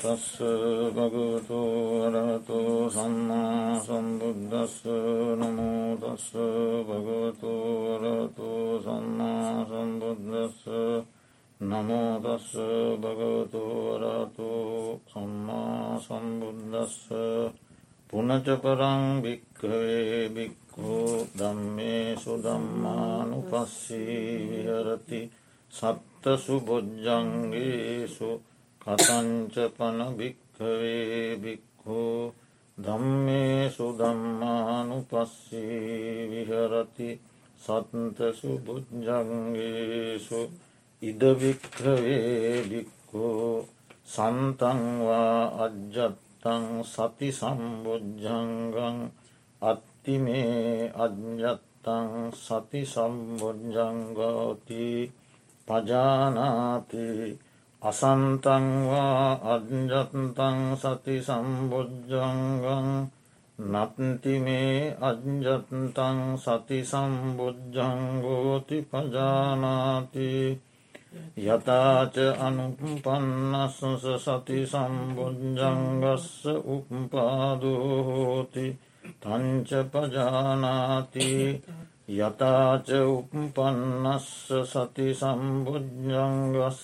තස්ස භගවතු අරහතු සම්මා සම්බුද්දස්ස නමෝදස්ස භගවතු අරහතු සම්මා සම්බුද්දස්ස නමෝදස්ස භගවතු අරහතු සම්මා සම්බුද්දස්ස පුනචපරං භික්කවේ බික්කු දම්මේ සුදම්මානු පස්සී විහරති සත්තසු බොජ්ජන්ගේසු කතංචපන භික්කවේ බික්හු ධම්මේ සුදම්මානු පස්සී විහරති සත්තසු බුද්ධන්ගේසු ඉදභික්කවේ බික්කු සන්තන්වා අජ්ජත්තං සති සම්බුද්ධංගං අත්තිමේ අජ්ජත්තං සති සම්බුද්ධංගෝති පජානාති අසන්තංවා අජ්ජත්තං සති සම්බුද්ධංගං නත්තිමේ අජ්ජත්තං සති සම්බුද්ධංගෝති පජානාති යතාච අනුපන්නස්සස සති සම්බුද්ධංගස්ස උපාදෝහෝති තංච පජානාති යතාච උපපන්නස්ස සති සම්බුද්ධංගස්ස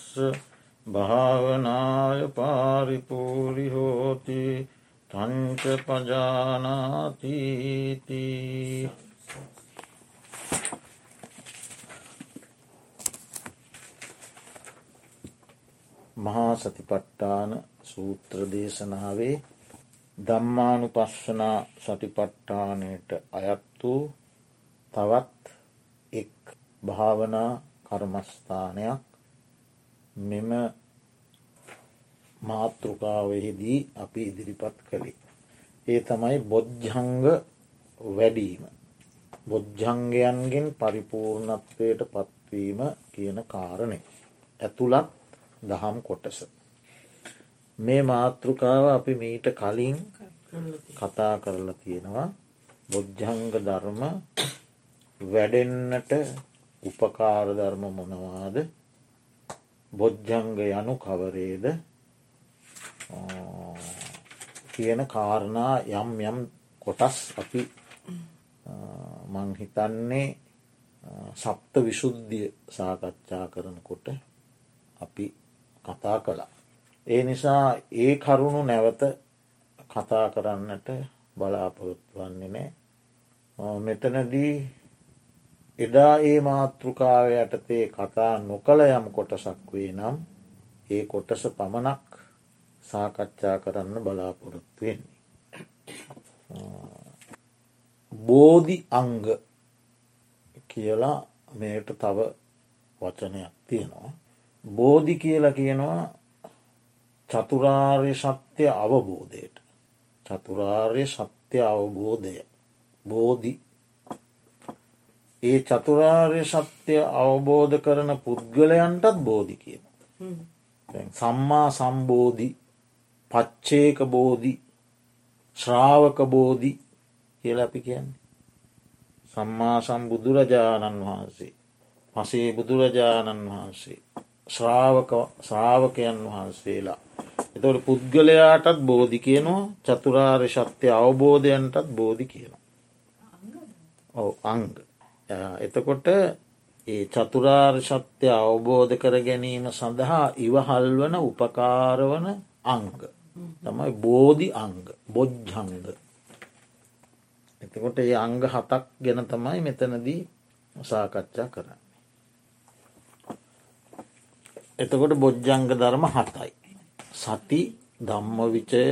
භාවනාය පාරිපූරි හෝති තංච පජානාතීති මහා සතිපට්ඨාන සූත්‍ර දේශනාවේ දම්මානු පස්සනා සටිපට්ඨානයට අයත් වූ තවත් එක් භාවනා කර්මස්ථානයක් මෙම මාතෘකාවෙහිදී අපි ඉදිරිපත් කළේ. ඒ තමයි බොජ්ජංග වැඩීම. බොජ්ජංගයන්ගෙන් පරිපූර්ණත්වයට පත්වීම කියන කාරණය. ඇතුළත් දහම් කොටස. මේ මාතෘකාව අපි මීට කලින් කතා කරලා තියෙනවා බොජ්ජංග ධර්ම වැඩෙන්නට උපකාර ධර්ම මොනවාද බොජ්ජංග යනු කවරේද කියන කාරණා යම් යම් කොටස් අපි මංහිතන්නේ සප්ත විශුද්ධිය සාකච්ඡා කරනකොට අපි කතා කළා. ඒ නිසා ඒ කරුණු නැවත කතා කරන්නට බලාපොරොත්තු වන්නේ නෑ මෙතනදී එදා ඒ මාතෘකාව යටතේ කතා නොකළ යම් කොටසක් වේ නම් ඒ කොටස පමණක් සාකච්ඡා කරන්න බලාපොරොත්තු වෙන්නේ. බෝධි අංග කියලා මේට තව වචනයක් තියෙනවා. බෝධි කියලා කියනවා චතුරාර්ය සත්‍යය අවබෝධයට චතුරාර්ය සත්‍ය අවබෝධය බෝධි ඒ චතුරාර්ය සත්‍යය අවබෝධ කරන පුද්ගලයන්ටත් බෝධි කියන. සම්මා සම්බෝධි පච්චේක බෝධි ශ්‍රාවක බෝධි කියල අපි කියන්නේ. සම්මා සම්බුදුරජාණන් වහන්සේ පසේ බුදුරජාණන් වහන්සේ ශ්‍රාවකයන් වහන්සේලා. එතවට පුද්ගලයාටත් බෝධි කියනවා චතුරාර්ය ශක්තිය අවබෝධයන්ටත් බෝධි කියනවා. ඔව අංග. එතකොට ඒ චතුරාර් ශත්‍යය අවබෝධ කර ගැනීම සඳහා ඉවහල් වන උපකාරවන අංග. තමයි බෝධි අංග බොජ්ජංග. එතකොට ඒ අංග හතක් ගැන තමයි මෙතනදී සාකච්ඡා කරන්න. එතකොට බොජ්ජංග ධර්ම හතයි. සති ධම්මවිචය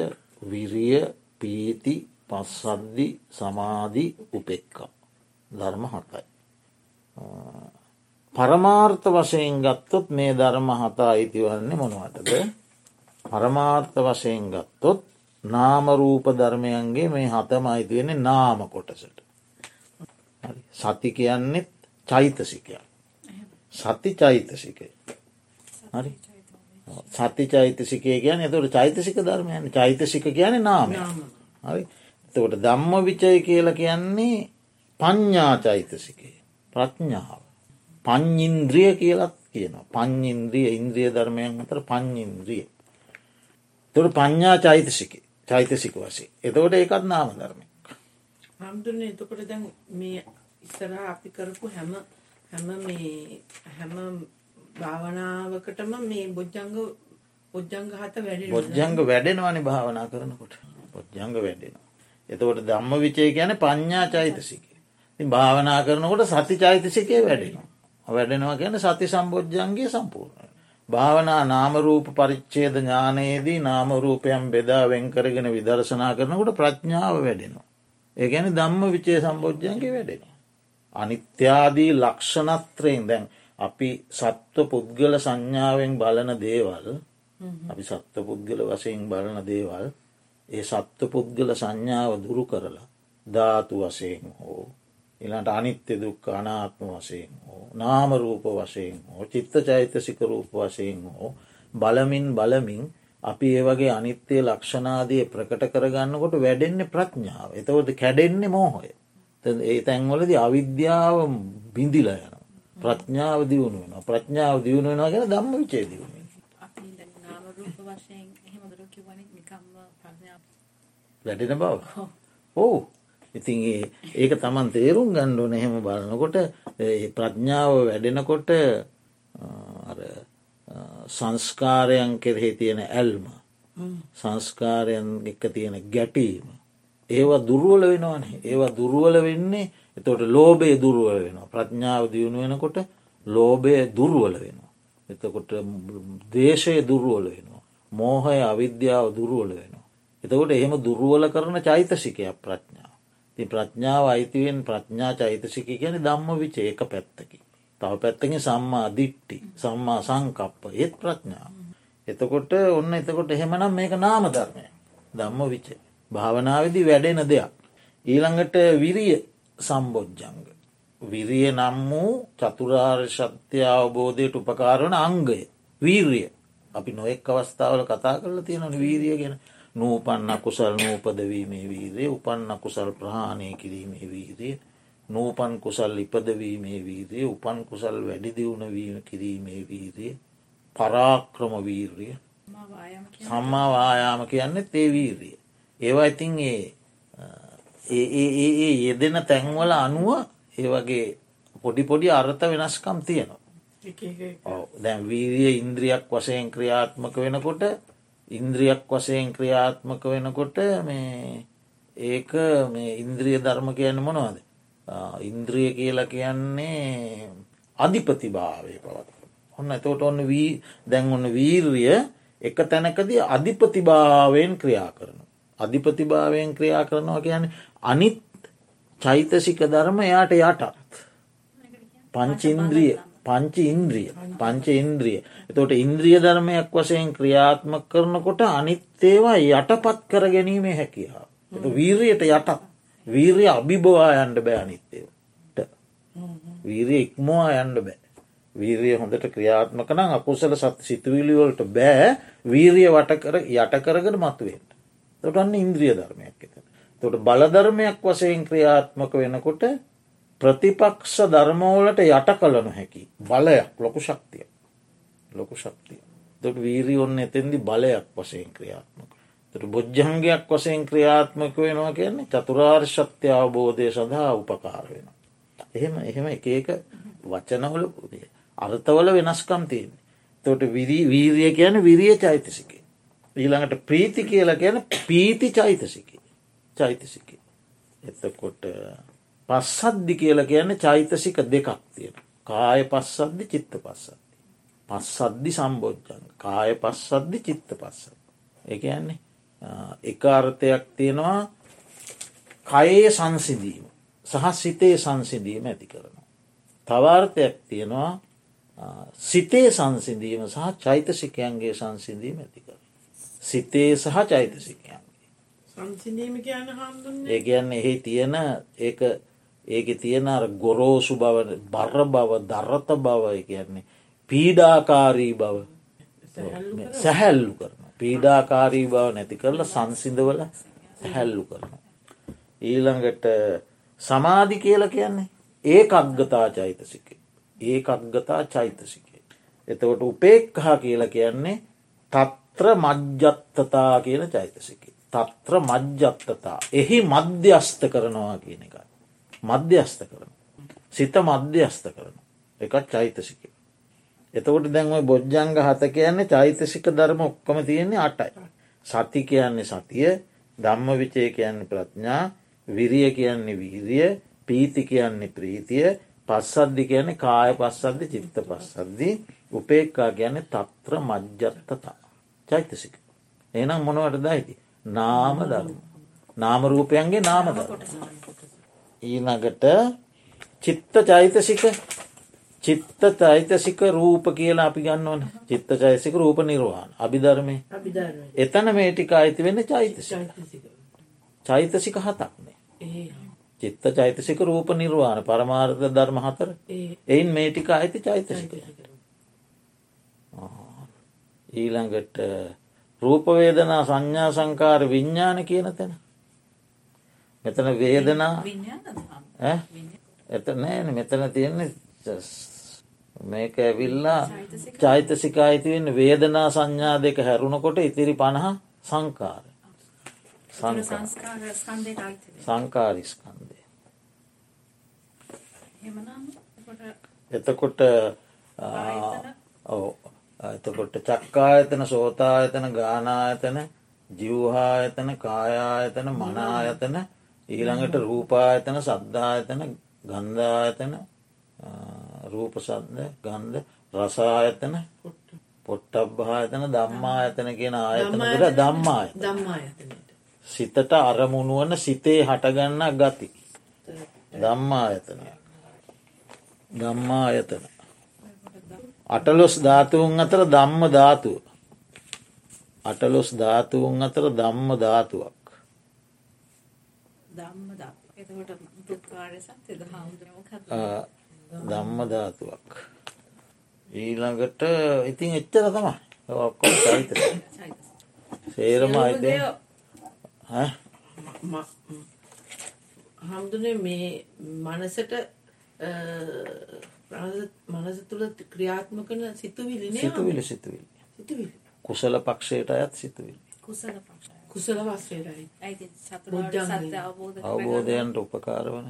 විරිය පීති පස්සද්දි සමාධි උපෙක්කා. ධර්ම හතයි. පරමාර්ථ වශයෙන් ගත්තොත් මේ ධර්ම හතා අයිතිවන්නේ මොනවටද? පරමාර්ථ වශයෙන් ගත්තොත් නාමරූප ධර්මයන්ගේ මේ හතම අයිතිවෙන්නේ නාම කොටසට. සති කියන්නෙත් චෛතසිකය සති චෛතසිකය. හරි. සති චෛතසිකය කියන එතුට චෛතසික ධර්මයන්. චෛතසික කියන නාම. හරි. එතකොට ධම්ම විචය කියල කියන්නේ පඤ්ඥා චෛතසිකේ ප්‍රඥාව. පං්ඉන්ද්‍රිය කියලත් කියනවා පං්ඉන්ද්‍රිය ඉන්ද්‍රිය ධර්මයන් අතර පං්ඉන්ද්‍රිය. තොට පඤ්ඥා චෛතසික චෛතසික වසේ එතකොට ඒකත් නාම ධර්මය හම්දුරන එතකොට දැන් මේ ඉස්සරහ අපි කරපු හැම හැම මේ හැම භාවනාවකටම මේ බොජ්ජංග බොජ්ජංග හත වැඩි බොජ්ජංග වැඩෙනවානි භාවනා කරනකොට බොජ්ජංග වැඩෙනවා. එතකොට දම්ම විචය ගැන පඤ්ඥා චෛතසික. භාවනා කරනකොට සති චෛතසිකය වැඩෙනවා. වැඩෙනවා ගැන සති සම්බෝජ්ජන්ගේ සම්පූර්ණ. භාවනා නාමරූප පරිච්චේද ඥානයේදී නාමරූපයම් බෙදා වෙන් කරගෙන විදර්ශනා කරනකොට ප්‍රඥාව වැඩෙනවා. ඒ ගැන දම්ම විචේ සම්බෝජ්ජන්ගේ වැඩෙනවා. අනිත්‍යාදී ලක්ෂණත්‍රයෙන් දැන් අපි සත්ව පුද්ගල සංඥාවෙන් බලන දේවල් අපි සත්ව පුද්ගල වසයෙන් බලන දේවල් ඒ සත්ව පුද්ගල සංඥාව දුරු කරලා ධාතු වසයෙන් හෝ එලාට අනිත්‍ය දුක් අනාත්ම වසයෙන් හෝ නාමරූප වශයෙන් හෝ චිත්ත චෛතසික රූප වශයෙන් හෝ බලමින් බලමින් අපි ඒ වගේ අනිත්‍යය ලක්ෂණාදය ප්‍රකට කරගන්නකොට වැඩෙන්නේ ප්‍රඥාව. එතවට කැඩෙන්නේ මෝහොය. ඒ තැන්වලද අවිද්‍යාව බිඳිල යන ප්‍රඥාව දියුණු වෙන ප්‍රඥාව දියුණු වෙනවා ගැන දම්ම විචේ දියුණ වැඩෙන බව. ඕ ඉතින් ඒක තමන් තේරුම් ගණ්ඩුවන එහෙම බලනකොට ප්‍රඥාව වැඩෙනකොට සංස්කාරයන් කෙරෙහි තියෙන ඇල්ම සංස්කාරයන් එක තියෙන ගැටීම ඒවා දුරුවල වෙනවානේ. ඒවා දුරුවල වෙන්නේ එතොට ලෝබය දුරුවල වෙනවා. ප්‍රඥාව දියුණු වෙනකොට ලෝබය දුරුවල වෙනවා. එතකොට දේශය දුරුවල වෙනවා. මෝහය අවිද්‍යාව දුරුවල වෙනවා. එතකොට එහෙම දුරුවල කරන චෛතසිකයක් ප්‍රඥාව ති ප්‍රඥාව අයිතිවෙන් ප්‍රඥා චෛතසික කියන දම්ම විච ඒක පැත්තකි තව පැත්තකින් සම්මා දිට්ටි සම්මා සංකප්ප. ඒත් ප්‍රඥාව. එතකොට ඔන්න එතකොට එහෙමනම් මේක නාම ධර්මය දම්ම විච භාවනාවදි වැඩෙන දෙයක්. ඊළඟට විරිය සම්බෝජ්ජංග. විරිය නම් වූ චතුරාර් ශත්‍ය අවබෝධයට උපකාරවන අංගය. වීරිය. අපි නොෙක් අවස්ථාවල කතා කරලා තියෙනන වීරිය ගැන. නූපන්න කුසල් නූපදවීමේ වීරේ උපන්න කුසල් ප්‍රහාණය කිරීමේ වීරිය නූපන් කුසල් ඉපදවීමේ වීරිය උපන් කුසල් වැඩිදිවුණ වීම කිරීමේ වීරිය පරාක්‍රම වීර්රිය සම්මා වායාම කියන්න තේ වීරිය ඒවා ඉතින් ඒ යෙදෙන තැන්වල අනුව ඒ වගේ පොඩි පොඩි අර්ථ වෙනස්කම් තියෙනවා. දැන් වීරිය ඉන්ද්‍රියක් වසයෙන් ක්‍රියාත්මක වෙනකොට ඉන්ද්‍රියක් වසයෙන් ක්‍රියාත්මක වෙනකොට මේ ඒක මේ ඉන්ද්‍රිය ධර්ම කියන්න මොනවද ඉන්ද්‍රිය කියලා කියන්නේ අධිපතිභාවය පවත් ඔන්න එතවට ඔන්න වී දැන් ඔන්න වීර්රිය එක තැනකදී අධිපතිභාවයෙන් ක්‍රියා කරන. අධිපතිභාවයෙන් ක්‍රියා කරනවා කියන්නේ අනිත් චෛතසික ධර්ම එයාට යටත්. පංචින්ද්‍රිය පංච ඉන්ද්‍රිය පංච ඉන්ද්‍රිය. එතොට ඉන්ද්‍රිය ධර්මයක් වසයෙන් ක්‍රියාත්මක කරනකොට අනිත්තේවා යටපත් කර ගැනීමේ හැකියාව. වීරයට යටත් වීරිය අභිබවා යන්ඩ බෑ අනිත්තේවට. වීරිය ඉක්මවා යන්ඩ බෑ. වීරිය හොඳට ක්‍රියාත්මක නම් අකුසල සත් සිතුවිලිවලට බෑ වීරිය වටකර යටකරගෙන මතුවෙන්ට. තොටන්න ඉන්ද්‍රිය ධර්මයක් එත. තොට බලධර්මයක් වසයෙන් ක්‍රියාත්මක වෙනකොට ප්‍රතිපක්ෂ ධර්මෝලට යට කලනු හැකි බලයක් ලොකු ශක්තිය ලොකු ශක්තිය තොට වීරී ඔන්න එතෙන්දි බලයක් වසයෙන් ක්‍රියාත්මක තට බොජ්ජංගයක් වසයෙන් ක්‍රියාත්මක වෙනවා කියන්නේ චතුරාර් ශක්ති අවබෝධය සඳහා උපකාර වෙන. එහෙම එහෙම එක එක වචනවල අර්ථවල වෙනස්කම් තියෙන්නේ. තොට වීරිය කියන විරිය චෛතසිකේ. ඊළඟට ප්‍රීති කියලා කියන පීති චෛතසික චෛතසික. එතකොට පස්සද්දි කියලා කියන චෛතසික දෙකක් තියෙන. කාය පස්සද්දි චිත්ත පස්සද්දි. පස්සද්දි සම්බෝජ්ජන් කාය පස්සද්දි චිත්ත පස්සද. එක යන්නේ එක අර්ථයක් තියෙනවා කයේ සංසිදීම සහ සිතේ සංසිදීම ඇති කරනවා. තවාර්ථයක් තියෙනවා සිතේ සංසිදීම සහ චෛතසිකයන්ගේ සංසිදීම ඇති කර. සිතේ සහ චෛතසිකයන්ගේ. ඒ කියන්න එහි තියෙන ඒ ඒක තියෙන අර ගොරෝසු බව බර බව දරත බව කියන්නේ පීඩාකාරී බව සැහැල්ලු කරන පීඩාකාරී බව නැති කරලා සංසිදවල සැහැල්ලු කරන. ඊළඟට සමාධි කියල කියන්නේ ඒ අක්ගතා චෛතසික ඒ අක්ගතා චෛතසිකේ. එතකොට උපේක්හා කියලා කියන්නේ තත්‍ර මජ්ජත්තතා කියන චෛතසික. තත්‍ර මජ්ජත්තතා. එහි මධ්‍යස්ත කරනවා කියන එක. මධ්‍යස්ත කරන. සිත මධ්‍යස්ත කරන. එකත් චෛතසික. එතකොට දැන්ව බොජ්ජංග හත කියන්නේ චෛතසික ධර්ම ඔක්කොම තියෙන්නේ අටයි. සති කියන්නේ සතිය ධම්ම විචය කියන්නේ ප්‍රඥා විරිය කියන්නේ වීරිය පීති කියන්නේ ප්‍රීතිය පස්සද්ධි කියන්නේ කාය පස්සද්ධ චිත්ත පස්සද්ධි උපේක්කා කියන්නේ තත්‍ර මජ්ජත්තතා චෛතසික. එනම් මොනවට දයිති. නාම ධර්ම. නාමරූපයන්ගේ නාම ධර්ම. ඊනගට චිත්ත චෛතසික චිත්ත චෛතසික රූප කියලා අපි ගන්නවන. චිත්ත චෛසික රූප නිර්වාණ. අභිධර්මය. එතන මේටික අයිති වෙන්න චෛතසික. චෛතසික. හතක්නේ චිත්ත චෛතසික රූප නිර්වාණ. පරමාර්ථ ධර්ම හතර. එයින් මේටික අයිති චෛතසික. ඊළඟට රූපවේදනා සංඥා සංකාර විඤ්ඥාන කියන තැන මෙතන වේදනා. එත නෑන. මෙතන තියෙන්නේ මේක ඇවිල්ලා චෛතසික අයිතිවෙන්න වේදනා සංඥා දෙක හැරුණකොට ඉතිරි පණහ සංකාර සංකාරිස්කන්දය එතකොට ඔව. එතකොට චක්කායතන සෝතායතන ගානායතන ජිව්හායතන කායායතන මනායතන ඊළඟට රූපායතන සද්ධායතන ගන්ධායතන රූපසද්ද ගන්ධ රසායතන පොට්ටබ්භායතන දම්මායතන කියෙන ආයතනකට දම්මාය සිතට අරමුණුවන සිතේ හටගන්න ගති. දම්මායතන දම්මායතන අටලොස් ධාතුවන් අතර දම්ම ධාතුව. අටලොස් ධාතුවන් අතර දම්ම ධාතුවක් දම්ම ධාතුවක් ඊළඟට ඉතින් එච්චර තමයි. ඔක්කොම චරිත සේරම අයිත හමුදුනේ මේ මනසට මනස තුළ ක්‍රියාත්මකන සිතුවිලි සිතුවිලි සිතුවිලි. කුසල පක්ෂයට අයත් සිතුවිලි. කුසල වස්්‍රයයි අවබෝධයන්ට උපකාර වන.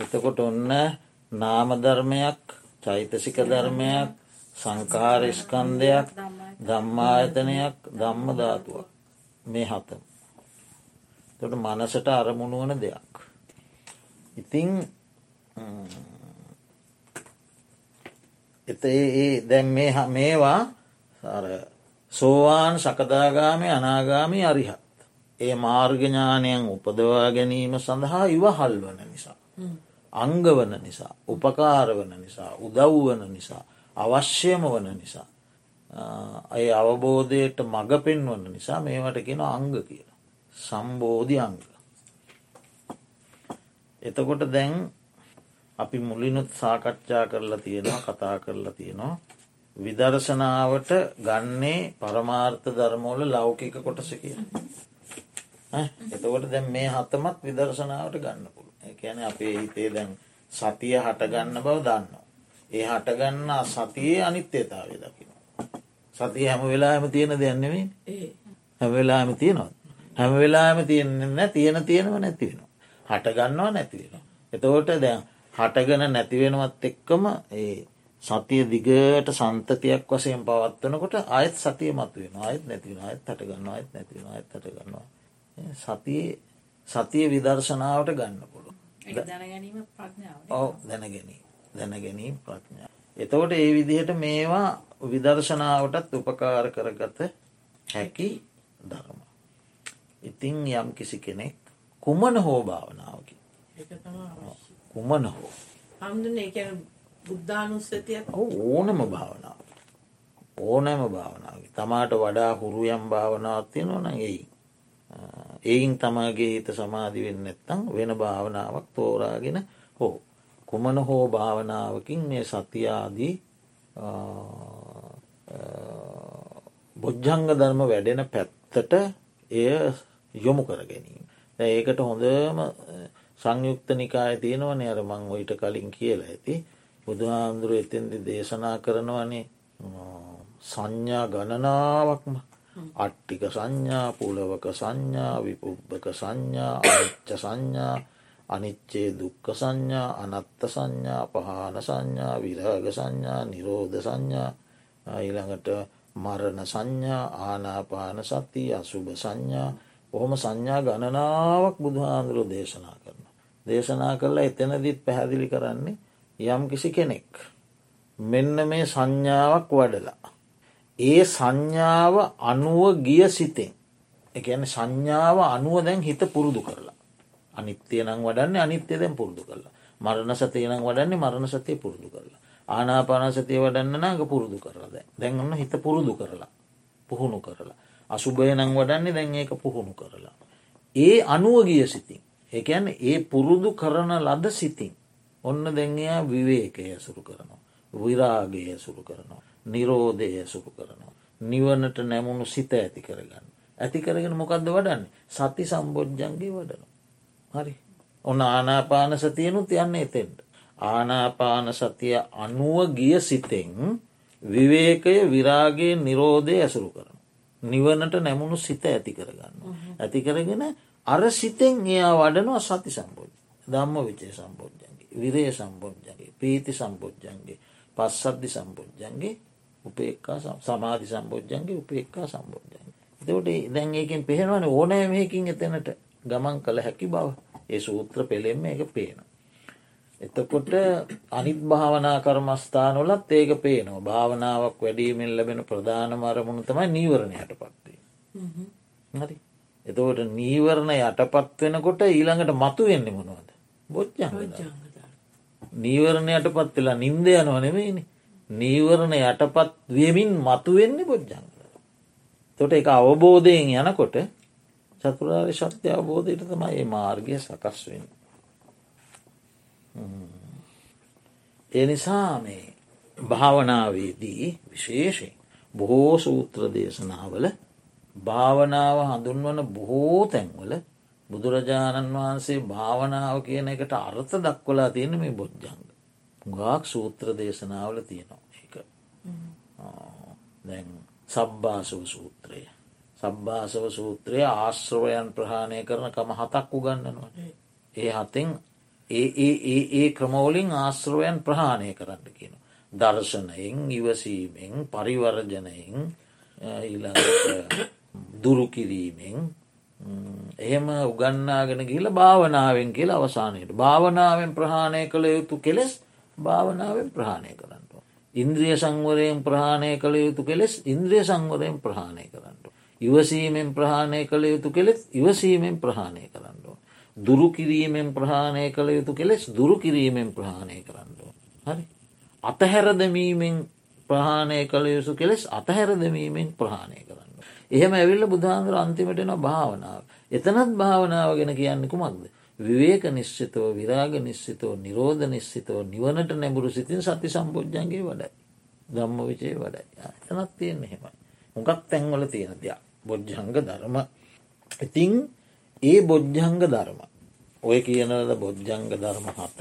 එතකොට ඔන්න නාමධර්මයක් චෛතසික ධර්මයක් සංකාරස්කන්දයක් ධම්මායතනයක් ධම්ම ධාතුවක්. මේ හතම. තොට මනසට අරමුණු වන දෙයක්. ඉතිං එත ඒ දැන් මේ මේවා සෝවාන් සකදාගාමය අනාගාමී අරිහත්. ඒ මාර්ගඥානයන් උපදවා ගැනීම සඳහා ඉවහල් වන නිසා. අංගවන නිසා උපකාරවන නිසා උදව්වන නිසා අවශ්‍යම වන නිසා. අය අවබෝධයට මඟ පෙන්වන්න නිසා මේවට කියෙන අංග කියල. සම්බෝධි අංග. එතකොට දැන් අපි මුලිනුත් සාකච්ඡා කරලා තියෙනවා කතා කරලා තියෙනවා. විදර්ශනාවට ගන්නේ පරමාර්ථ ධර්මෝල ලෞකික කොටස කිය. එතකොට දැන් මේ හතමත් විදර්ශනාවට ගන්න පුළු එකැන අපේ හිතේ දැන් සතිය හටගන්න බව දන්න. ඒ හටගන්න සතියේ අනිත්‍යතාවය දකින. සතිය හැම වෙලාම තියෙන දෙයන්නෙවෙයි හැම වෙලාම තියෙනවා. හැම වෙලාම තියෙන්න්න තියෙන තියෙනව නැතිවෙනවා. හටගන්නවා නැතිවෙනවා. එතකොට දැන් හටගෙන නැතිවෙනවත් එක්කම ඒ සතිය දිගට සන්තතියක් වසයෙන් පවත්වනකොට අයත් සතිය මතුවෙන අයත් නැතිවෙන අයත් හටගන්න අයත් නැතිවෙන අයත් හටගන්නවා සතියේ සතිය විදර්ශනාවට ගන්න පුළුව ඔව දැනගැනී දැනගැනීම් ප්‍රඥා එතකොට ඒ විදිහට මේවා විදර්ශනාවටත් උපකාර කරගත හැකි ධර්ම. ඉතිං යම් කිසි කෙනෙක් කුමන හෝ භාවනාවකි කුමන හෝ බුද්ධානුස්සතිය ඕනම භාවනාව ඕනෑම භාවනාව තමාට වඩා හුරුයම් භාවනාවත් තියෙනවන එයි. එයින් තමාගේ හිත සමාධිවෙන්න නැත්තං වෙන භාවනාවක් තෝරාගෙන හෝ කුමන හෝ භාවනාවකින් මේ සතියාදී බොජ්ජංග ධර්ම වැඩෙන පැත්තට එය යොමු කර ගැනීම. ඒකට හොඳම සංයුක්ත නිකාය තියෙනවන අර මං ඔයිට කලින් කියලා ඇති. බුදුහාමුදුරුව එතෙන්දි දේශනා කරනවනේ සංඥා ගණනාවක්ම අට්ටික සංඥා පුලවක සංඥා විපුබ්බක සංඥා අනිච්ච සංඥා අනිච්චේ දුක්ක සංඥා අනත්ත සංඥා පහන සංඥා විරාග සංඥා නිරෝධ සංඥා ඊළඟට මරණ සංඥා ආනාපාන සති අසුභ සංඥා ඔහොම සංඥා ගණනාවක් බුදුහාන්දුරු දේශනා කරන. දේශනා කරලා එතනදිත් පැහැදිලි කරන්නේ යම් කිසි කෙනෙක්. මෙන්න මේ සංඥාවක් වඩලා. ඒ සංඥාව අනුව ගිය සිතෙන් එකන සංඥාව අනුව දැන් හිත පුරුදු කරලා. අනිත්‍යය නම් වඩන්නේ අනිත්‍ය දැන් පුරුදු කරලා. මරණ සතය නම් වඩන්නේ මරණ සතය පුරුදු කරලා. ආනාපානසතය වඩන්න නාග පුරුදු කරලා දැන් ඔන්න හිත පුරුදු කරලා. පුහුණු කරලා. අසුභය නම් වඩන්නේ දැන් ඒක පුහුණු කරලා. ඒ අනුව ගිය සිතින්. එකැන ඒ පුරුදු කරන ලද සිතින්. ඔන්න දැන්යා විවේකය ඇසුරු කරනවා. විරාගය ඇසුරු කරනවා. නිරෝධය ඇසුරු කරනවා. නිවනට නැමුණු සිත ඇති කරගන්න. ඇති කරගෙන මොකක්ද වඩන්නේ සති සම්බෝජ්ජන්ගේ වඩන. හරි. ඔන්න ආනාපාන සතියනුත් යන්න එතෙන්ට. ආනාපාන සතිය අනුව ගිය සිතෙන් විවේකය විරාගේ නිරෝධය ඇසුරු කරන. නිවනට නැමුණු සිත ඇති කරගන්න. ඇති කරගෙන අර සිතෙන් එයා වඩනවා සති සම්බෝජ ධම්ම විචය සම්බෝජ්ජන්ගේ විරේ සම්බෝජ්ජන්ගේ ප්‍රීති සම්බෝජ්ජන්ගේ පස්සද්ධි සම්බෝජ්ජන්ගේ උපේක්කා සමාධි සම්බෝජ්ජන්ගේ උපේක්කා සම්බෝජ්ජන් එතකොට දැන් ඒකින් පෙහෙනවන ඕනෑමයකින් එතැනට ගමන් කළ හැකි බව. ඒ සූත්‍ර පෙළෙෙම එක පේන. එතකොට අනිත් භාවනා කර්මස්ථානොලත් ඒක පේනවා. භාවනාවක් වැඩීමෙන් ලැබෙන ප්‍රධාන මරමුණ තමයි නීවරණයට පත්වේ. හරි. එතකොට නීවරණ යටපත් වෙනකොට ඊළඟට මතු වෙන්න මොනවද බොච්චං නීවරණයට පත් වෙලා නින්ද යනව නෙවෙයිනි නීවරණ යටපත් වයමින් මතුවෙන්නේ බොජ්ජංග. තොට එක අවබෝධයෙන් යනකොට චතුරාරි ශත්‍ය අවබෝධයට තමයි ඒ මාර්ගය සකස් වෙන්. ඒ නිසා මේ භාවනාවේදී විශේෂයෙන් බොහෝ සූත්‍ර දේශනාවල භාවනාව හඳුන්වන බොහෝ තැන්වල බුදුරජාණන් වහන්සේ භාවනාව කියන එකට අර්ථ දක්වලා තියෙන මේ බොජ්ජංග. ගාක් සූත්‍ර දේශනාවල තියෙනවා එක දැන් සබ්භාසව සූත්‍රය. සබ්භාසව සූත්‍රය ආශ්‍රවයන් ප්‍රහාණය කරන කම හතක් උගන්නනවා ඒ හතෙන් ඒ ඒ ඒ ක්‍රමෝලින් ආශ්‍රවයන් ප්‍රහාණය කරන්න කියන. දර්ශනයෙන් ඉවසීමෙන් පරිවර්ජනයෙන් දුරුකිරීමෙන් එහෙම උගන්නාගෙන කියල භාවනාවෙන් කියලා අවසානයට භාවනාවෙන් ප්‍රහාණය කළ යුතු කෙලෙස් භාවනාවෙන් ප්‍රහාණය කරන්න. ඉන්ද්‍රිය සංවරයෙන් ප්‍රහාණය කළ යුතු කෙලෙස් ඉන්ද්‍රිය සංවරයෙන් ප්‍රහාණය කරන්න. ඉවසීමෙන් ප්‍රහාණය කළ යුතු කෙලෙස් ඉවසීමෙන් ප්‍රහාණය කරන්න. දුරු කිරීමෙන් ප්‍රහාණය කළ යුතු කෙලෙස් දුරු කිරීමෙන් ප්‍රහාණය කරන්න. හරි. අතහැරදමීමෙන් ප්‍රහාණය කළ යුතු කෙලෙස් අතහැරදමීමෙන් ප්‍රහාණය කරන්න. එහෙම ඇවිල්ල බුදුහන්දුර අන්තිමටන භාවනාව. එතනත් භාවනාව ගැන කියන්නේ කුමක්ද. විවේක නිශ්චිතව විරාග නිශ්චිතව නිරෝධ නිශ්චිතව නිවනට නැඹුරු සිතින් සති සම්බෝජ්ජන්ගේ වඩයි. දම්ම විචේ වඩයි එතනත් තියෙන හෙමයි. මොකක් තැන්වල තියෙන දෙයක් බොජ්ජංග ධර්ම ඉතිං ඒ බොජ්ජංග ධර්ම ඔය කියනද බොජ්ජංග ධර්ම හත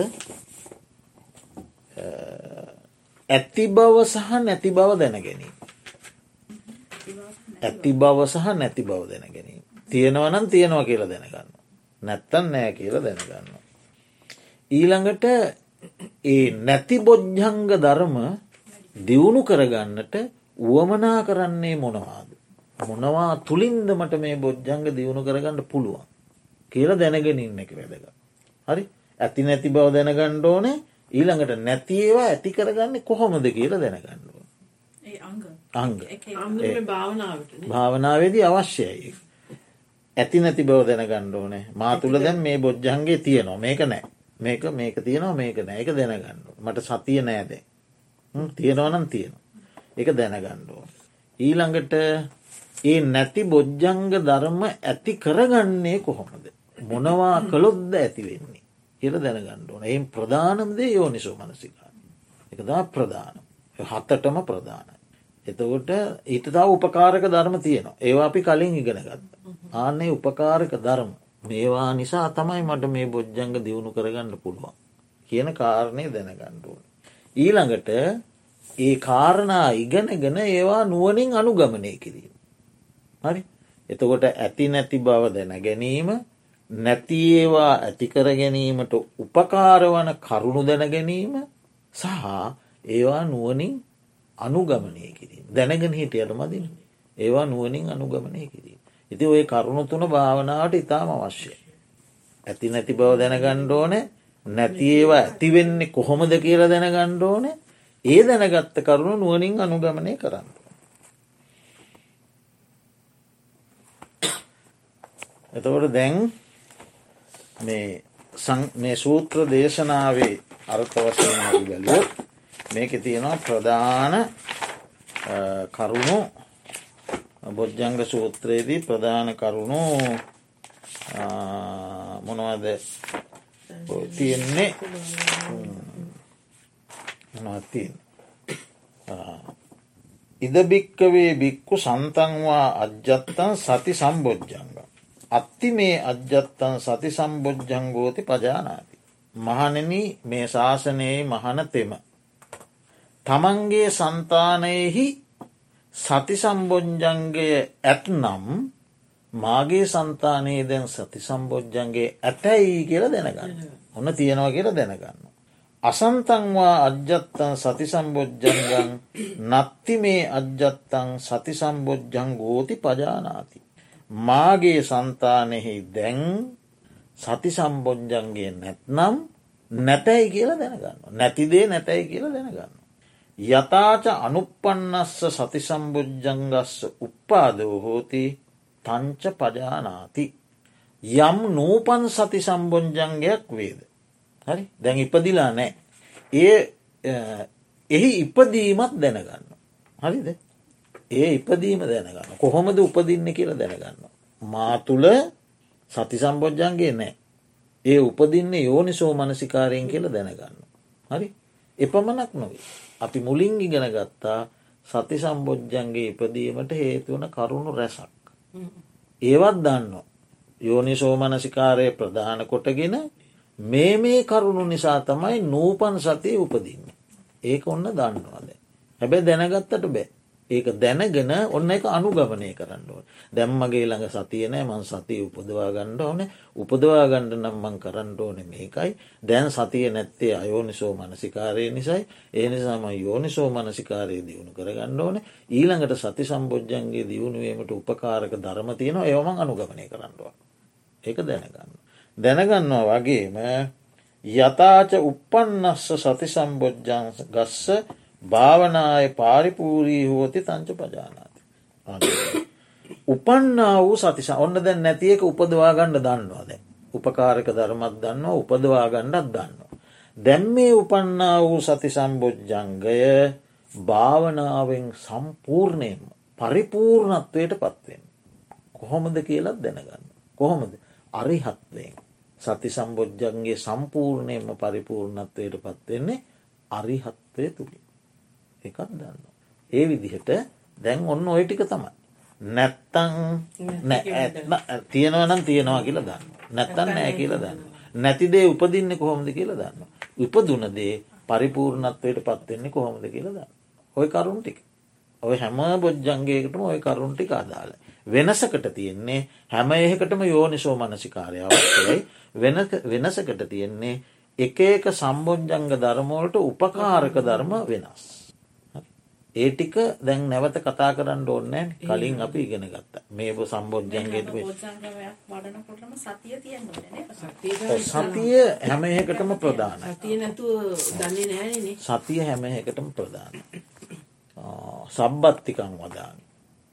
ඇති බව සහ නැති බව දැනගැනීම. ඇති බව සහ නැති බව දැනගැනීම. තියෙනවනම් තියෙනවා කියලා දැනගන්න. නැත්තන් නෑ කියල දැනගන්න. ඊළඟට ඒ නැති බොජ්ජංග ධර්ම දියුණු කරගන්නට වුවමනා කරන්නේ මොනවාද. මොනවා තුළින්දමට මේ බොජ්ජංග දියුණු කරගන්න පුළුවන්. කියල දැනගෙන ඉන්න එක වැදක. හරි ඇති නැති බව දැනගණ්ඩ ඕනේ ඊළඟට නැතිේවා ඇති කරගන්න කොහොමද කියල දැනගණ්ඩුව. අංග භාවනාවේදී අවශ්‍යයි. ඇති නැති බව දැනගණ්ඩ ඕනේ මා තුළ දැන් මේ බොජ්ජන්ගේ තියනවා මේක නෑ මේක මේක තියෙනවා මේක නෑ එක දැනගන්න මට සතිය නෑද තියෙනවනම් තියෙනවා එක දැනගණ්ඩුව. ඊළඟට ඒ නැති බොජ්ජංග ධර්ම ඇති කරගන්නේ කොහොමද. මොනවා කළොද්ද ඇති වෙන්නේ. කියල දැනගණ්ඩුවන එයින් ප්‍රධානම්දේ යෝනිසෝ මනසිකා. එකදා ප්‍රධාන. හත්තටම ප්‍රධානයි. එතකොට ඊට තා උපකාරක ධර්ම තියෙනවා ඒවා අපි කලින් ඉගෙන ගත්ත. ආන්නේ උපකාරක ධර්ම මේවා නිසා තමයි මට මේ බොජ්ජංග දියුණු කරගන්න පුළුවන්. කියන කාරණය දැනගණ්ඩුවන්. ඊළඟට ඒ කාරණා ඉගෙනගෙන ඒවා නුවනින් අනුගමනය කිරීම. හරි එතකොට ඇති නැති බව දැන ගැනීම නැතිඒවා ඇතිකර ගැනීමට උපකාරවන කරුණු දැන ගැනීම සහ ඒවා නුවනින් අනුගමනය කිරීම දැනගෙන හිටියට මදින ඒවා නුවනින් අනුගමනය කිරීම. ඉති ඔය කරුණු තුන භාවනාවට ඉතාම අවශ්‍යය. ඇති නැති බව දැනගණ්ඩ ඕන නැති ඒවා ඇතිවෙන්නේ කොහොමද කියලා දැනගණ්ඩ ඕන ඒ දැනගත්ත කරුණු නුවනින් අනුගමනය කරන්න. එතකොට දැන් මේ සූත්‍ර දේශනාවේ අර්ථ වශයෙන් බැලුව මේක තියෙනවා ප්‍රධාන කරුණු බොජ්ජංග සූත්‍රයේදී ප්‍රධාන කරුණු මොනවද? තියෙන්නේ මොනවත්තියෙන් ඉදභික්කවේ බික්කු සන්තන්වා අජ්ජත්තන් සති සම්බෝජ්ජංග. අත්ති මේ අජ්ජත්තන් සති සම්බෝජ්ජංගෝති පජානාති. මහනෙන මේ ශාසනයේ මහනතෙම තමන්ගේ සන්තානයෙහි සති සම්බොජ්ජන්ගය ඇත්නම් මාගේ සන්තානයේ දැන් සති සම්බෝජ්ජන්ගේ ඇතැයි කියල දැනගන්න ඔන්න තියෙනවා කියල දැනගන්න. අසන්තන්වා අජ්ජත්තන් සති සම්බෝජ්ජන්ගන් නත්ති මේ අජ්ජත්තන් සති සම්බෝජ්ජං ගෝති පජානාති. මාගේ සන්තානෙහි දැන් සති සම්බොජ්ජන්ගේ නැත්නම් නැතැයි කියලා දැනගන්න. නැතිදේ නැතැයි කියලා දැනගන්න. යතාච අනුපන්නස්ස සතිසම්බුද්ධංගස්ස උප්පාදෝ හෝති තංච පජානාති. යම් නූපන් සති සම්බොජ්ජංගයක් වේද. හරි දැන් ඉපදිලා නෑ. ඒ එහි ඉපදීමත් දැනගන්න. හරිද. ඒ ඉපදීම දැනගන්න. කොහොමද උපදින්න කියලා දැනගන්න. මා තුළ සති සම්බෝජ්ජන්ගේ නෑ. ඒ උපදින්න යෝනිසෝ මනසිකාරයෙන් කියල දැනගන්න. හරි එපමණක් නොවේ. අපි මුලින් ඉගෙන ගත්තා සති සම්බෝජ්ජන්ගේ ඉපදීමට හේතුවන කරුණු රැසක්. ඒවත් දන්න. යෝනිසෝ මනසිකාරය ප්‍රධාන කොටගෙන මේ මේ කරුණු නිසා තමයි නූපන් සතිය උපදින්න. ඒක ඔන්න දන්නවාද. හැබැ දැනගත්තට බෑ. ඒක දැනගෙන ඔන්න එක අනුගමනය කරන්න ඕන. දැම්මගේ ළඟ සතියනෑ මං සතිය උපදවා ගණ්ඩ ඕන. උපදවා ගණ්ඩ නම් මං කරන්න ඕන මේකයි. දැන් සතිය නැත්තේ අයෝනිසෝ මනසිකාරය නිසයි. ඒ නිසාම යෝනිසෝ මනසිකාරය දියුණු කරගන්න ඕන. ඊළඟට සති සම්බෝජ්ජන්ගේ දියුණුවීමට උපකාරක ධර්ම තියෙනවා. ඒවමං අනුගමනය කරන්නවා ඒක දැනගන්න. දැනගන්නවා වගේම යතාච උපන්නස්ස සති සම්බෝජ්ජන් ගස්ස භාවනාය පාරිපූරී හෝති තංච පජානාති. උපන්නා වූ සතිසා ඔන්න දැන් නැතියක උපදවා ගණ්ඩ දන්නවා දැ. උපකාරක ධර්මත් දන්නවා උපදවා ගණ්ඩත් දන්නවා. දැම් මේ උපන්නා වූ සති සම්බෝජ්ජංගය භාවනාවෙන් සම්පූර්ණයෙන් පරිපූර්ණත්වයට පත්වෙන්. කොහොමද කියලත් දැනගන්න. කොහොමද අරිහත්වයෙන් සති සම්බෝජ්ජන්ගේ සම්පූර්ණයම පරිපූර්ණත්වයට පත්වෙන්නේ අරිහත්වය තුළින්. එකත් දන්න. ඒ විදිහට දැන් ඔන්න ඔය ටික තමයි. නැත්තං තියෙනවනම් තියෙනවා කියලා දන්න. නැත්තන් නෑ කියලා දන්න. නැතිදේ උපදින්න කොහොමද කියලා දන්න. උපදුනදේ පරිපූර්ණත්වයට පත්වෙන්නේ කොහොමද කියලා දන්න. ඔය කරුන් ටික. ඔය හැම බොජ්ජන්ගේකටම ඔය කරුන්ටික අදාල. වෙනසකට තියෙන්නේ හැම ඒකටම යෝනිසෝ මනසිකාරයාවයි වෙනසකට තියෙන්නේ එක එක සම්බෝජ්ජංග ධර්මෝලට උපකාරක ධර්ම වෙනස්. ඒ ටික දැන් නැවත කතා කරන්න ඕන්නෑ කලින් අපි ඉගෙන ගත්ත. මේ සම්බෝධ්‍යන්ගේට සතිය හැම එකටම ප්‍රධාන සතිය හැම එකටම ප්‍රධාන සබ්බත්තිකං වදාන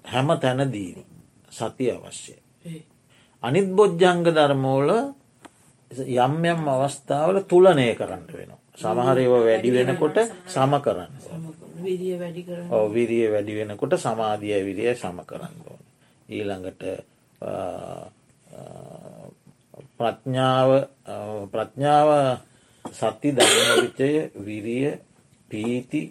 හැම තැනදීම සතිය අවශ්‍යය. අනිත් බොජ්ජංග ධර්මෝල යම් යම් අවස්ථාවල තුලනය කරන්න වෙනවා. සමහරව වැඩි වෙනකොට සම කරන්න විරිය වැඩි වෙනකොට සමාධිය විරිය සම කරන්න ඕන. ඊළඟට ප්‍රඥාව ප්‍රඥාව සති ධර්මවිචය විරිය පීති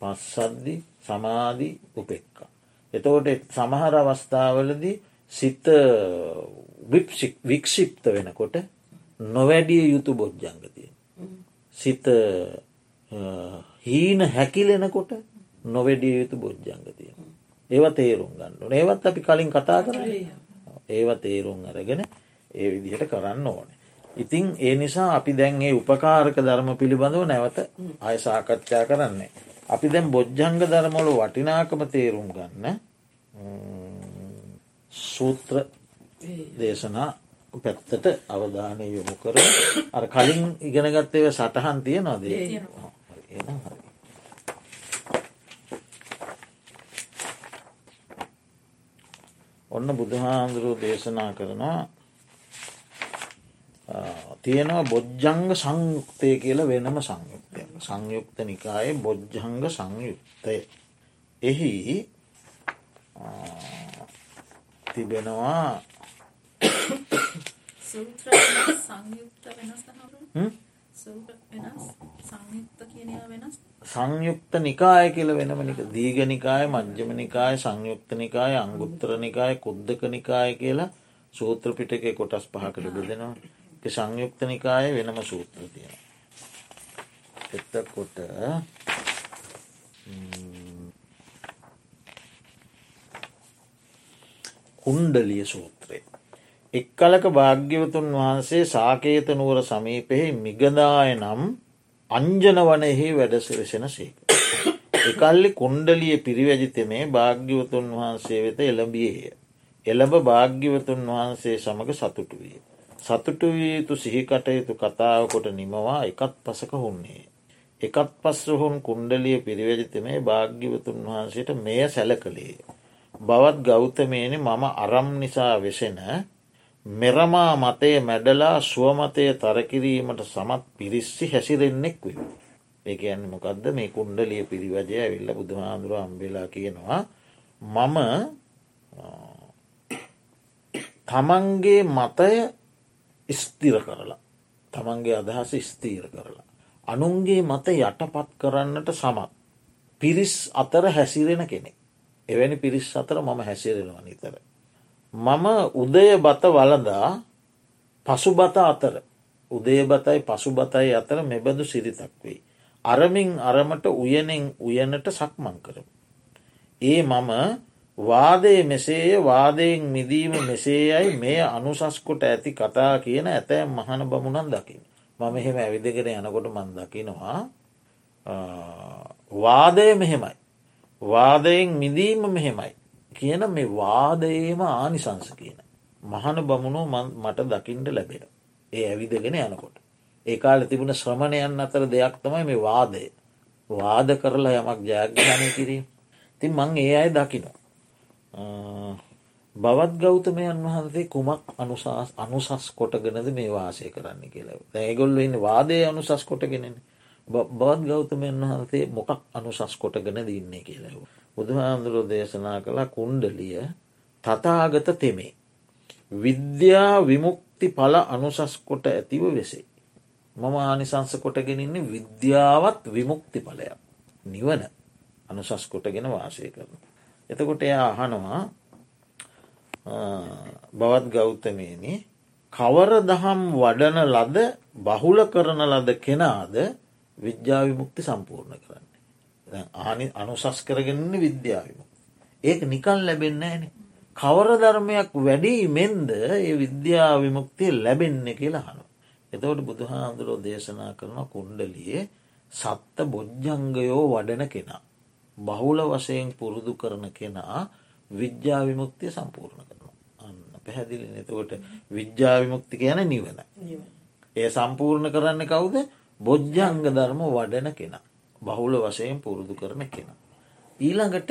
පස්සද්දි සමාධි උපෙක්කා. එතකොට සමහර අවස්ථාවලදී සිත වික්ෂිප්ත වෙනකොට නොවැඩිය යුතු බොජ්ජංගතිය. සිත හීන හැකිලෙනකොට නොවැඩිය යුතු බොජ්ජංගතිය. ඒව තේරුම් ගන්නු ඒවත් අපි කලින් කතා කර ඒව තේරුම් අරගෙන ඒ විදිහට කරන්න ඕනේ. ඉතිං ඒ නිසා අපි දැන් ඒ උපකාරක ධර්ම පිළිබඳව නැවත අය සාකච්ඡා කරන්නේ. අපි දැන් බොජ්ජංග ධර්මවල වටිනාකම තේරුම් ගන්න සූත්‍ර දේශනා පැත්තට අවධානය යොමු කර අර කලින් ඉගෙනගත්තේව සටහන් තියෙනවාද ඔන්න බුදුහාන්දුරුව දේශනා කරනවා තියෙනවා බොජ්ජංග සංයුක්තය කියල වෙනම සංයුක්තය සංයුක්ත නිකායේ බොජ්ජංග සංයුක්තය. එහි තිබෙනවා සංයුක්ත නිකාය කියල වෙනම නික දීග නිකාය මජ්්‍යම නිකාය සංයුක්ත නිකාය අංගුත්තර නිකාය කුද්දක නිකාය කියලා සූත්‍රපිටක කොටස් පහකට බෙදෙනවා. සංයුක්ත නිකාය වෙනම සූත්‍ර තියෙන එත්තකොට කුණ්ඩලිය සූත්‍රය. එක් කලක භාග්‍යවතුන් වහන්සේ සාකේත නුවර සමීපෙහි මිගදාය නම් අංජන වනයෙහි වැඩසවෙසෙන සේක. එකල්ලි කුණ්ඩලිය පිරිවැජිතමේ භාග්‍යවතුන් වහන්සේ වෙත එළඹියය. එළඹ භාග්‍යවතුන් වහන්සේ සමඟ සතුටු විය. සතුටු විය යුතු සිහිකටයුතු කතාවකොට නිමවා එකත් පසක හුන්නේ. එකත් පස්සහුන් කුණ්ඩලිය පිරිවැජිතමේ භාග්‍යවතුන් වහන්සේට මෙය සැල කළේ. බවත් ගෞතමයනි මම අරම් නිසා වෙසෙන මෙරමා මතය මැඩලා ස්ුවමතය තරකිරීමට සමත් පිරිස්සි හැසිරෙන්නෙක් වූ. ඒ ඇන්න මොකක්ද මේ කුණ්ඩලිය පිරිවජය ඇවිල්ල බුදුහාදුරුව අම්බෙලා කියනවා මම තමන්ගේ මතය ස්තිර කරලා තමන්ගේ අදහස ස්තීර කරලා. අනුන්ගේ මත යටපත් කරන්නට සමත් පිරිස් අතර හැසිරෙන කෙනෙක්. එවැනි පිරිස් අතර මම හැසිරෙනවා නිතර. මම උදය බත වලදා පසුබත අතර උදේ බතයි පසුබතයි අතර මෙබඳු සිරිතක් වෙයි. අරමින් අරමට උයනෙන් උයනට සක්මං කරම. ඒ මම වාදය මෙසේය වාදයෙන් මිදීම මෙසේයයි මේ අනුසස්කොට ඇති කතා කියන ඇතැම් මහන බමුණන් දකිින්. මම එහෙම ඇවිදගෙන යනකොට මන් දකිනවා වාදය මෙහෙමයි. වාදයෙන් මිදීම මෙහෙමයි. කියන මේ වාදයේම ආනිසංස කියන. මහන බමුණෝ මට දකිින්ට ලැබෙන. ඒ ඇවිදගෙන යනකොට. ඒ කාල තිබුණ ශ්‍රමණයන් අතර දෙයක් තමයි මේ වාදය. වාද කරලා යමක් ජයග්‍රහණය කිරීම. තින් මං ඒ අය දකිනවා. බවත් ගෞතමයන් වහන්සේ කුමක් අනුසාස් අනුසස් කොටගෙනද මේ වාසය කරන්න කියලා. ඒගොල්ල ඉන්න වාදය අනුසස් කොටගෙනෙන. බවත් ගෞතමයන් වහන්සේ මොකක් අනුසස් කොටගෙන දන්නේ කියලව. බුදුහාන්දුරෝ දේශනා කළ කුණ්ඩලිය තතාගත තෙමේ. විද්‍යා විමුක්ති පල අනුසස් කොට ඇතිව වෙසේ. මම ආනිසංස කොටගෙනන්නේ විද්‍යාවත් විමුක්ති පලයක්. නිවන අනුසස් කොටගෙන වාසය කරන. එතකොට එයා අහනවා බවත් ගෞතමයනි කවර දහම් වඩන ලද බහුල කරන ලද කෙනාද විද්‍යාවිමුක්ති සම්පූර්ණ කරන්න. ආනි අනුසස් කරගන්න විද්‍යාවිමුක්. ඒක නිකන් ලැබෙන්න ඇන. කවර ධර්මයක් වැඩීමෙන්ද ඒ විද්‍යාවිමුක්තිය ලැබෙන්න කියලා හනු. එතවට බුදුහාන්දුරෝ දේශනා කරන කුණ්ඩලියේ සත්ත බොජ්ජංගයෝ වඩන කෙනා. බහුල වශයෙන් පුරුදු කරන කෙනා විද්‍යාවිමුක්තිය සම්පූර්ණ කරනවා. අන්න පැහැදිලි නතකොට විද්‍යාවිමුක්ති කියන නිවන. ඒ සම්පූර්ණ කරන්න කවුද බොජ්ජංග ධර්ම වඩන කෙන. බහුල වශයෙන් පුරුදු කරන කෙන. ඊළඟට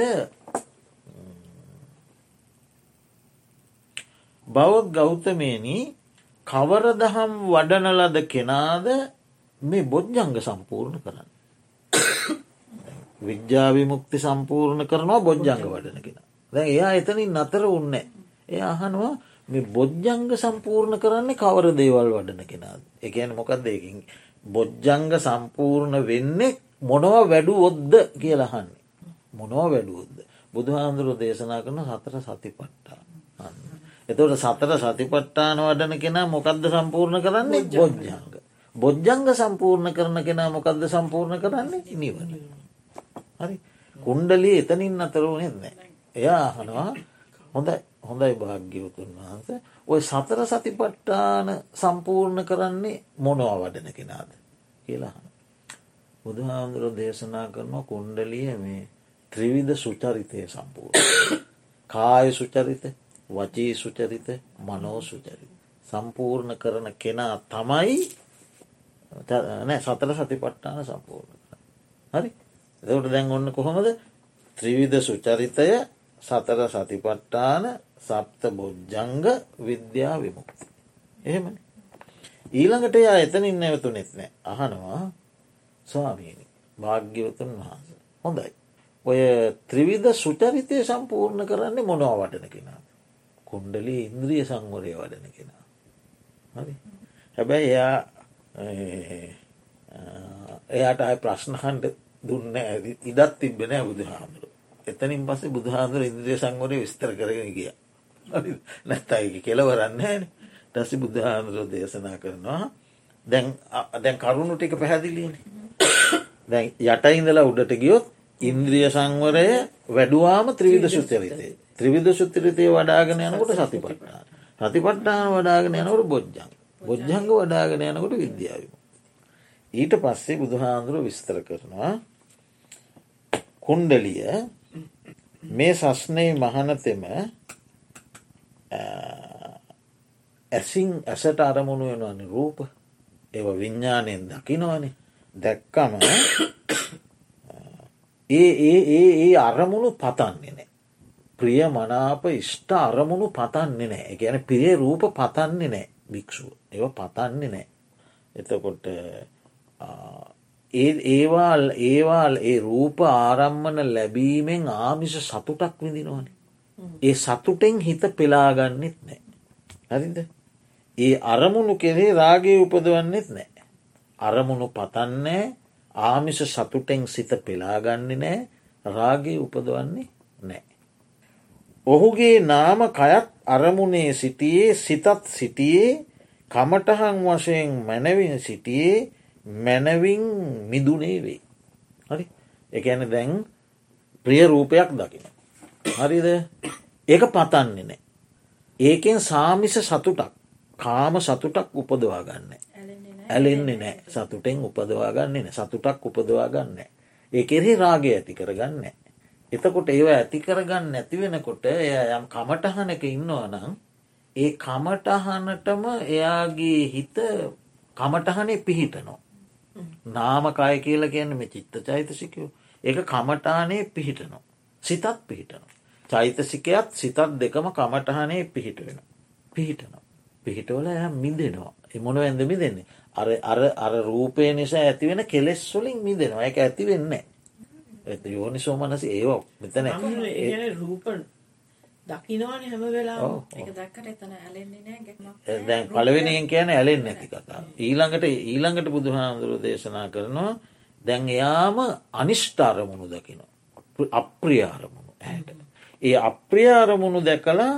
බවත් ගෞතමේනී කවර දහම් වඩන ලද කෙනාද මේ බොජ්ජංග සම්පූර්ණ කරන්න. විද්‍යාවිමුක්ති සම්පූර්ණ කරනවා බොජ්ජංග වඩන කෙන. දැ එයා එතනින් නතර උන්න. එය අහනවා මේ බොජ්ජංග සම්පූර්ණ කරන්නේ කවර දේවල් වඩන කෙනාද. එකන මොකක් දෙකින් බොජ්ජංග සම්පූර්ණ වෙන්නේ මොනව වැඩුවොද්ද කියලහන්නේ. මොනව වැඩුවොද්ද. බුදුහාන්දුරු දේශනා කරන සතර සතිපට්ටා. එතවට සතර සතිපට්ටාන වඩන කෙනා මොකක්ද සම්පූර්ණ කරන්නේ බොජ්ජංග. බොජ්ජංග සම්පූර්ණ කරන කෙනා මොකක්ද සම්පූර්ණ කරන්නේ නිවන. හරි කුණ්ඩලී එතනින් අතර වනෙත් නෑ. එයා අහනවා හොඳයි හොඳයි භාග්‍යවතුන් වහන්ස ඔය සතර සතිපට්ටාන සම්පූර්ණ කරන්නේ මොනවා වඩන කෙනාද කියලා බුදුහාමුදුර දේශනා කරනවා කුණ්ඩලිය මේ ත්‍රිවිධ සුචරිතය සම්පූර්ණ. කාය සුචරිත වචී සුචරිත මනෝ සුචරිත. සම්පූර්ණ කරන කෙනා තමයි නෑ සතර සතිපට්ටාන සම්පූර්ණ හරි? එතකට දැන් ඔන්න කොහොමද? ත්‍රිවිධ සුචරිතය සතර සතිපට්ටාන සප්ත බොජ්ජංග විද්‍යා විමුක්ති. එහෙම ඊළඟට යා එතනින් නැවතු නෙත් නෑ. අහනවා ස්වාමීනි භාග්‍යවතුන් වහන්ස. හොඳයි. ඔය ත්‍රිවිධ සුචරිතය සම්පූර්ණ කරන්නේ මොනවා වටන කෙනා. කුණ්ඩලී ඉන්ද්‍රිය සංවරය වඩන කෙනා. හරි හැබැයි එයා එයාට අය ප්‍රශ්නහන්ට දුන්න ඉඩත් තිබෙන බුදු හාමුදුරු එතනින් පස්සේ බුදුහාදුර ඉන්ද්‍රිය සංවරය විස්තර කරගෙන ගිය නැත්තයි කෙලවරන්න ටසි බුදුහාමුදුර දේශනා කරනවා දැන් දැන් කරුණු ටික පැහැදිලීන දැන් යටඉඳලා උඩට ගියොත් ඉන්ද්‍රිය සංවරය වැඩුවාම ත්‍රීවිධ සුචරිතය ත්‍රිවිධ සුත්‍රිතය වඩාගෙන යනකොට සතිපට්ටාන සතිපට්ටාන වඩාගෙන යනකොට බොජ්ජං බොජ්ජංග වඩාගෙන යනකොට විද්‍යාවම ඊට පස්සේ බුදුහාන්දුර විස්තර කරනවා කුණ්ඩලිය මේ සස්නේ මහනතෙම ඇසින් ඇසට අරමුණු වෙනවනි රූප. ඒව විඤ්ඥානයෙන් දකිනවනි දැක්කම ඒ ඒ ඒ ඒ අරමුණු පතන්නේ නෑ ප්‍රිය මනාප ඉෂ්ට අරමුණු පතන්නේ නෑ ගැන පිරේ රූප පතන්නේ නෑ භික්ෂුව ඒ පතන්නේ නෑ එතකොට ඒවාල් ඒවාල් ඒ රූප ආරම්මන ලැබීමෙන් ආමිෂ සතුටක් විඳිනවන. ඒ සතුටෙන් හිත පෙලාගන්නෙත් නෑ. හරිද. ඒ අරමුණු කෙරේ රාගේ උපදවන්නෙත් නෑ. අරමුණු පතන්නේ ආමිෂ සතුටෙන් සිත පෙලාගන්නේ නෑ රාගේ උපදවන්නේ නෑ. ඔහුගේ නාම කයත් අරමුණේ සිටියේ සිතත් සිටියේ කමටහන් වශයෙන් මැනවින් සිටියේ මැනවින් මිදුනේ වේ. හරි එකන දැන් ප්‍රිය රූපයක් දකින. හරිද ඒක පතන්නේ නෑ. ඒකෙන් සාමිස සතුටක් කාම සතුටක් උපදවා ගන්න. ඇලෙන්නේ නෑ සතුටෙන් උපදවා ගන්නේ සතුටක් උපදවා ගන්න. ඒ කෙරෙහි රාගය ඇති කරගන්න. එතකොට ඒව ඇති කරගන්න නැතිවෙනකොට එය යම් කමටහනක ඉන්නවා නම් ඒ කමටහනටම එයාගේ හිත කමටහනේ පිහිටනවා. නාමකාය කියලා කියන්න මේ චිත්ත චෛතසිකයෝ ඒක කමටානේ පිහිටනවා. සිතත් පිහිටනවා. චෛතසිකයත් සිතත් දෙකම කමටහනේ පිහිට වෙන. පිහිටනවා. පිහිටවල ය මිදෙනවා. එමොන ඇද මිදෙන්නේ. අර අර අර රූපය නිසා ඇතිවෙන කෙලෙස් වලින් මිදෙනවා එක ඇති වෙන්නේ. ඇත යෝනි සෝමනස ඒවා මෙතන රූපන් දකිනවාන හැම වෙලා දැන් පලවෙනියෙන් කියන ඇලෙන් නැති කතා. ඊළඟට ඊළඟට බුදුහාමුදුරු දේශනා කරනවා දැන් එයාම අනිෂ්ඨාරමුණු දකිනවා. අප්‍රියාරමුණු ඇයට. ඒ අප්‍රියාරමුණු දැකලා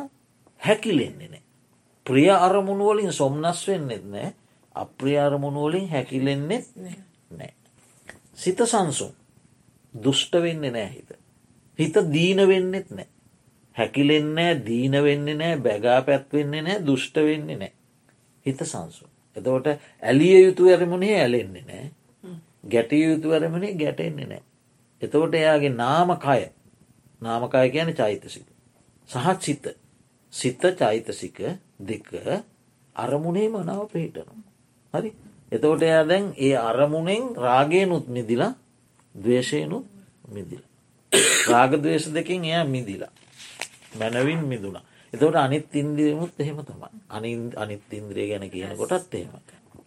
හැකිලෙන්නේ නෑ. ප්‍රිය අරමුණු වලින් සොම්නස් වෙන්නෙත් නෑ අප්‍රියාරමුණු වලින් හැකිලෙන්නෙත් නෑ. සිත සංසුම් දුෂ්ට වෙන්නේ නෑ හිත. හිත දීන වෙන්නෙත් නෑ. හැකිලෙන්නේ දීන වෙන්නේ නෑ බැගා පැත්වෙන්නේ නෑ දුෂ්ට වෙන්නේ නෑ. හිත සංසු. එතකොට ඇලිය යුතු ඇරමුණේ ඇලෙන්නේ නෑ. ගැටිය යුතු ඇරමණේ ගැටෙන්නේ නෑ. එතකොට එයාගේ නාමකය නාමකාය කියන චෛතසික. සහත් සිත සිත චෛතසික දෙක අරමුණේ මනාව පිහිටනු. හරි එතකොට එයා දැන් ඒ අරමුණෙන් රාගයනුත් මිදිලා දවේශයනුත් මිදිල. රාගදවේශ දෙකින් එයා මිදිලා. මැනවින් මිදුණ. එතවට අනිත් ඉන්දියමුත් එහෙම තමයි. අනි අනිත් ඉන්ද්‍රිය ගැන කියන කොටත් එහෙම.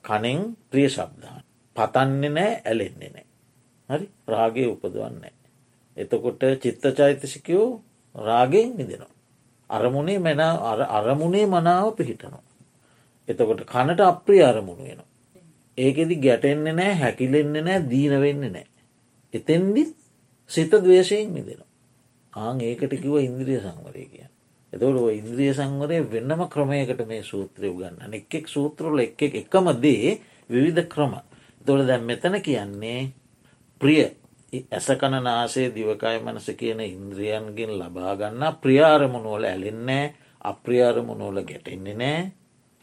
කනෙන් ප්‍රිය ශබ්දාන. පතන්නේ නෑ ඇලෙන්නේ නෑ. හරි රාගය උපදවන්නේ. එතකොට චිත්ත චෛතසිකයෝ රාගෙන් මිදෙනවා. අරමුණේ මැන අරමුණේ මනාව පිහිටනවා. එතකොට කනට අප්‍රිය අරමුණු වෙනවා. ඒකෙදි ගැටෙන්නේ නෑ හැකිලෙන්නේ නෑ දීන වෙන්නේ නෑ. එතෙන්දිත් සිත දවේශයෙන් මිදෙනවා. ආං ඒකට කිව ඉන්ද්‍රිය සංවරය කිය. එතවට ඉන්ද්‍රිය සංවරය වෙන්නම ක්‍රමයකට මේ සූත්‍රය ගන්න එක්ෙක් සූත්‍රල එක් එකම දේ විවිධ ක්‍රම. තොළ දැන් මෙතන කියන්නේ ප්‍රිය ඇසකණ නාසේ දිවකය මනස කියන ඉන්ද්‍රියන්ගෙන් ලබාගන්න ප්‍රියාරමුණුවල ඇලෙන්නේ අප්‍රියාරමුණුවල ගැටෙන්නේ නෑ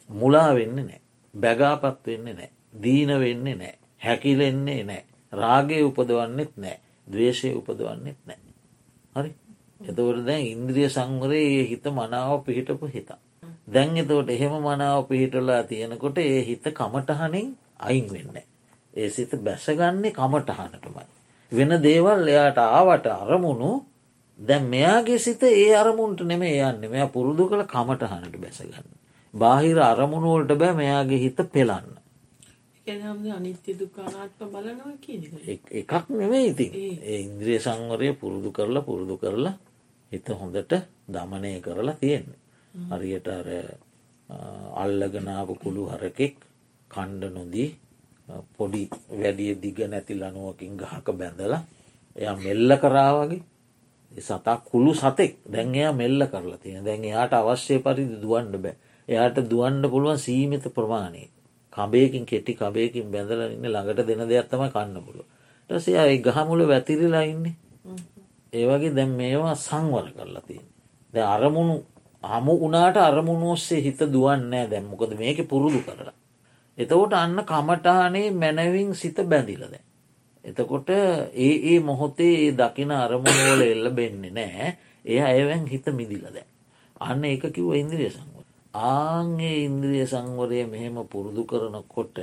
මුලා වෙන්න නෑ බැගාපත් වෙන්න නෑ දීන වෙන්නේ නෑ හැකිලෙන්නේ නෑ රාගේ උපදවන්නෙත් නෑ දවේශය උපදවන්නෙත් නෑ හරි? එතවට දැන් ඉන්ද්‍රිය සංවරයේ ඒ හිත මනාව පිහිටපු හිතා දැන් එතවට එහෙම මනාව පිහිටලා තියෙනකොට ඒ හිත කමටහනින් අයින් වෙන්න ඒ සිත බැසගන්නේ කමටහනටමයි වෙන දේවල් එයාට ආවට අරමුණු දැන් මෙයාගේ සිත ඒ අරමුන්ට නෙම යන්න. මෙයා පුරුදු කළ කමටහනට බැසගන්න. බාහිර අරමුණුවලට බෑ මෙයාගේ හිත බලනවා එකක් නෙමේ ඉතින්. ඒ. ඉන්ද්‍රිය සංවරය පුරුදු කරලා පුරුදු කරලා හිත හොඳට දමනය කරලා තියෙන්නේ. හරියට අර අල්ලගනාව කුළු හරකෙක් කණ්ඩ නොදී පොඩි වැඩිය දිග නැති ලනුවකින් ගහක බැඳලා එයා මෙල්ල කරාවගේ සතා කුළු සතෙක්. දැන් එයා මෙල්ල කරලා තියෙන දැන් එයාට අවශ්‍ය පරිදි දුවන්ඩ බෑ එයාට දුවන්ඩ පුළුවන් සීමිත ප්‍රමාණය. කබයකින් කෙටි කබයකින් බැඳල ඉන්න ළඟට දෙන දෙයක් තම කන්න පුළුව ටසයා ඒ ගහමුල වැතිරිලා ඉන්නේ. ඒවගේ දැන් මේවා සංවර කරලා තියෙන ද අරමුණු හමු උනාට අරමුණු ඔස්සේ හිත දුවන්නෑ දැම්මොකද මේක පුරුදු කරලා. එතකොට අන්න කමටානේ මැනවින් සිත බැඳිලද. එතකොට ඒ ඒ මොහොතේ ඒ දකින අරමුණෝල එල්ල බෙන්නේ නෑ එය අයවැන් හිත මිදිලද. අන්න ඒක කිව්ව ඉන්ද්‍රිය සංවර. ආංගේ ඉන්ද්‍රිය සංවරය මෙහෙම පුරුදු කරනකොට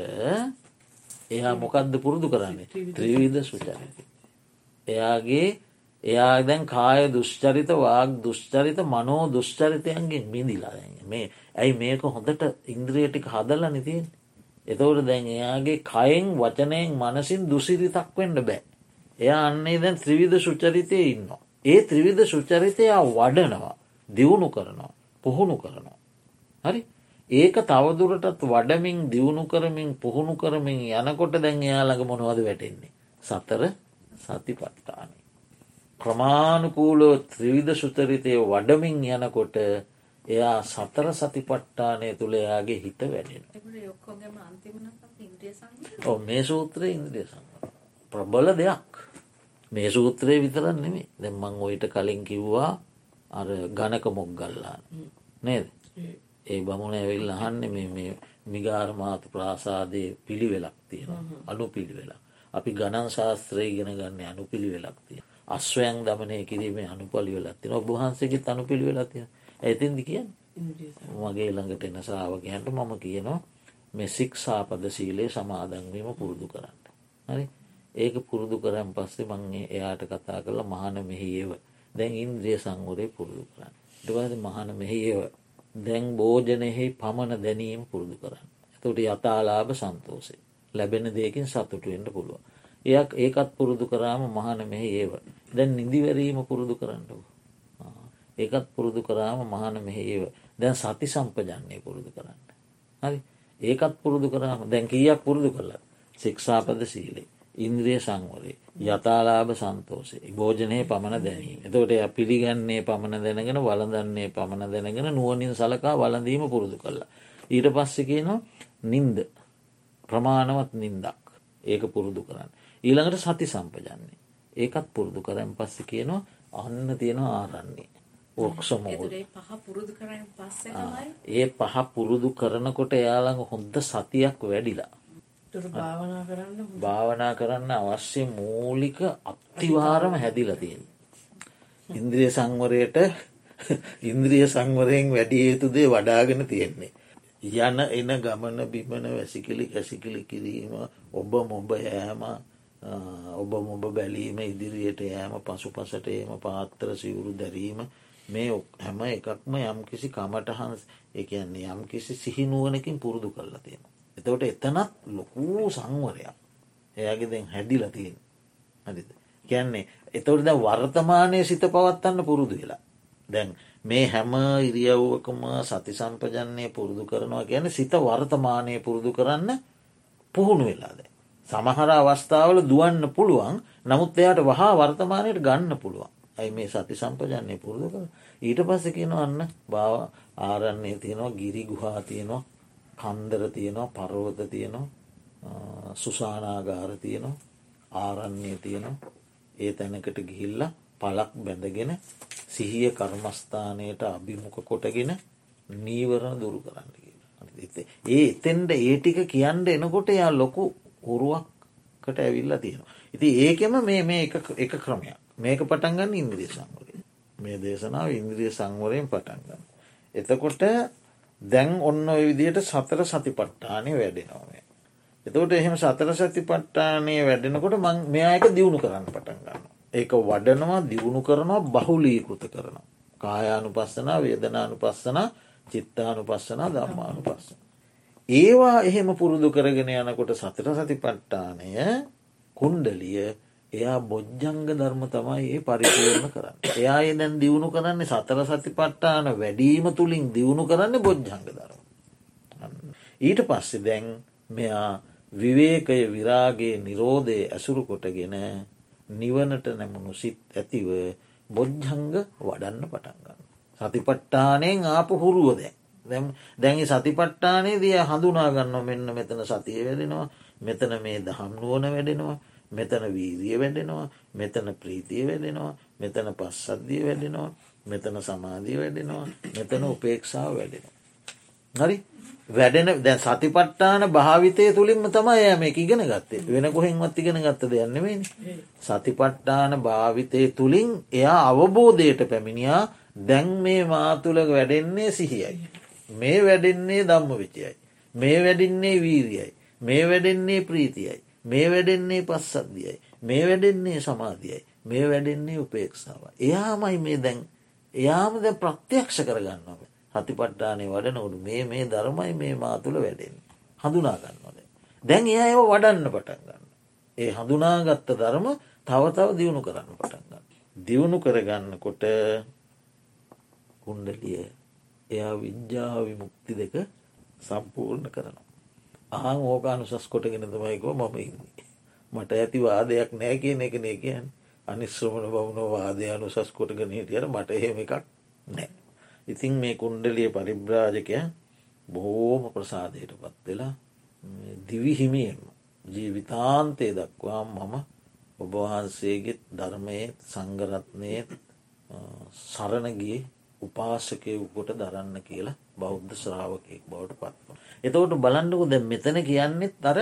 එයා මොකක්ද පුරුදු කරන්නේ ත්‍රීවිධ සුචරිත. එයාගේ එයා දැන් කාය දුෂ්චරිත වාග දුෂ්චරිත මනෝ දුෂ්චරිතයන්ගෙන් මිදිලා මේ ඇයි මේක හොඳට ඉන්ද්‍රියටික හදල නිතියෙන් එතවට දැන් එයාගේ කයෙන් වචනයෙන් මනසින් දුසිරිතක් වෙන්න බෑ. එයා අන්නේ දැන් ත්‍රිවිධ සුචරිතය ඉන්නවා. ඒ ත්‍රිවිධ සුචරිතයා වඩනවා දියුණු කරනවා පුහුණු කරනවා. හරි ඒක තවදුරටත් වඩමින් දියුණු කරමින් පුහුණු කරමින් යනකොට දැන් එයාළඟ මොනවද වැටෙන්නේ. සතර සති පට්ටානි. ක්‍රමාණුකූලෝ ත්‍රිවිධ සුචරිතය වඩමින් යනකොට එයා සතර සතිපට්ටානය තුළ එයාගේ හිත වැඩෙන. ඕ මේ සූත්‍රය ඉන්ද්‍රිය සම. ප්‍රබල දෙයක් මේ සූත්‍රය විතරන්න නෙමේ දෙමං ඔයිට කලින් කිව්වා අර ගණක මොක්ගල්ලා නේද ඒ බමුණ ඇවිල් අහන්න මේ මිගාරමාත ප්‍රාසාදය පිළිවෙලක් තියෙන අනු පිළිවෙලා අපි ගණන් ශාස්ත්‍රය ගෙන ගන්න අනු පිළිවෙලක් තිය අස්වයන් දමනය කිරීමේ අනුපලි වෙලත් තින ඔබහන්සේගේ අනු පිළිවෙලා තියෙන ඇතින්දි කියන්න? මගේ ළඟට එන ශ්‍රාවකයන්ට මම කියනවා මෙ සික්ෂාපද සීලේ සමාදන්වීම පුරුදු කරන්න. හරි? ඒක පුරුදු කරන් පස්සේ මංගේ එයාට කතා කරලා මහන මෙහිඒව දැන් ඉන්ද්‍රිය සංවරය පුරුදු කරන්න. ටවද මහන මෙහිඒව දැන් භෝජනයෙහි පමණ දැනීම පුරුදු කරන්න. එතට යතාලාභ සන්තෝසේ ලැබෙන දෙයකින් සතුටුවෙන්ට පුළුව. එයක් ඒකත් පුරුදු කරාම මහන මෙහි ඒව දැන් නිදිවැරීම පුරුදු කරන්නව. ඒකත් පුරුදු කරාම මහන මෙහේව දැන් සති සම්පජන්නේ පුරුදු කරන්න. හරි ඒකත් පුරුදු කරාම දැන් කියක් පුරුදු කරලා සික්ෂාපද සීලේ ඉන්ද්‍රිය සංවරේ යතාලාභ සන්තෝසේ භෝජනය පමණ දැනීම එතකොට එය පිළිගන්නේ පමණ දැනගෙන වලදන්නේ පමණ දැනගෙන නුවනින් සලකා වලඳීම පුරුදු කරලා. ඊට පස්සෙ කියනවා නින්ද ප්‍රමාණවත් නින්දක් ඒක පුරුදු කරන්න. ඊළඟට සති සම්පජන්නේ ඒකත් පුරුදු කරන් පස්සෙ කියනවා අන්න තියෙනවා ආරන්නේ. ඔක්සමෝල් ඒ පහ පුරුදු කරනකොට එයාළඟ හොඳ සතියක් වැඩිලා භාවනා කරන්න අවශ්‍ය මූලික අත්තිවාරම හැදිල තියෙන. ඉන්ද්‍රිය සංවරයට ඉන්ද්‍රිය සංවරයෙන් වැඩිය යුතුදේ වඩාගෙන තියෙන්නේ. යන එන ගමන බිමන වැසිකිලි කැසිකිලි කිරීම ඔබ මොබ යෑම ඔබ මොබ බැලීම ඉදිරියට යෑම පසු පසට ඒම පාත්තර සිවුරු දැරීම මේ හැම එකක්ම යම් කිසි කමටහන් එකන්නේ යම් කිසි සිහිනුවනකින් පුරුදු කරලා තියෙන. එතවට එතනත් ලොකූ සංවරයක් එයාගේ දැන් හැදිල තියෙන හරිද. කියන්නේ එතවට ද වර්තමානය සිත පවත්වන්න පුරුදු වෙලා. දැන් මේ හැම ඉරියව්වකම සති සම්පජන්නේ පුරුදු කරනවා ගැන සිත වර්තමානය පුරුදු කරන්න පුහුණු වෙලාද. සමහර අවස්ථාවල දුවන්න පුළුවන් නමුත් එයාට වහා වර්තමානයට ගන්න පුළුවන්. ඇයි මේ සති සම්පජන්නේ පුරුදු කර ඊට පස්ස කියනවන්න භාව ආරන්නේ තියෙනවා ගිරි ගුහා තියෙනවා කන්දර තියෙනවා පරවත තියෙනවා සුසානාගාර තියෙනවා ආරන්නේ තියෙනවා. ඒ තැනකට ගිහිල්ල පලක් බැඳගෙන සිහිය කර්මස්ථානයට අභිමුඛ කොටගෙන නීවරණ දුරු කරන්න ඒ එතෙන්ට ඒ ටික කියන්න එනකොට යා ලොකු උරුවක්කට ඇවිල්ල තියෙනවා. ඉති ඒකෙම මේ මේ එක ක්‍රමයක්. මේක පටන්ගන්න ඉන්ද්‍රිය සංවරය. මේ දේශනාව ඉන්ද්‍රිය සංවරයෙන් පටන්ගන්න. එතකොට දැන් ඔන්න ඔය විදියට සතර සතිපට්ටානය වැඩෙනවාේ. එතකොට එහෙම සතර සතිපට්ටානය වැඩෙනකොට මං මෙයායක දියුණු කරන්න පටන් ගන්න. ඒක වඩනවා දියුණු කරනවා බහුලීකෘත කරනවා. කායානු පස්සනා වේදනානු පස්සනා චිත්තානු පස්සනා ධම්මානු පස්සන. ඒවා එහෙම පුරුදු කරගෙන යනකොට සතර සතිපට්ටානය කුණ්ඩලිය එයා බොජ්ජංග ධර්ම තමයි ඒ පරිපූර්ණ කරන්න. එයා දැන් දියුණු කරන්නේ සතර සතිපට්ටාන වැඩීම තුළින් දියුණු කරන්න බොජ්ජංග ධර්ම. ඊට පස්සෙ දැන් මෙයා විවේකය විරාගේ නිරෝධය ඇසුරු කොටගෙන නිවනට නැමුණු සිත් ඇතිව බොජ්ජංග වඩන්න පටන්ගන්න. සතිපට්ටානයෙන් ආපු හුරුව දැන් දැම් දැඟි සතිපට්ටානේ දිය හඳුනාගන්න මෙන්න මෙතන සතිය වැඩෙනවා මෙතන මේ දහම් නුවන වැඩෙනවා මෙතන වීදිය වැඩෙනවා මෙතන ප්‍රීතිය වැඩෙනවා මෙතන පස්සද්ධිය වැඩෙනවා මෙතන සමාධිය වැඩෙනවා මෙතන උපේක්ෂාව වැඩෙනවා. හරි වැඩෙන දැ සතිපට්ටාන භාවිතය තුළින්ම තමයි ය මේ ඉගෙන ගත්තේ වෙන කොහෙන්වත් ඉගෙන ගත්ත දෙයන්නෙවෙනි. සතිපට්ටාන භාවිතය තුළින් එයා අවබෝධයට පැමිණියා දැන් මේ මාතුළ වැඩෙන්නේ සිහියයි. මේ වැඩෙන්නේ දම්ම විචයයි. මේ වැඩින්නේ වීරියයි. මේ වැඩෙන්නේ ප්‍රීතියයි. මේ වැඩෙන්නේ පස්සද්ධියයි. මේ වැඩෙන්නේ සමාධියයි. මේ වැඩෙන්නේ උපේක්ෂාව. එයාමයි මේ දැන් එයාම දැ ප්‍රත්‍යක්ෂ කරගන්නව. හතිපට්ටානේ වඩනවුඩු මේ මේ ධර්මයි මේ මාතුළ වැඩෙන්. හඳුනාගන්නවද. දැන් එයා ඒව වඩන්න පටන්ගන්න. ඒ හඳුනාගත්ත ධර්ම තව තව දියුණු කරන්න පටන්ගන්න. දියුණු කරගන්නකොට කුණ්ඩලිය එයා විද්‍යාව විමුක්ති දෙක සම්පූර්ණ කරනවා. ආං ඕකානුසස් කොටගෙන තමයිකෝ මම ඉන්නේ. මට ඇති වාදයක් නෑ කියන එක නේ කියන් අනිශ්‍රමණ බවුණ වාදය අනුසස් කොටගෙන හිටියට මට එහෙම එකක් නෑ. ඉතින් මේ කුණ්ඩලිය පරිබ්‍රාජකය බොහෝම ප්‍රසාදයට පත් වෙලා දිවිහිමියම ජීවිතාන්තය දක්වා මම ඔබවහන්සේගෙත් ධර්මයත් සංගරත්නයත් සරණගේ උපාසකයකුකොට දරන්න කියලා බෞද්ධ ශ්‍රාවකයෙක් බවට පත්ව. එතවට බලන්ඩකු දැ මෙතන කියන්නෙත් අර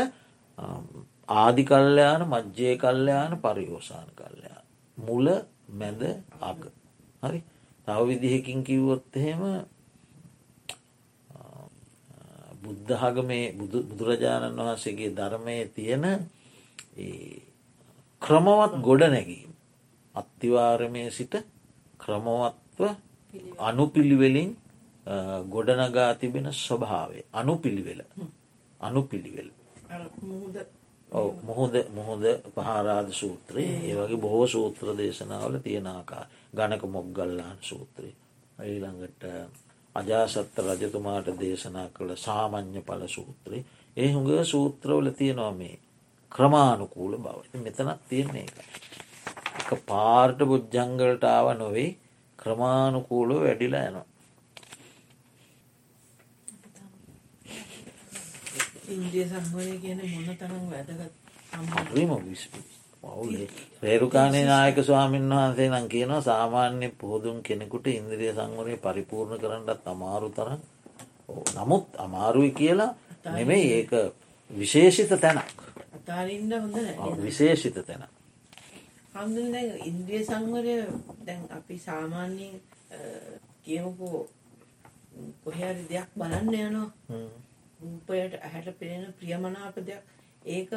ආදි කල්්‍යයාන මජ්්‍යය කල්්‍යයාන පරියෝසාන කල්ලයා. මුල මැද අග. හරි තව විදිහකින් කිව්වොත් එහෙම බුද්ධහග මේ බුදුරජාණන් වහන්සේගේ ධර්මය තියෙන ක්‍රමවත් ගොඩ නැගීම. අත්තිවාරමය සිට ක්‍රමවත්ව අනුපිළිවෙලින් ගොඩනගා තිබෙන ස්වභාවේ අනුපිළිවෙල. අනුපිළිවෙල. මුහොද. මුහොද පහරාද සූත්‍රයේ. ඒ වගේ බොහෝ සූත්‍ර දේශනාවල තියෙනආකා ගණක මොග්ගල්ලාන් සූත්‍රය. ඊළඟට අජාසත්ත රජතුමාට දේශනා කළ සාමං්්‍ය පල සූත්‍රයේ. ඒ හුඟ සූත්‍රවල තියෙනවා මේ ක්‍රමානුකූල බව. මෙතනක් තියෙන්නේ එක. එක පාර්ට බුද්ධ්ජංගලට ආව නොවෙයි ක්‍රමානුකූලව වැඩිලා යනවා. ඉන්දිය සම්බලය කියන මොන තරම් වැදගත් රිම මවුලේ. රේරුකානේ නායක ස්වාමීන් වහන්සේ නම් කියනවා සාමාන්‍ය පෝදුම් කෙනෙකුට ඉන්ද්‍රිය සංවරය පරිපූර්ණ කරන්නටත් අමාරු තරම්. නමුත් අමාරුයි කියලා නෙමෙයි ඒක විශේෂිත තැනක්. විශේෂිත තැන හඳුන් ඉන්ද්‍රිය සංවරය දැන් අපි සාමාන්‍යයෙන් කියමුකෝ කොහරි දෙයක් බලන්න යනවා රූපයට ඇහැට පෙනෙන ප්‍රියමනාප දෙයක්. ඒක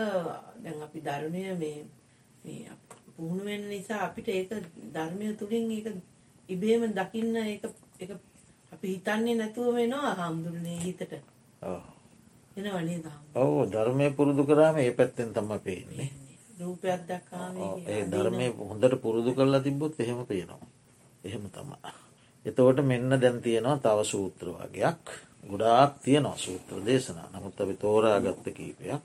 දැන් අපි ධර්මය මේ පුහුණු වෙන නිසා අපිට ඒක ධර්මය තුලින් ඒක ඉබේම දකින්න ඒක ඒක අපි හිතන්නේ නැතුව වෙනවා හාමුදුරනේ හිතට එනවා නේද ඔව් ධර්මය පුරුදු කරාම ඒ පැත්තෙන් තමයි පේන්නේ. රූපයක් දැක්කාම ඒ ධර්මය හොඳට පුරුදු කරලා තිබ්බොත් එහෙම පේනවා. එහෙම තමා එතවට මෙන්න දැන් තියෙනවා තව සූත්‍ර වගේයක් ගොඩාක් තියෙනවා සූත්‍ර දේශනා. නමුත් අපි තෝරාගත්ත කීපයක්.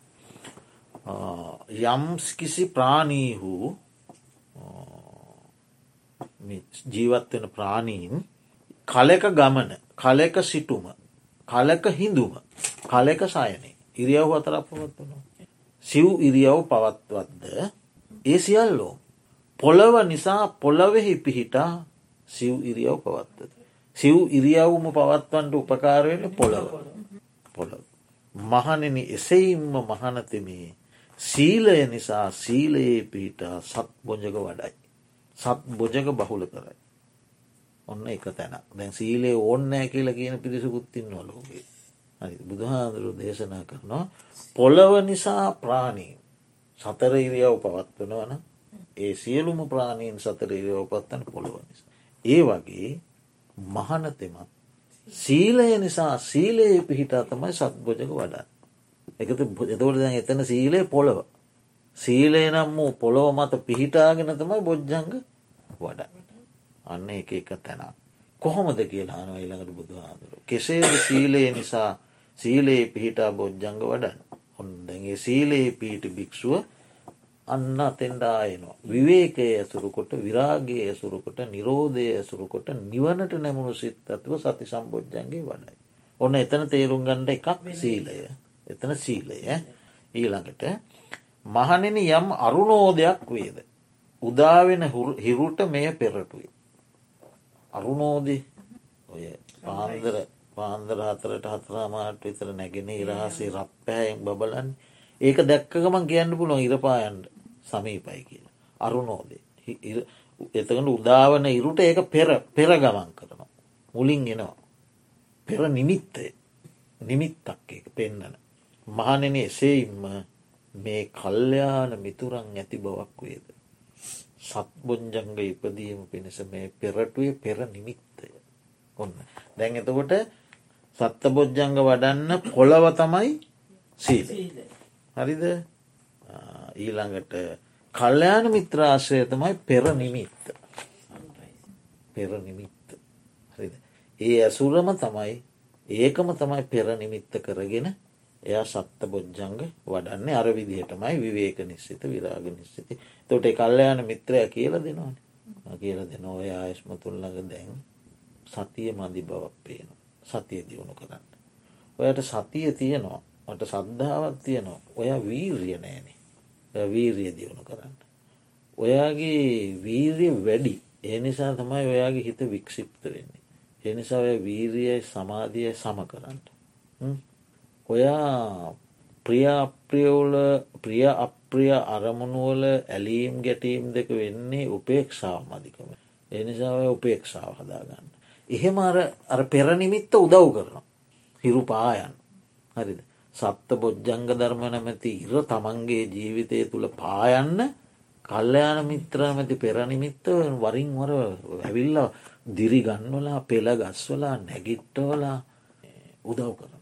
යම් කිසි ප්‍රාණීහු ජීවත්වෙන ප්‍රාණීන් කලෙක ගමන කලෙක සිටුම කලක හිඳුම කලෙක සයනේ ඉරියව් අතරක් පවත්වනවා. සිව් ඉරියව් පවත්වත්ද ඒ සියල්ලෝ පොළව නිසා පොළවෙහි පිහිටා සිව් ඉරියව් පවත්තද. සිව් ඉරියව්ම පවත්වන්ට උපකාරවෙන පොළව පොළව. මහනෙන එසෙයින්ම මහනතමේ සීලය නිසා සීලයේ පිහිටා සත් බොජක වඩයි. සත් බොජක බහුල කරයි. ඔන්න එක තැන දැන් සීලේ ඕන්නෑ කියලා කියන පිරිසකුත්තින් නොලෝගේ. බුදුහාදුරු දේශනා කරනවා පොළව නිසා ප්‍රාණී සතර ඉරියව් පවත්වනවන ඒ සියලුම ප්‍රාණීන් සතර ඉරියව් පත්තන පොළොව නිසා. ඒ වගේ මහනතෙමත් සීලය නිසා සීලයේ පිහිටා තමයි සත්බෝජක වඩා. එකත එතවට දැන් එතන සීලය පොළොව. සීලය නම් වූ පොළොව මත පිහිටාගෙන තමයි බොජ්ජංග වඩා. අන්න එක එක තැන. කොහොමද කියලා හන ඊළඟට බුදුහාදුරු. කෙසේද සීලය නිසා සීලයේ පිහිටා බොජ්ජංග වඩන්න. ඔන්න දැගේ සීලයේ පිහිටි භික්‍ෂුව අන්න අතෙන්ඩායනවා. විවේකය ඇසුරුකොට විරාගේ ඇසුරුකොට නිරෝධය ඇසුරුකොට නිවනට නැමුණු සිත් ඇතුව සති සම්බෝජ්ජන්ගේ වඩයි. ඔන්න එතන තේරුම් ගණ්ඩ එකක් සීලය එතන සීලය ඊළඟට මහනෙන යම් අරුණෝදයක් වේද. උදාවෙන හිරුට මෙය පෙරටුයි. අරුණෝදී ඔය පාන්දර පාන්දර හතරට හතරාමාට විතර නැගෙන ඉරහසේ රප්පෑයෙන් බබලන් ඒක දැක්කගමන් කියන්න පුළුවන් ඉරපායන්ට සමීපයි කියලා. අරුණෝදේ එතකට උදාවන ඉරුට ඒක පෙර පෙර ගමන් කරනවා. මුලින් එනවා. පෙර නිමිත්තය නිමිත්තක් එක පෙන්නන. මහනෙන එසේඉම්ම මේ කල්්‍යයාන මිතුරන් ඇති බවක් වේද. සත්බොංජංග ඉපදීම පිණිස මේ පෙරටුවේ පෙර නිමිත්තය. ඔන්න දැන් එතකොට සත්ත බොජ්ජංග වඩන්න පොළව තමයි සීල. හරිද ඊළඟට කල්්‍යයාන මිත්‍රාශ්‍රය තමයි පෙර නිමිත්ත. පෙර නිමිත්ත. හරිද. ඒ ඇසුරම තමයි ඒකම තමයි පෙර නිමිත්ත කරගෙන එයා සත්ත බොජ්ජංග වඩන්නේ අර විදිහටමයි විවේක නිශ්සිත විරාග නිශ්සිති තොට කල්ලයාන මිත්‍රය කියල දෙනවාන කියල දෙන ඔය ආයස්මතුල්ලඟ දැන් සතිය මදි බවක් පේන සතිය දියුණු කරන්න. ඔයට සතිය තියෙනවා මට සද්ධාවක් තියෙනවා ඔය වීර්ය නෑනෙ වීරිය දියුණු කරන්න. ඔයාගේ වීරිය වැඩි ඒ නිසා තමයි ඔයාගේ හිත වික්ෂිප්ත වෙන්නේ. ඒ නිසා ඔය වීරියයි සමාධියයි සම කරන්න. ඔයා ප්‍රියප්‍රියවල ප්‍රිය අප්‍රිය අරමුණුවල ඇලීම් ගැටීම් දෙක වෙන්නේ උපේක්ෂාව මධිකම. එනිසා ඔය උපේක්ෂාව හදාගන්න. එහෙම අර පෙරනිමිත්ත උදව් කරනවා. හිරු පායන් හරිද. සත්ත බොජ්ජංග ධර්ම නැමැති ඉර තමන්ගේ ජීවිතය තුළ පායන්න කල්ලයාන මිත්‍ර මැති පෙරනිමිත්ත වරින් වර ඇවිල්ල දිරි ගන්වලා පෙළ ගස්වලා නැගිට්ටවලා උදව් කරන.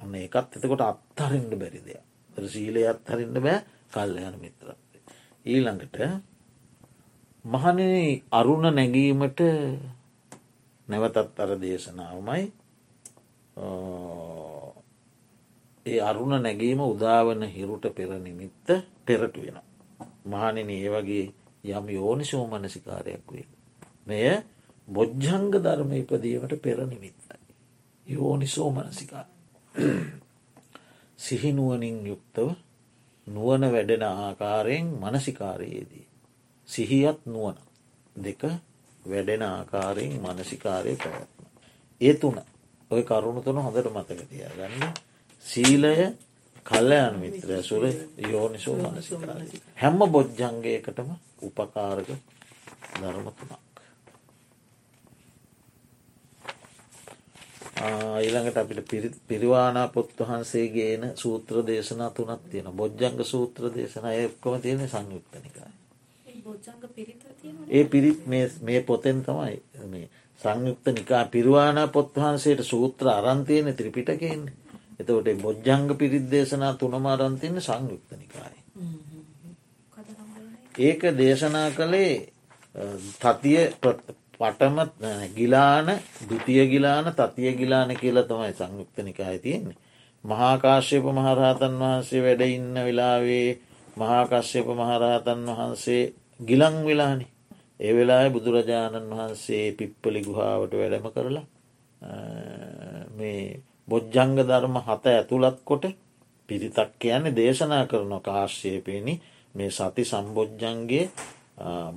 ඔන්න එකත් එතකොට අත්හරින්ට බැරි දෙයක් සීලය අත්හරින්න බෑ කල්ලයන මිත්‍රත්ය. ඊළඟට මහන අරුණ නැගීමට නැවතත් අර දේශනාවමයි ඒ අරුණ නැගීම උදාවන හිරුට පෙර නිමිත්ත පෙරට වෙන. මහනින ඒ වගේ යම් යෝනිසෝ මනසිකාරයක් වේ. මෙය බොජ්ජංග ධර්ම ඉපදීමට පෙර නිමිත්තයි. යෝනිසෝ මනසිකාර. සිහිනුවනින් යුක්තව නුවන වැඩෙන ආකාරයෙන් මනසිකාරයේදී. සිහියත් නුවන දෙක වැඩෙන ආකාරයෙන් මනසිකාරය පැවැත්ම. ඒ තුන ඔය කරුණු තුන හොඳට මතක තියාගන්න සීලය කල්ලයන් මිත්‍රය සුර යෝනිසෝ මනසිකාරය හැම්ම බොජ්ජංගයකටම උපකාරක ධර්මතුනක්. ඊළඟට අපිට පිරිවානා පොත් වහන්සේගේන සූත්‍ර දේශනා තුනත් තියෙන බොජ්ජංග සූත්‍ර දේශන එක්කොම තියෙන සංයුක්තනිකයි. ඒ පිරිත් මේ පොතෙන් තමයි සංයුක්ත නිකා පිරුවානා පොත් වහන්සේට සූත්‍ර අරන්තියන ත්‍රිපිටකෙන්නේ එතකොට බොජ්ජංග පිරිත් දේශනා තුනම අරන්තියන්න සංයුක්ත නිකායි. ඒක දේශනා කළේ තතිය පටම ගිලාන දුතිය ගිලාන තතිය ගිලාන කියලා තමයි සංයුක්ත නිකාය තියෙන්නේ. මහාකාශ්‍යප මහරහතන් වහන්සේ වැඩ ඉන්න වෙලාවේ මහාකශ්‍යප මහරහතන් වහන්සේ ගිලං වෙලානි. ඒ වෙලා බුදුරජාණන් වහන්සේ පිප්පලි ගුහාාවට වැඩම කරලා මේ බොජ්ජංග ධර්ම හත ඇතුළත් කොට පිරිතක් කියන්නේ දේශනා කරන කාශ්‍යයපයනි මේ සති සම්බෝජ්ජන්ගේ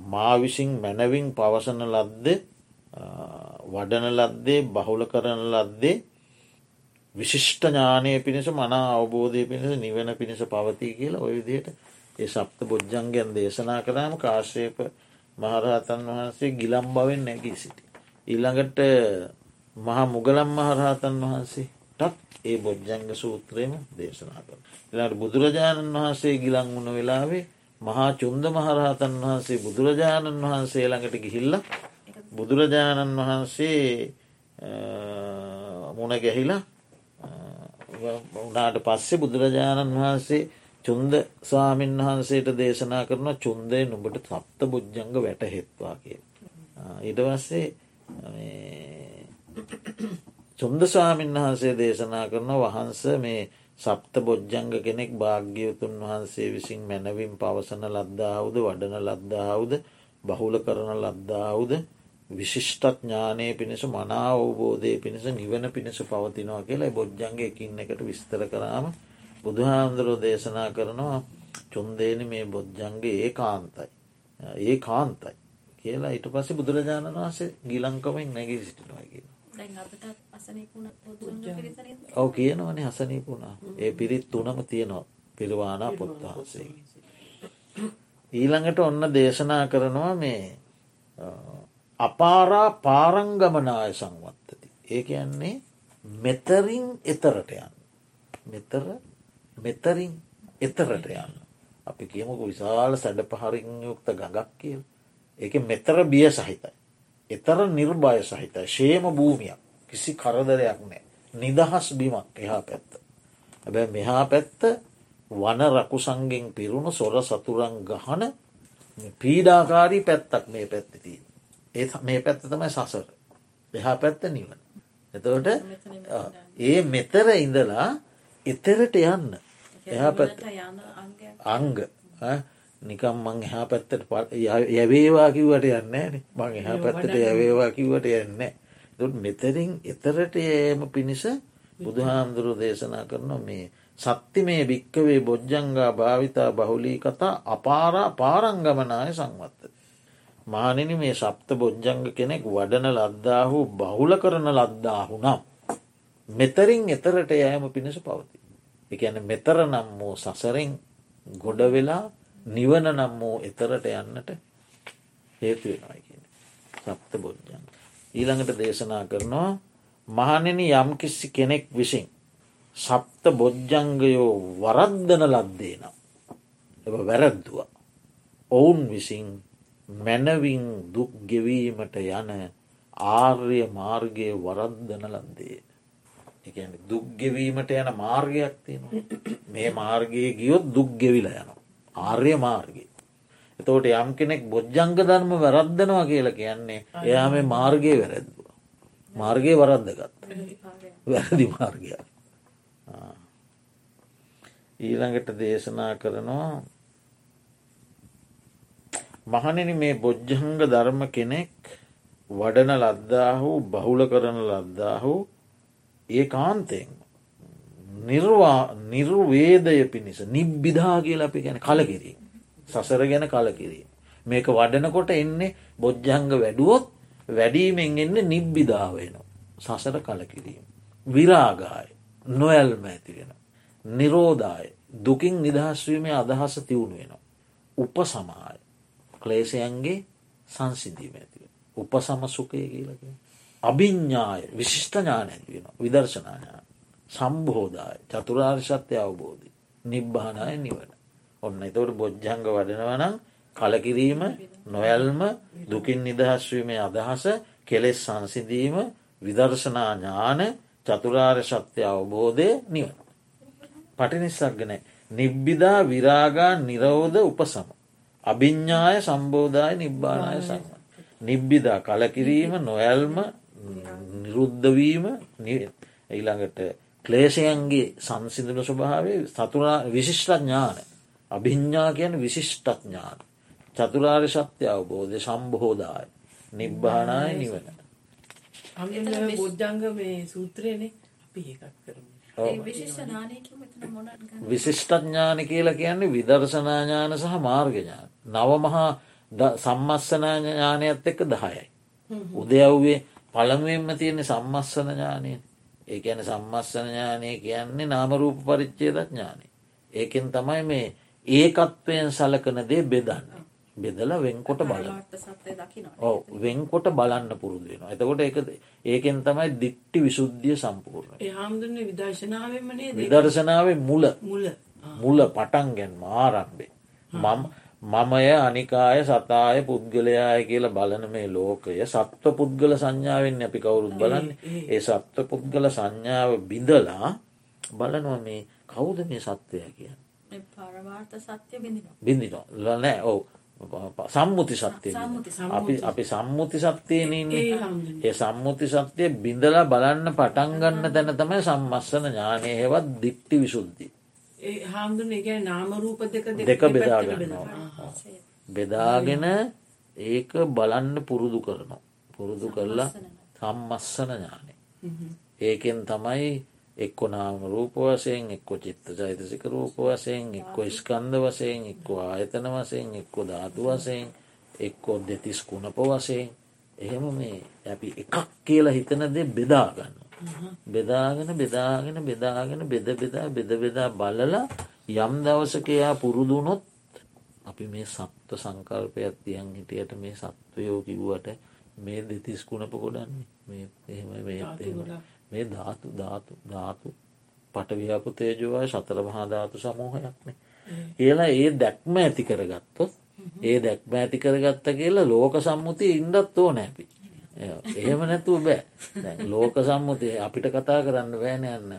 මා විසින් මැනවින් පවසන ලද්ද වඩන ලද්දේ බහුල කරන ලද්දේ විශිෂ්ට ඥානය පිණිස මනා අවබෝධය පිණිස නිවන පිණිස පවතිී කියලා ඔය විදියට ඒ සප්ත බොජ්ජන්ගයන් දේශනා කරාම කාශ්‍යප මහරහතන් වහන්සේ ගිලම් බවෙන් නැගී සිටි. ඊළඟට මහා මුගලම් මහරහතන් වහන්සේටත් ඒ බොජ්ජංග සූත්‍රයම දේශනා කර. එලාට බුදුරජාණන් වහන්සේ ගිලං වුණ වෙලාවේ මහා චුන්ද මහරහතන් වහන්සේ බුදුරජාණන් වහන්සේ ළඟට ගිහිල්ල බුදුරජාණන් වහන්සේ මුණ ගැහිලා උනාට පස්සේ බුදුරජාණන් වහන්සේ චුන්ද ස්වාමීන් වහන්සේට දේශනා කරන චුන්දය නුබට සප්ත බුද්ධංග වැටහෙත්වා කිය. ඉට පස්සේ චුන්ද ස්වාමීන් වහන්සේ දේශනා කරන වහන්ස මේ සප්ත බොජ්ජංග කෙනෙක් භාග්‍යවතුන් වහන්සේ විසින් මැනවින් පවසන ලද්දාහුද වඩන ලද්දාහුද බහුල කරන ලද්දාහුද විශිෂ්ටත් ඥානය පිණිස මනා අවබෝධය පිණිස නිවන පිණිස පවතිනවා කියලා බොජ්ජන්ග එකින් එකට විස්තර කරාම බුදුහාන්දුරෝ දේශනා කරනවා චුන්දේන මේ බොජ්ජන්ගේ ඒ කාන්තයි. ඒ කාන්තයි කියලා ඊට පස්සේ බුදුරජාණන් වහන්සේ ගිලංකමෙන් නැගී සිටිනවා කියලා. ඔව කියනවනේ හසනීපුුණා ඒ පිරිත් තුනම තියෙනවා පිරිවානා පොත්වහන්සේ. ඊළඟට ඔන්න දේශනා කරනවා මේ අපාරා පාරංගමනාය සංවත්තති. ඒ කියන්නේ මෙතරින් එතරට යන්න. මෙතර මෙතරින් එතරට යන්න. අපි කියමුක විශාල සැඩ පහරින් යුක්ත ගඟක් කියල්. ඒක මෙතර බිය සහිතයි. එතර නිර්භය සහිතයි. ශේම භූමියක් කිසි කරදරයක් නෑ. නිදහස් බිමක් එහා පැත්ත. හැබැ මෙහා පැත්ත වන රකුසන්ගෙන් පිරුණු සොර සතුරන් ගහන පීඩාකාරී පැත්තක් මේ පැත්තිතිී. ඒ මේ පැත්ත තමයි සසර එහා පැත්ත නිවන. එතවට ඒ මෙතර ඉඳලා එතරට යන්න එහා පැත් අංග නිකම් මං එහා පැත්තට යවේවා කිව්වට යන්න මං එහා පැත්තට යවේවා කිව්වට යන්න තුට මෙතරින් එතරට ඒම පිණිස බුදුහාමුදුරු දේශනා කරන මේ සත්ති මේ භික්කවේ බොජ්ජංගා භාවිතා බහුලී කතා අපාරා පාරංගමනාය සංවත්තති. මානෙන මේ සප්ත බොජ්ජංග කෙනෙක් වඩන ලද්දාහු බහුල කරන ලද්දාහු නම්. මෙතරින් එතරට යෑම පිණිස පවති. එකන මෙතර නම් වූ සසරෙන් ගොඩ වෙලා නිවන නම් වූ එතරට යන්නට හේතු වෙනයි කියන. සප්ත බොජ්ජං. ඊළඟට දේශනා කරනවා මහනෙන යම් කිසි කෙනෙක් විසින්. සප්ත බොජ්ජංගයෝ වරද්දන ලද්දේ නම්. එ වැරද්දුව. ඔවුන් විසින් මැනවින් දුක් ගෙවීමට යන ආර්ය මාර්ගය වරද්දන ලන්දේ. එක දුක් ගෙවීමට යන මාර්ගයක් තියෙනවා. මේ මාර්ගයේ ගියොත් දුක් ගෙවිල යන. ආර්ය මාර්ගය. එතෝට යම් කෙනෙක් බොජ්ජංග ධර්ම වැරද්දනවා කියලා කියන්නේ එයා මේ මාර්ගය වැරැද්දුව. මාර්ගය වරද්දගත්. වැරදි මාර්ගයක්. ඊළඟට දේශනා කරනවා මහනෙන මේ බොජ්ජංග ධර්ම කෙනෙක් වඩන ලද්දාහු බහුල කරන ලද්දාහු ඒ කාන්තයෙන් නිර්වා නිර්වේදය පිණිස නිබ්බිධා කියල අපි ගැන කලකිරීම. සසර ගැන කලකිරීම. මේක වඩනකොට එන්නේ බොජ්ජංග වැඩුවොත් වැඩීමෙන් එන්න නිබ්බිධාවයනවා. සසර කලකිරීම. විරාගාය නොඇල්ම ඇතිවෙන. නිරෝධාය දුකින් නිදහස්වීමේ අදහස තිවුණු වෙනවා. උප සමාය ක්ලේෂයන්ගේ සංසිදීම ඇතිව. උපසම සුකය කියලක. අභිඤ්ඥාය විශිෂ්ට ඥාන ඇතිවෙන විදර්ශනාඥාන සම්බෝධය චතුරාර්ශත්‍ය අවබෝධි නිබ්භානාය නිවන. ඔන්න එතවට බොජ්ජංග වඩනවනම් කලකිරීම නොයල්ම දුකින් නිදහස්වීමේ අදහස කෙලෙස් සංසිදීම විදර්ශනා ඥාන චතුරාර්ය ශත්‍ය අවබෝධය නිවන. පටිනිස්සක්ගන නිබ්බිදා විරාගා නිරෝධ උපසම. අභිඤ්ඥාය සම්බෝධය නිබ්බානාය සම. නිබ්බිදා කලකිරීම නොයල්ම නිරුද්ධවීම ඊළඟට ක්ලේෂයන්ගේ සංසිදුන ස්වභාවේ සතුරා විශිෂ්ටඥාන අභිඤ්ඥා කියන විශිෂ්ටඥාන. චතුරාර්ය ශත්‍ය අවබෝධය සම්බහෝදාය නිබ්බානාය නිවන. බොද්ධංග මේ සූත්‍රයනේ අපි ඒකක් කරම. විශිෂ්ටඥාන කියලා කියන්නේ විදර්ශනාඥාන සහ මාර්ගඥාන. නව මහා සම්මස්සන ඥානයත් එක්ක දහයයි. උදයව්වේ පළමුුවෙන්ම තියෙන සම්මස්සන ඥානය ඒ ඇන සම්මස්සන ඥානය කියන්නේ නාමරූප පරිච්චේද ඥානය. ඒකෙන් තමයි මේ ඒකත්වයෙන් සලකන දේ බෙදන්න. බෙදල වෙන්කොට බල ඕ වෙන්කොට බලන්න පුරුදු වෙන. එතකොට එක ඒකෙන් තමයි දික්ටි විශුද්ධිය සම්පූර්ණ විදර්ශනාව මුල මුල පටන් ගැන්ම ආරම්භේ. මම මමය අනිකාය සතාය පුද්ගලයාය කියලා බලන මේ ලෝකය සත්ව පුද්ගල සංඥාවෙන් අපි කවුරුත් බලන්න. ඒ. සත්ව පුද්ගල සංඥාව බිඳලා බලනවා මේ කවුද මේ සත්වය කිය බිඳිනවා. ලනෑ ඔවු. සම්මුති සත්‍යය අපි අපි සම්මුති සත්‍යයන ඒ සම්මුති සත්‍යය බිඳලා බලන්න පටන්ගන්න තැන තමයි සම්මස්සන ඥානය. හෙවත් දික්ටි විසුද්ධි හාමුදුන එක නාමරූප දෙක දෙක බෙදාගන්නවා බෙදාගෙන ඒක බලන්න පුරුදු කරනවා. පුරුදු කරලා සම්මස්සන ඥානය ඒකෙන් තමයි එක්කො නාම රූප වසයෙන් එක්කො චිත්ත චෛතසික රූප වසයෙන් එක්කො ස්කන්ධ වසයෙන් එක්කො ආයතන වසයෙන් එක්කො ධාතු වසයෙන් එක්කෝ දෙතිස් කුණප වසයෙන් එහෙම මේ අපි එකක් කියලා හිතන දෙ බෙදාගන්න බෙදාගෙන බෙදාගෙන බෙදාගෙන බෙද බෙදා බෙද බෙදා බලලා යම් දවසකයා පුරුදුනොත් අපි මේ සත්ව සංකල්පයක් තියන් හිටියට මේ සත්වයෝ කිව්වට මේ දෙතිස් කුණප කොඩන්නේ මේ ධාතු ධාතු ධාතු පටවියපු තේජෝවයි සතර මහා ධාතු සමූහයක්නේ කියලා ඒ දැක්ම ඇති කරගත්තොත් ඒ දැක්ම ඇති කරගත්ත කියලා ලෝක සම්මුතිය ඉන්ඩත් ඕ නැපි එහෙම නැතුව බෑ. ලෝක සම්මුතිය අපිට කතා කරන්න බෑන යන්න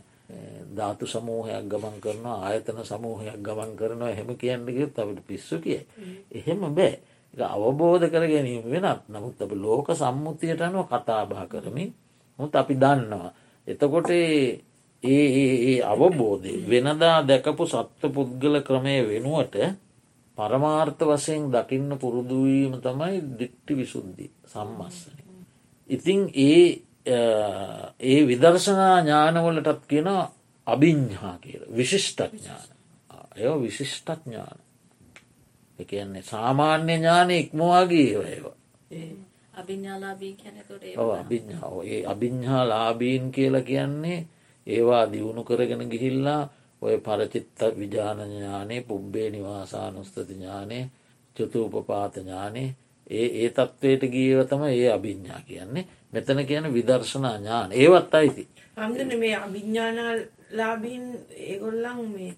ධාතු සමූහයක් ගමන් කරනවා ආයතන සමූහයක් ගමන් කරනවා එහෙම කියන්නගෙත් අපිට පිස්සු කිය එහෙම බෑ. අවබෝධ කර ගැනීම වෙනත්. නමුත් අප ලෝක සම්මුතියට අනුව කතාබා කරමින් මුත් අපි දන්නවා. එතකොට ඒ අවබෝධය වෙනදා දැකපු සත්ව පුද්ගල ක්‍රමය වෙනුවට පරමාර්ථ වසයෙන් දකින්න පුරුදුවීම තමයි දික්ටි විසුද්ධි සම්මස්සන. ඉතිං ඒ ඒ විදර්ශනා ඥානවලටත් කියෙන අභිඤ්හා කියල. විශිෂ්ටඥාන. ඒ විශිෂ්ටඥාන. එකන්නේ සාමාන්‍ය ඥාන ඉක්මවාගේ ඒවා අභිඥාව ඒ අභිඤ්හා ලාබීන් කියලා කියන්නේ ඒවා දියුණු කරගෙන ගිහිල්ලා ඔය පරචිත්ත විජානඥානය පුබ්බේ නිවාසානුස්තති ඥානය චතුූපපාත ඥානය ඒ ඒ තත්ත්වයට ගීව තම ඒ අභිඤ්ඥා කියන්නේ. මෙතන කියන විදර්ශනා ඥාන. ඒවත් අයිති. අම්දන මේ අභිඤ්ඥානා ලාබීන් ඒගොල්ලං මේ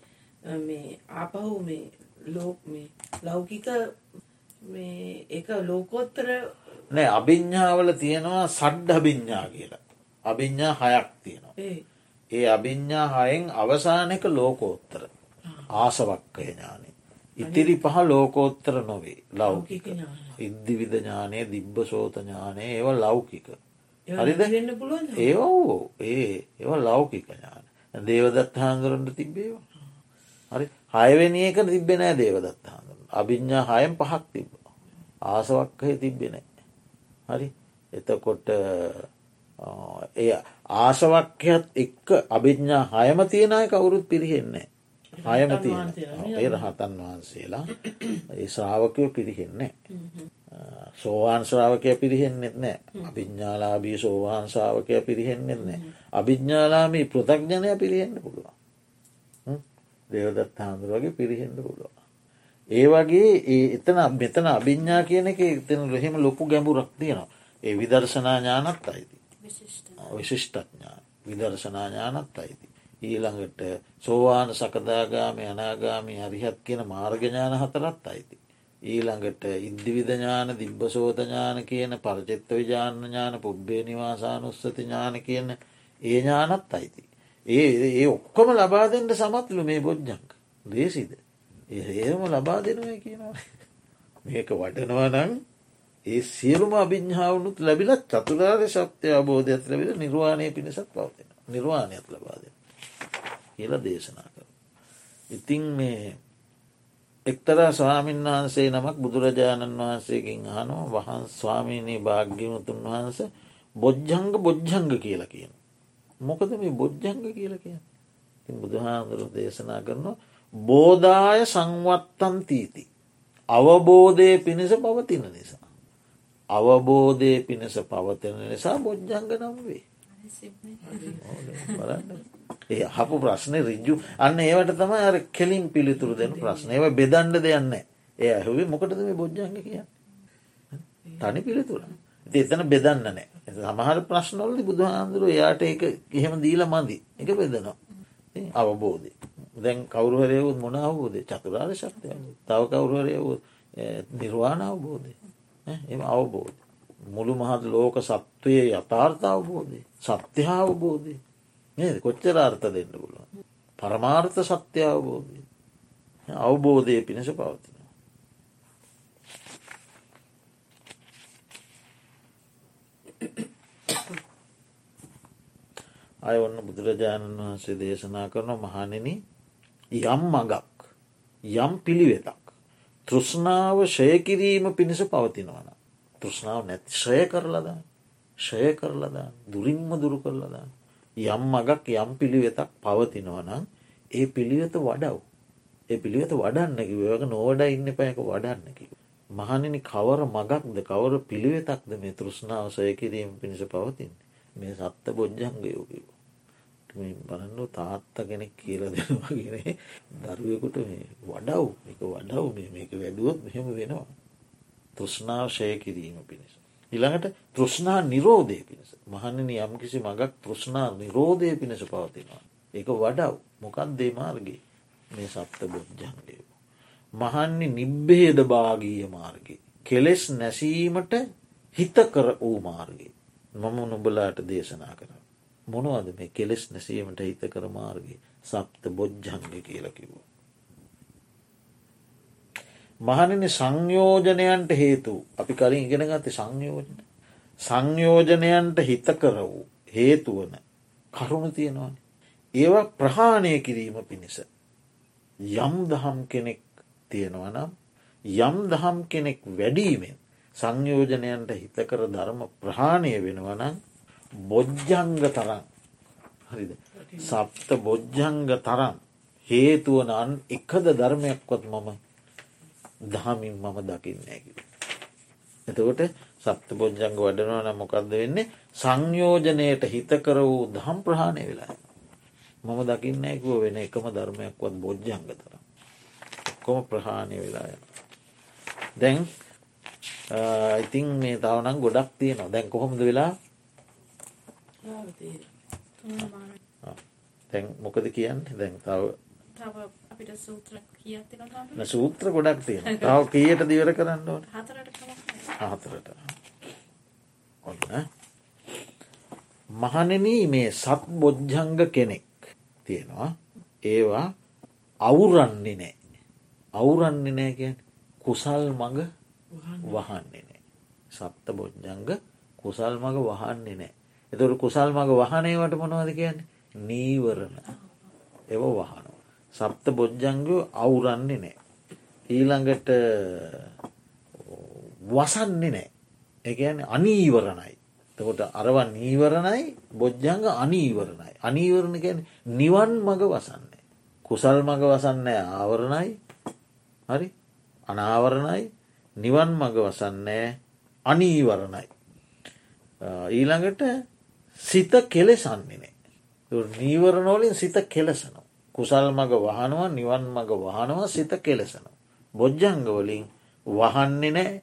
මේ ආපහු මේ ලෝක මේ ලෞකික මේ එක ලෝකෝත්තර නෑ අභිඤ්ඥාවල තියෙනවා සඩ්ඩ අභිඤ්ඥා කියලා. අභිඤ්ඥා හයක් තියෙනවා. ඒ. අභිඤ්ඥා හයෙන් අවසානක ලෝකෝත්තර. ආසවක්කය ඥානය ඉතිරි පහ ලෝකෝත්තර නොවේ. ලෞකික. ඉද්දිවිධ ඥානය දිබ්බ සෝත ඥානය ඒව ලෞකික. හරිද? ඒ ඕ ඒ ඒව ලෞකික ඥාන. දේවදත් හාන්දුරන්ට තිබ්බේවා. හරි. හයවෙනියක තිබෙනෑ දේවදත් හාන්දුර අභිඤ්ඥා හයම් පහක් තිබ ආසවක්කය තිබෙනෑ හරි. එතකොට එය ආසවක්‍යත් එක්ක අභිඥා හයම තියෙනය කවුරුත් පිරිහෙන්නේ හයම තියෙන ඒ රහතන් වහන්සේලා ඒ ශ්‍රාවකය පිරිහෙන්නේ සෝවාන් ශ්‍රාවකය පිරිහෙන්නෙත් නෑ අභිඥාලාබී සෝවාන් ශාවකය පිරිහෙන්නෙත් නෑ අභිඥාලාමී පෘතක්ජනය පිරිහෙන්න පුළුවන්. දේවදත් හාමුදුර වගේ පිරිහෙන්ඩ පුළුවන්. ඒ වගේ ඒ එතන මෙතන අභිඤ්ඥා කියන එක එතන රහෙම ලොකු ගැඹුරක් තියෙනවා. ඒ විදර්ශනා ඥානත් අයිති. විශිෂ්ටඥාන. විදර්ශනා ඥානත් අයිති ඊළඟට සෝවාන සකදාගාමය අනාගාමි හරිහත් කියන මාර්ගඥාන හතරත් අයිති. ඊළඟට ඉද්දිවිධඥාන දිබ්බසෝතඥාන කියන පරචෙත්ත විජාන ඥාන පුබ්බේ නිවාසානුස්සති ඥාන කියන ඒ ඥානත් අයිති. ඒ ඒ ඔක්කොම ලබාදෙන්ට සමත්ලු මේ බොජ්ජංක ලේසිද? ඒම ලබා දෙනවා කියනවා. මේක වටනවනං ඒ සියලුම අභිඤ්හාවනුත් ලැබිලත් චතුරාර්ය ශක්්‍ය අබෝධයක් ලැබිල නිර්වාණය පිණිසත් පවතින නිර්වාණයක් ලබාද කියල දේශනා කර. ඉතිං මේ එක්තරා ස්වාමීන් වහන්සේ නමක් බුදුරජාණන් වහන්සේකින් අහනෝ වහන් ස්වාමීනී භාග්‍යවතුන් වහන්ස බොජ්ජංග බොජ්ජංග කියලා කියන. මොකද මේ බොජ්ජංග කියල කිය. බුදුහාදුරු දේශනා කරනවා බෝධාය සංවත්තන් තීති. අවබෝධය පිණිස පවතින නිසා. අවබෝධය පිණිස පවතින නිසා බොජ්ජංග නම් වේ. ඒ හපු ප්‍රශ්නය රිජ්ජු අන්න ඒවට තම අර කෙලින් පිළිතුරු දෙන ප්‍රශ්නය ඒව බෙදන්ඩ දෙයන්න ඒ ඇහුවේ මොකටද මේ බොජ්ජංග කිය තනි පිළිතුර. එතන බෙදන්න නෑ සමහර ප්‍රශ්නවලදි බුදු හාන්දුරුව එයාට එක එහෙම දීල මදි. එක බෙදනවා. අවබෝධය. දැන් කවරුහරයවුත් මොන අවබෝධය? චතුරාර්ය ශක්තිය තව කවරුහරයවුත් නිර්වාණ අවබෝධය. එම අවබෝධ මුළු මහත් ලෝක සත්වය යථාර්ථ අවබෝධය සත්‍ය අවබෝධය. නේද? කොච්චර අර්ථ දෙන්න පුළුවන් පරමාර්ථ සත්‍ය අවබෝධය. අවබෝධය පිණිස පවතින අය ඔන්න බුදුරජාණන් වහන්සේ දේශනා කරන මහනෙන යම් මගක් යම් පිළිවෙතක් තෘෂ්ණාව ෂයකිරීම පිණිස පවතිනවන තෘෂ්ණාව නැති ශ්‍රය කරලදා ෂය කරලදා දුරින්ම දුරු කරලදා යම් මගක් යම් පිළිවෙතක් පවතිනවනම් ඒ පිළිවෙත වඩව් ඒ පිළිවෙත වඩන්නකි වක නොවඩ ඉන්න පැයක වඩන්නකි. මහනිනි කවර මගක්ද කවර පිළිවෙතක්ද මේ තෘෂ්ණාව සය කිරීම පිණිස පවතින් මේ සත්ත බොජ්ජංගයෝකිව. බලන්නු තාත්ත කෙනෙක් කියල දෙනවාගෙන දරුවකුට වඩව් එක වඩව් මේක වැදුවොත් මෙහෙම වෙනවා. තෘෂ්ණාව ෂය කිරීම පිණිස. ඉළඟට තෘෂ්ණා නිරෝධය පිණිස මහන්නන යම් කිසි මගක් තෘෂ්ණා නිරෝධය පිණිස පවතිනවා. ඒක වඩව් මොකක් දේ මාර්ගේ මේ සත්ත බොජ්ජන්ගය. මහන්නි නිබ්බේද භාගීය මාර්ගය. කෙලෙස් නැසීමට හිත කර වූ මාර්ගය. මම නොබලාට දේශනා කර. මොනවද මේ කෙලෙස් නැසීමට හිත කර මාර්ගය සප්ත බොජ්ජන්ග කියලකිවෝ. මහනිනි සංයෝජනයන්ට හේතු අපි කලින් ඉගෙන ගත සංයෝජන. සංයෝජනයන්ට හිත කර වූ හේතුවන කරුණු තියෙනවා. ඒවා ප්‍රහාණය කිරීම පිණිස. යම් දහම් කෙනෙක් තියෙනවනම් යම් දහම් කෙනෙක් වැඩීමෙන් සංයෝජනයන්ට හිතකර ධර්ම ප්‍රහාණය වෙනවනම් බොජ්ජංග තරම් හරිද සප්ත බොජ්ජංග තරම් හේතුවන අන් එකද ධර්මයක්වත් මම දහමින් මම දකින්නෑකි. එතකොට සප්ත බොජ්ජංග වඩනවා නම් මොකක්ද වෙන්නේ සංයෝජනයට හිතකර වූ දහම් ප්‍රහාණය වෙලා. මම දකින්නෑකුව වෙන එකම ධර්මයක්වත් බොජ්ජංග තර. කොම ප්‍රහාණය වෙලා යන. දැන් ඉතින් මේ තවනම් ගොඩක් තියෙනවා දැන් කොහොමද වෙලා දැන් මොකද කියන්න දැන් තව සූත්‍ර ගොඩක් තියෙන තව කියට දිවර කරන්න ඕන? හතරට ඔන්න. මහනෙන මේ සත් බොජ්ජංග කෙනෙක් තියෙනවා. ඒවා අවුරන්නේ නෑ අවුරන්නේ නෑ කිය කුසල් මඟ වහන්නේ නෑ සප්ත බොජ්ජංග කුසල් මඟ වහන්නේ නෑ එතුර කුසල් මඟ වහනයවට මොනවද කියන්නේ? නීවරණ. එව වහන සප්ත බොජ්ජංගෝ අවුරන්නේ නෑ. ඊළඟට වසන්නේ නෑ. එකන අනීවරණයි. තකොට අරව නීවරණයි බොජ්ජංග අනීවරණයි. අනීවරණ ගැන නිවන් මඟ වසන්නේ. කුසල් මඟ වසන්නේ ආවරණයි. හරි? අනාවරණයි. නිවන් මඟ වසන්නේ අනීවරණයි. ඊළඟට සිත කෙලෙසන්නේනේ නීවරණෝලින් සිත කෙලසනවා. කුසල් මඟ වහනවා නිවන් මඟ වහනවා සිත කෙලෙසනවා. බොජ්ජංගවලින් වහන්නේ නෑ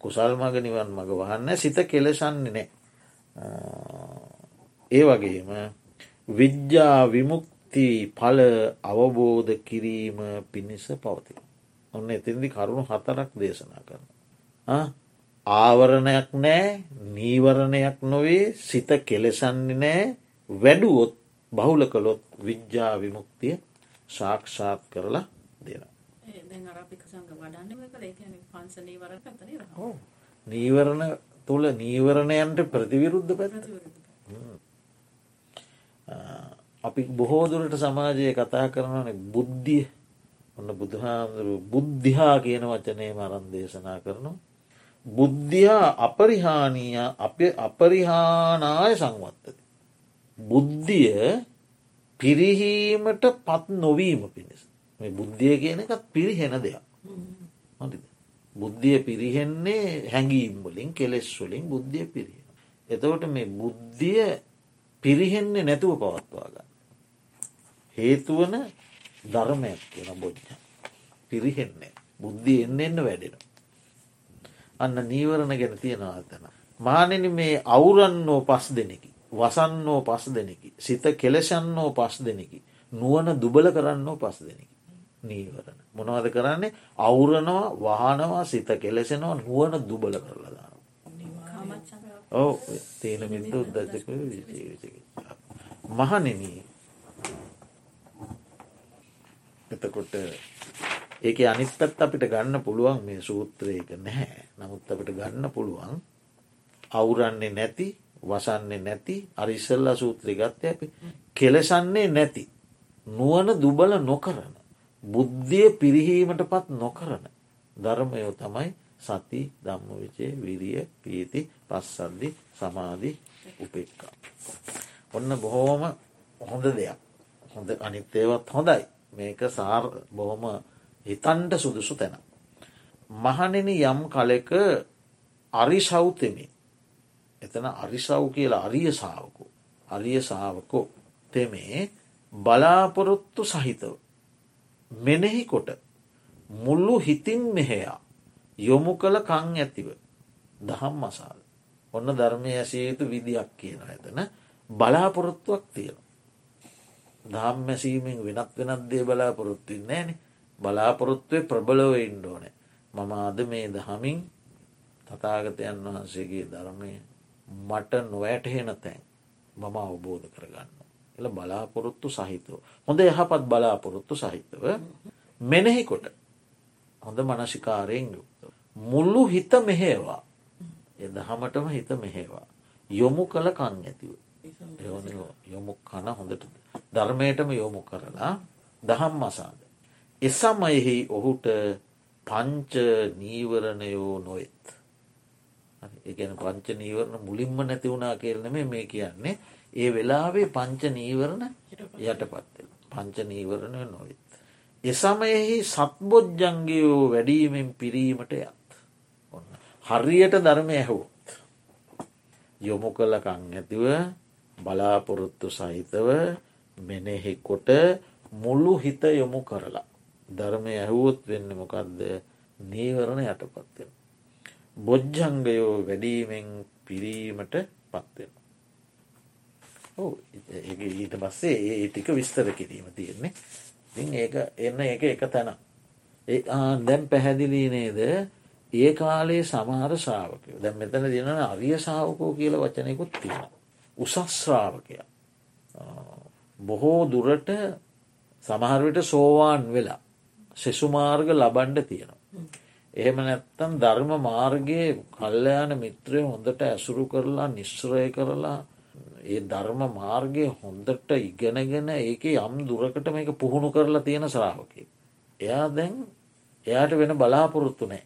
කුසල් මඟ නිවන් මඟ වහන්න සිත කෙලෙසන්නේ නෑ ඒ වගේම විද්‍යා විමුක්ති පල අවබෝධ කිරීම පිණිස පවති. ඔන්න එතින්දි කරුණු හතරක් දේශනා කරන. ආවරණයක් නෑ නීවරණයක් නොවේ සිත කෙලෙසන්නේ නෑ වැඩුවොත් බහුල කළොත් විද්‍යා විමුක්තිය සාක්ෂාත් කරලා දෙන. නීවරණ තුළ නීවරණයන්ට ප්‍රතිවිරුද්ධ පැත්ත අපි බොහෝදුරට සමාජය කතා කරනන බුද්ධිය ඔන්න බුදුහාමුදුරු බුද්ධහා කියන වචනය මරන් දේශනා කරනු. බුද්ධියා අපරිහානීය අප අපරිහානාය සංවත්තති. බුද්ධිය පිරිහීමට පත් නොවීම පිණිස මේ බුද්ධිය කියන එකත් පිරිහෙන දෙයක් හොඳිද බුද්ධිය පිරිහෙන්නේ හැඟීම් වලින් කෙලෙස් වලින් බුද්ධිය පිරිහෙන. එතවට මේ බුද්ධිය පිරිහෙන්නේ නැතුව පවත්වා ගන්න. හේතුවන ධර්මයක් කියන බොජ්ජ. පිරිහෙන්නේ බුද්ධිය එන්න එන්න වැඩෙන. අන්න නීවරණ ගැන තියෙනවා තැන. මානෙන මේ අවුරන්නෝ පස් දෙනෙකි. වසන්නෝ පස් දෙනෙකි. සිත කෙලෙසන්නෝ පස් දෙනෙකි. නුවන දුබල කරන්නෝ පස් දෙනෙකි. නීවරණ. මොනවද කරන්නේ අවුරනවා වහනවා සිත කෙලෙසෙනවා නුවන දුබල කරලදාන. ඕ තේන මින්ද උද්දජක මහනෙනී එතකොට ඒක අනිත් පැත් අපිට ගන්න පුළුවන් මේ සූත්‍රයක නැහැ නමුත් අපිට ගන්න පුළුවන් අවුරන්නේ නැති වසන්නේ නැති අරිසල්ල සූත්‍රය ගත්ත අපි කෙලෙසන්නේ නැති නුවන දුබල නොකරන බුද්ධිය පිරිහීමට පත් නොකරන ධර්මයෝ තමයි සති ධම්ම විචේ විරිය පීති පස්සද්දි සමාධි උපෙක්කා. ඔන්න බොහෝම හොඳ දෙයක් හොඳ අනිත්තේවත් හොඳයි මේක සාර් බොහොම හිතන්ට සුදුසු තැන. මහනෙන යම් කලෙක අරිසෞතෙමි එතන අරිසව් කියලා අරිය සාාවකු අරිය සාාවකෝ තෙමේ බලාපොරොත්තු සහිතව මෙනෙහි කොට මුල්ලු හිතින් මෙහෙයා යොමු කළ කං ඇතිව දහම් මසාල්. ඔන්න ධර්මය ඇසිය යුතු විදියක් කියන ඇතන බලාපොරොත්තුවක් තියෙන. දහම් මැසීමෙන් වෙනත් වෙනත් දේ බලාපොරොත්තුවෙන් නෑන බලාපොරොත්තුවය ප්‍රබලව ඉන්ඩෝනෑ මම අද මේ දහමින් තතාගතයන් වහන්සේගේ ධර්මය මට නොවැටහෙන තැන් මම අවබෝධ කරගන්න. එල බලාපොරොත්තු සහිතව. හොඳ යහපත් බලාපොරොත්තු සහිතව මෙනෙහිකොට හොඳ මනසිකාරයෙන් යුක්ත. මුල්ලු හිත මෙහේවා එදහමටම හිත මෙහේවා. යොමු කළ කං ඇතිව. යොමු කන හොඳට ධර්මයටම යොමු කරලා දහම් මසාද. එසමයෙහි ඔහුට පංච නීවරණයෝ නොෙත්. ඒගැන පංච නීවරණ මුලින්ම නැති වුණා කියලනම මේ කියන්නේ ඒ වෙලාවේ පංච නීවරණ යටපත්ත පංච නීවරණය නොවෙත්. එසමයෙහි සත්බොජ්ජන්ගයෝ වැඩීමෙන් පිරීමට යත්. ඔන්න හරියට ධර්මය ඇහුවොත්. යොමු කළකං ඇතිව බලාපොරොත්තු සහිතව මෙනෙහෙකොට මුල්ලු හිත යොමු කරලා. ධර්මය ඇහුවොත් වෙන්න මොකක්ද නීවරණ යටපත්වෙන. බොජ්ජංගයෝ වැඩීමෙන් පිරීමට පත්වෙන. ඊට පස්සේ ඒ ටික විස්තර කිරීම තියෙන්නේ. ඉතින් ඒක එන්න එක එක තැන. දැම් පැහැදිලී නේද? ඒ කාලේ සමහර ශ්‍රාවකය. දැම් මෙතන දින අරිය ශාවකෝ කියල වචනයකුත් තියෙන උසස්ශ්‍රාවකය බොහෝ දුරට සමහරවිට සෝවාන් වෙලා සෙසුමාර්ග ලබන්ඩ තියෙනවා. එහෙම නැත්තම් ධර්ම මාර්ගයේ කල්්‍යයාන මිත්‍රය හොඳට ඇසුරු කරලා නිශ්්‍රය කරලා ඒ ධර්ම මාර්ගය හොඳට ඉගෙනගෙන ඒක යම් දුරකට මේක පුහුණු කරලා තියෙන ශ්‍රාවකය. එයා දැන් එයාට වෙන බලාපොරොත්තු නෑ.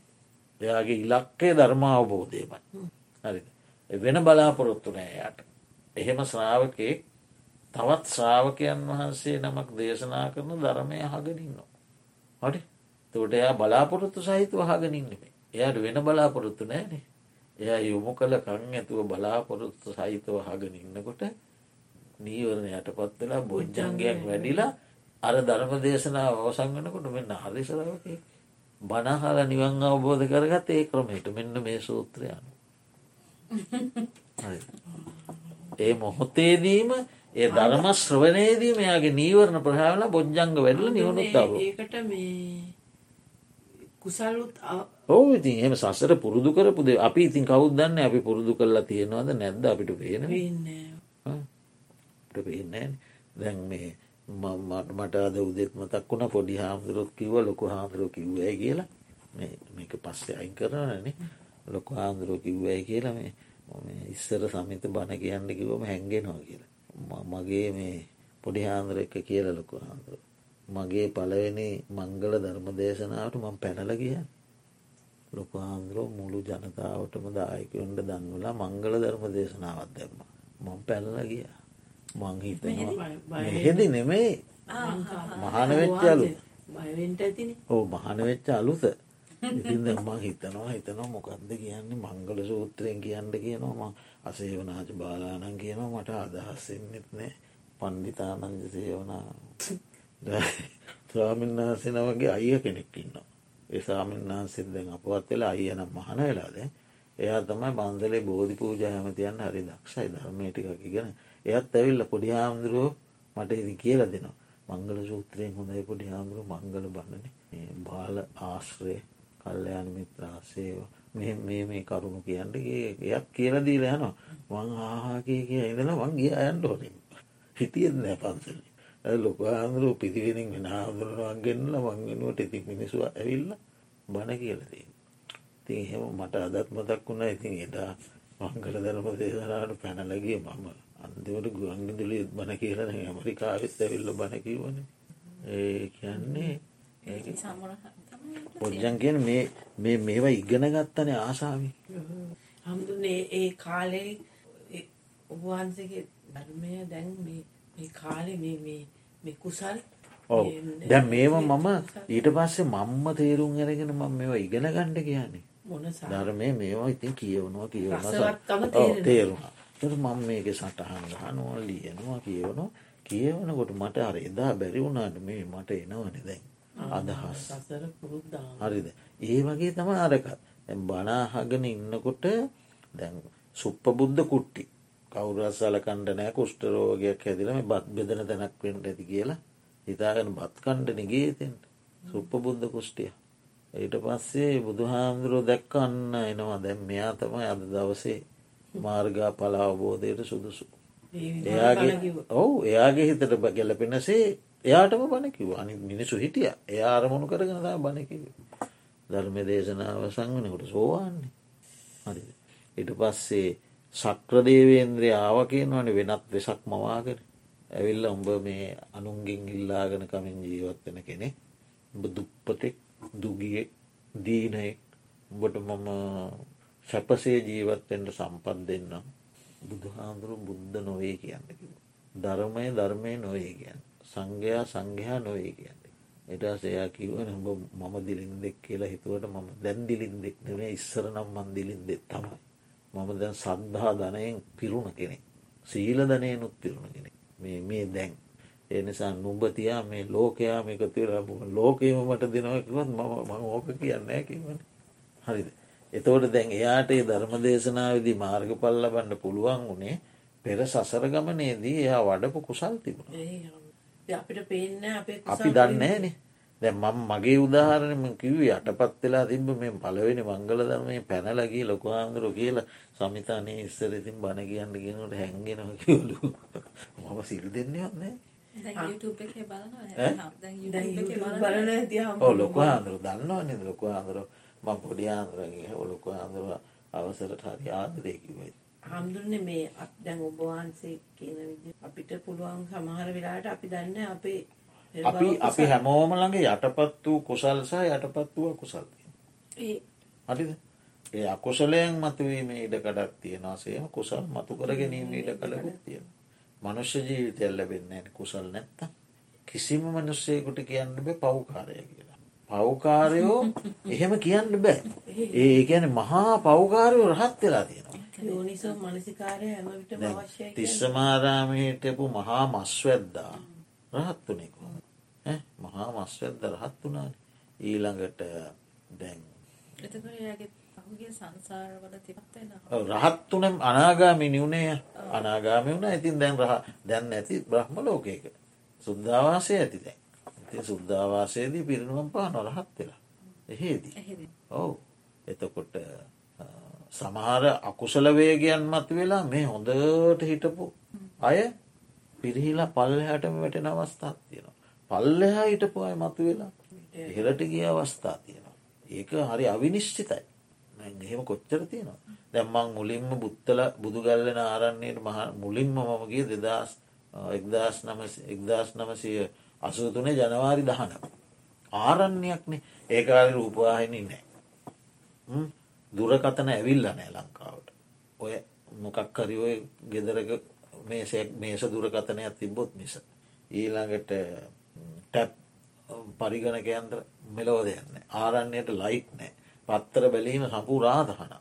එයාගේ ඉලක්කේ ධර්ම අවබෝධයමයි. හරි වෙන බලාපොරොත්තු නෑ එයාට. එහෙම ශ්‍රාවකයෙක් තවත් ශ්‍රාවකයන් වහන්සේ නමක් දේශනා කරන ධර්මය හගනින්නවා. හරි තොට එයා බලාපොරොත්තු සහිත වහගනින්නෙමේ එයාට වෙන බලාපොරොත්තු නෑනේ එයා යොමු කළ කං ඇතුව බලාපොරොත්තු සහිතව හගෙන ඉන්නකොට නීවරණ යටපත් වෙලා බොජ්ජංගයක් වැඩිලා අර ධර්ම දේශනාව අවසංගනකොට මෙන්න හරිසරවක බනහල නිවන් අවබෝධ කරගත් ඒ ක්‍රමයට. මෙන්න මේ සූත්‍රයන ඒ මොහොතේදීම ඒ ධර්ම ශ්‍රවනයේදී මෙයාගේ නීවරණ ප්‍රහාවල බොජ්ජංග වැඩල නිවුණුත්තාව ඒකට මේ කුසල්ලුත් ඕ ඉතින් එම සසර පුරුදු කරපුද අපි ඉතින් කවුදන්න අපි පුරුදු කරලා තියෙනවාද නැද්ද? අපිට පේන පේනෑ දැන් මේ මට අද උදෙත් මතක් වුණ පොඩි හාමුදුරුත් කිව ලොකු හාමුදුරුව කිව්වයි කියලා? මේක පස්සේ අයින් කරනනේ ලොකු හාමුදුරුව කිව්වයි කියලා? මේ ඉස්සර සමිත බණ කියන්න කිවම හැන්ගෙනවා කියලා. මගේ මේ පොඩි හාන්දුර එක කියල ලොකු හාන්දුරුව මගේ පළවෙනි මංගල ධර්ම දේශනාවට මං පැනල ගිය. ලොකු හාමුදුරුව මුළු ජනතාවටම දායකවන්ට දන්වලා මංගල ධර්ම දේශනාවත් දැම්ම. මං පැල්ල ගිය. මං හිත හෙදි නෙමේ මහන වෙච්ච අලු ඕ මහන වෙච්ච අලුත. ඉතින් දැම්මා හිතනවා හිතනවා මොකක්ද කියන්නේ? මංගල සූත්‍රයෙන් කියන්න කියනවා අසේවනාච බාලානන් කියනවා මට අදහස්සෙන්න්නෙත් නෑ. පණ්ඩිතානන්ජ සේවනා ස්වාමීන් වහන්සෙන වගේ අයිය කෙනෙක් ඉන්නවා. ඒ සාමීන් වහන්සෙත් දැන් අපවත් වෙලා අයිය නම් මහන වෙලාද එයා තමයි බන්දලේ බෝධි පූජ හැමතියන්න හරි දක්ෂයි ධර්මයටික ඉගෙන. එයත් ඇවිල්ල පොඩි හාමුදුරුවෝ මට ඉදි කියලා දෙනවා. මංගල සූත්‍රයෙන් හොඳයි පොඩි හාමුදුරුව මංගල බන්නන බාල ආශ්‍රය කල්ලයන මිත්‍රාසේව මේ මේ කරුණු කියන්නට එයක් කියලදීල යනවා. වං ආහාකය කිය ඉදල වං ගිය අයන්ට හොරින් හිතියෙන් නෑ පන්සලි ලොකාන්දුරු පිතිවෙනින් වෙන හාමුදුරුවන්ගෙන්ල වංගෙනුවට ඉති මිනිසුව ඇවිල්ල බණ කියලදී ඉතින් එහෙම මට අදත් මතක් වුණා ඉතින් එදා මංගල ධර්ම දේශනාට පැනලගේ මම. අන්තිමට ගුවන්ගිදුලි බණ කියලන ඇමරිකාවෙත් ඇවිල්ල බණකිවන ඒ කියන්නේ පොජ්ජන් කියන මේ මේ මේවා ඉගෙන ගත්තන ආසාාවි. හමුදුනේ ඒ කාලේ ඔබවහන්සගේ ධර්මය දැන් මේ කාලෙ මේ කුසල් ඔව. දැන් මේව මම ඊට පස්සේ මම්ම තේරුම් අරගෙන මම මේවා ඉගෙන ගණ්ඩ කියන්නේ. ධර්මය මේවා ඉතින් කියවනවා කියවන තේරුණා. තර මම මේක සටහන් ගහනවා ලියනවා කියවනවා. කියවනකොට මට අර එදා බැරි වුණාට මේ මට එනවන දැන්. අදහස්. හරිද ඒ වගේ තම අරකත්. බනාහගෙන ඉන්නකොට දැන් සුප්ප බුද්ධ කුට්ටි කවුරත් සලකණ්ඩ නෑ කුෂ්ටරෝගයක් හැදිලම බත් බෙදන තැනක් වෙන්ට ඇති කියලා හිතාගෙන බත් කණ්ඩ නිගේතෙන් සුප්ප බුද්ධ කුෂ්ටිය ඊට පස්සේ බුදුහාමුදුරුව දැක්කන්න එනවා. දැම් මෙයා තමයි අද දවසේ මාර්ගා පලාවබෝධයට සුදුසු. එයාගේ ඔවු එයාගේ හිතට ගැලපෙනසේ එයාටම බණකිව අනි මිනිසු හිටිය. එයා අරමුණු කරගෙන බණකිව ධර්ම දේශනාව සංවනකොට සෝවාන්නේ. හරි ඉට පස්සේ සක්‍රදේවේන්ද්‍රය ආවකයෙන්වන වෙනත් වෙසක් මවාගෙන. ඇවිල්ල උඹ මේ අනුන්ගෙන් ඉල්ලාගෙන කමින් ජීවත්වෙන කෙනෙ උඹ දුප්පතෙක් දුගිය දීනයෙක්. උඹට මම සැපසේ ජීවත්තෙන්ට සම්පත් දෙන්නම්. බුදුහාන්දුරු බුද්ධ නොවේ කියන්න. ධර්මය ධර්මය නොවේ කියන්න. සංඝයා සංඝයා නොවේ කියන්න. එටස් එයා කිවන මම දිලින් දෙක් කියලා හිතුවට මම දැන් දිලින් දෙක් නෙවේ ඉස්සර නම් මන් දිලින් දෙ තමයි. මම දැන් සද්ධහා ධනයෙන් පිරුණ කෙනෙ සීල ධනයනුත් පිරුණ කෙනෙ මේ මේ දැන්. එනිසා නුඹතියා මේ ලෝකයා මේකතුර ලෝකයම මට දෙනවකිවත් මම මං ඕක කියන්න කිවන හරිද? එතෝට දැන් එයාට ඒ ධර්ම දේශනාවදී මාර්ග පල්ල බන්න පුළුවන් වුණේ පෙර සසර ගමනේදී එයා වඩපු කුසල් තිබුණ. අපිට පේන්න අපි දන්නේනේ දැ මම මගේ උදාහරණම කිව් යටපත් වෙලා තිබ මේ පලවෙනි මංගල ධර්මය පැනලගේ ලොකහාන්දුරු කියලා සමිතානය ඉස්සර ඉතින් බණ කියන්න ගෙනට හැන්ගෙනව කිවලු මම සිල් දෙන්නේ වන්නේ ලොක ආන්දුරු දන්නවන්නේ ලොක ආන්දුරු ම පොඩි ආන්දුරගේ ඔලොක ආන්දුරුව අවසරට හරි ආදරයකිවයි හාමුදුරන මේ අත් දැන් ඔබවහන්සේ කියන විදි අපිට පුළුවන් සමහර වෙලාට අපි දන්න අපේ අපි අපි හැමෝම ළඟ යටපත් වූ කුසල් සහ යටපත් වූ කුසල්තිය හරිද? ඒ අකුසලයෙන් මතුවීම ඉඩකඩක් තියෙනවා. සේම කුසල් මතු කර ගැනීම ඉඩ කළකුත් තියෙන මනුෂ්‍ය ජීවිතය ලැබෙන්නේ කුසල් නැත්ත කිසිම මනුස්සයකුට කියන්න බෑ පව්කාරය කියලා. පව්කාරයෝ එහෙම කියන්න බෑ. ඒ ගැන මහා පව්කාරයෝ රහත් වෙලා තියෙනවා. තිස්සමාරාමයටපු මහා මස්වැද්දා රහත්තුනෙකු මහා මස්වැද්ද රහත් වනාන ඊළඟට දැන් රහත්තුනම් අනාගාමි නිවුණේ අනාගාමි වුණ. ඉතින් දැන් රහ දැන් ඇති බ්‍රහ්ම ලෝකයක. සුද්ධවාසය ඇති දැන්. ඉති සුද්ධවාසයේදී පිරිනුවම් පා නොරහත් වෙලා. එහෙදී. ඔවු. එතකොට සමහර අකුසල වේගයන් මත වෙලා මේ හොඳට හිටපු අය පිරිහිලා පල්ලහටම වැටෙන අවස්ථාත් තියෙනවා පල්ලෙහා හිටපු අය මතු වෙලා එහෙලට ගිය අවස්ථා තියෙනවා. ඒක හරි අවිනිශ්චිතයි. එහෙම කොච්චර තියෙනවා දැම්මං මුලින්ම බුත්තල බුදුගල්ලන ආරන්නේයට මහ මුලින්ම මමගේ දෙදස් එක්දස් එක්දස් නමසය අසුතුනේ ජනවාරි දහන. ආරණ්‍යයක්නේ ඒකාලි රූපවාහිනි නෑ. දුරකතන ඇවිල්ල නෑ ලංකාවට. ඔය මොකක් හරිඔය ගෙදරක මේසයක් මේස දුරකතනයක් තිබොත් මිස. ඊළඟට ටැප් පරිගණකයන්ත්‍ර මෙලෝ දෙයන්න ආරන්නයට ලයිට් නෑ. පත්තර බැලීම සපුරාදහන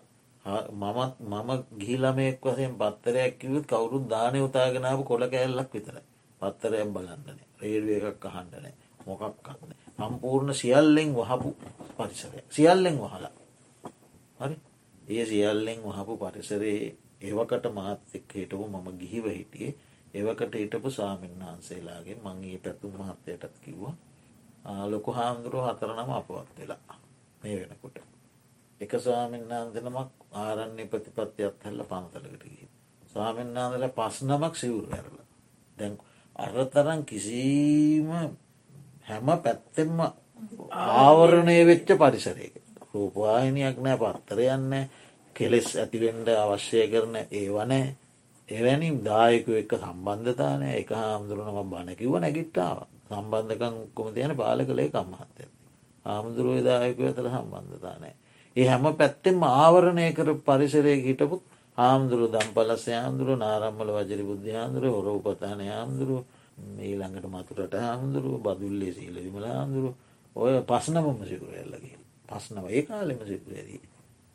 මමත් මම ගිහිලමෙක් වසයෙන් පත්තරයක් කිවත් කවුරුත් දානය උතාගෙනාව කොළ කැල්ලක් විතර පත්තරයක් බලන්නනේ රේඩුව එකක් අහන්ඩනෑ මොකක් කන්න සම්පූර්ණ සියල්ලෙන් වහපු පරිසරය. සියල්ලෙන් වහලා. හරි? ඒ සියල්ලෙන් වහපු පරිසරයේ ඒවකට මාත් එක් හිටපු මම ගිහිව හිටියේ ඒවකට හිටපු සාමීන් වහන්සේලාගේ මංගේ පැතුම් මහත්තයටත් කිව්වා ලොකු හාමුදුරුව හතරනම අපවත් වෙලා මේ වෙනකොට. එක ස්වාමීන් වහන්සනමක් ආරන්නේ ප්‍රතිපත්තියත් හැල්ල පන්තලකට ගිය ස්වාමීන් වහන්සල පස් නමක් සිවුරු ඇරල. දැන් අරතරන් කිසිීම හැම පැත්තෙම ආවරණය වෙච්ච පරිසරයක. රූපවාහිනයක් නෑ පත්තරයන්න කෙලෙස් ඇතිවෙන්ඩ අවශ්‍යය කරන ඒවනෑ එවැනි දායකු එක්ක සම්බන්ධතානය එක හාමුදුරනම බණකිව නැගිට්ටාව සම්බන්ධකන් කොම තියෙන පාල කළේ කම්මහත්තය ආමුදුරුව දායකව ඇතර සම්බන්ධතානෑ ඒ හැම පැත්තෙම ආවරණය කර පරිසරය හිටපුත් ආමුදුරු දම්පලස යාමුදුරු නාරම්මල වජරි බුද්ධාන්දුර හොර උපතාන යාමුදුරු ඊළඟට මතුරට හාමුදුරුව බදුල්ලේ සීල විමල හාමුදුරු ඔය පස්නමම සිකුර එල්ලගේ පස්නව. ඒ කාලෙම සිකුරදී.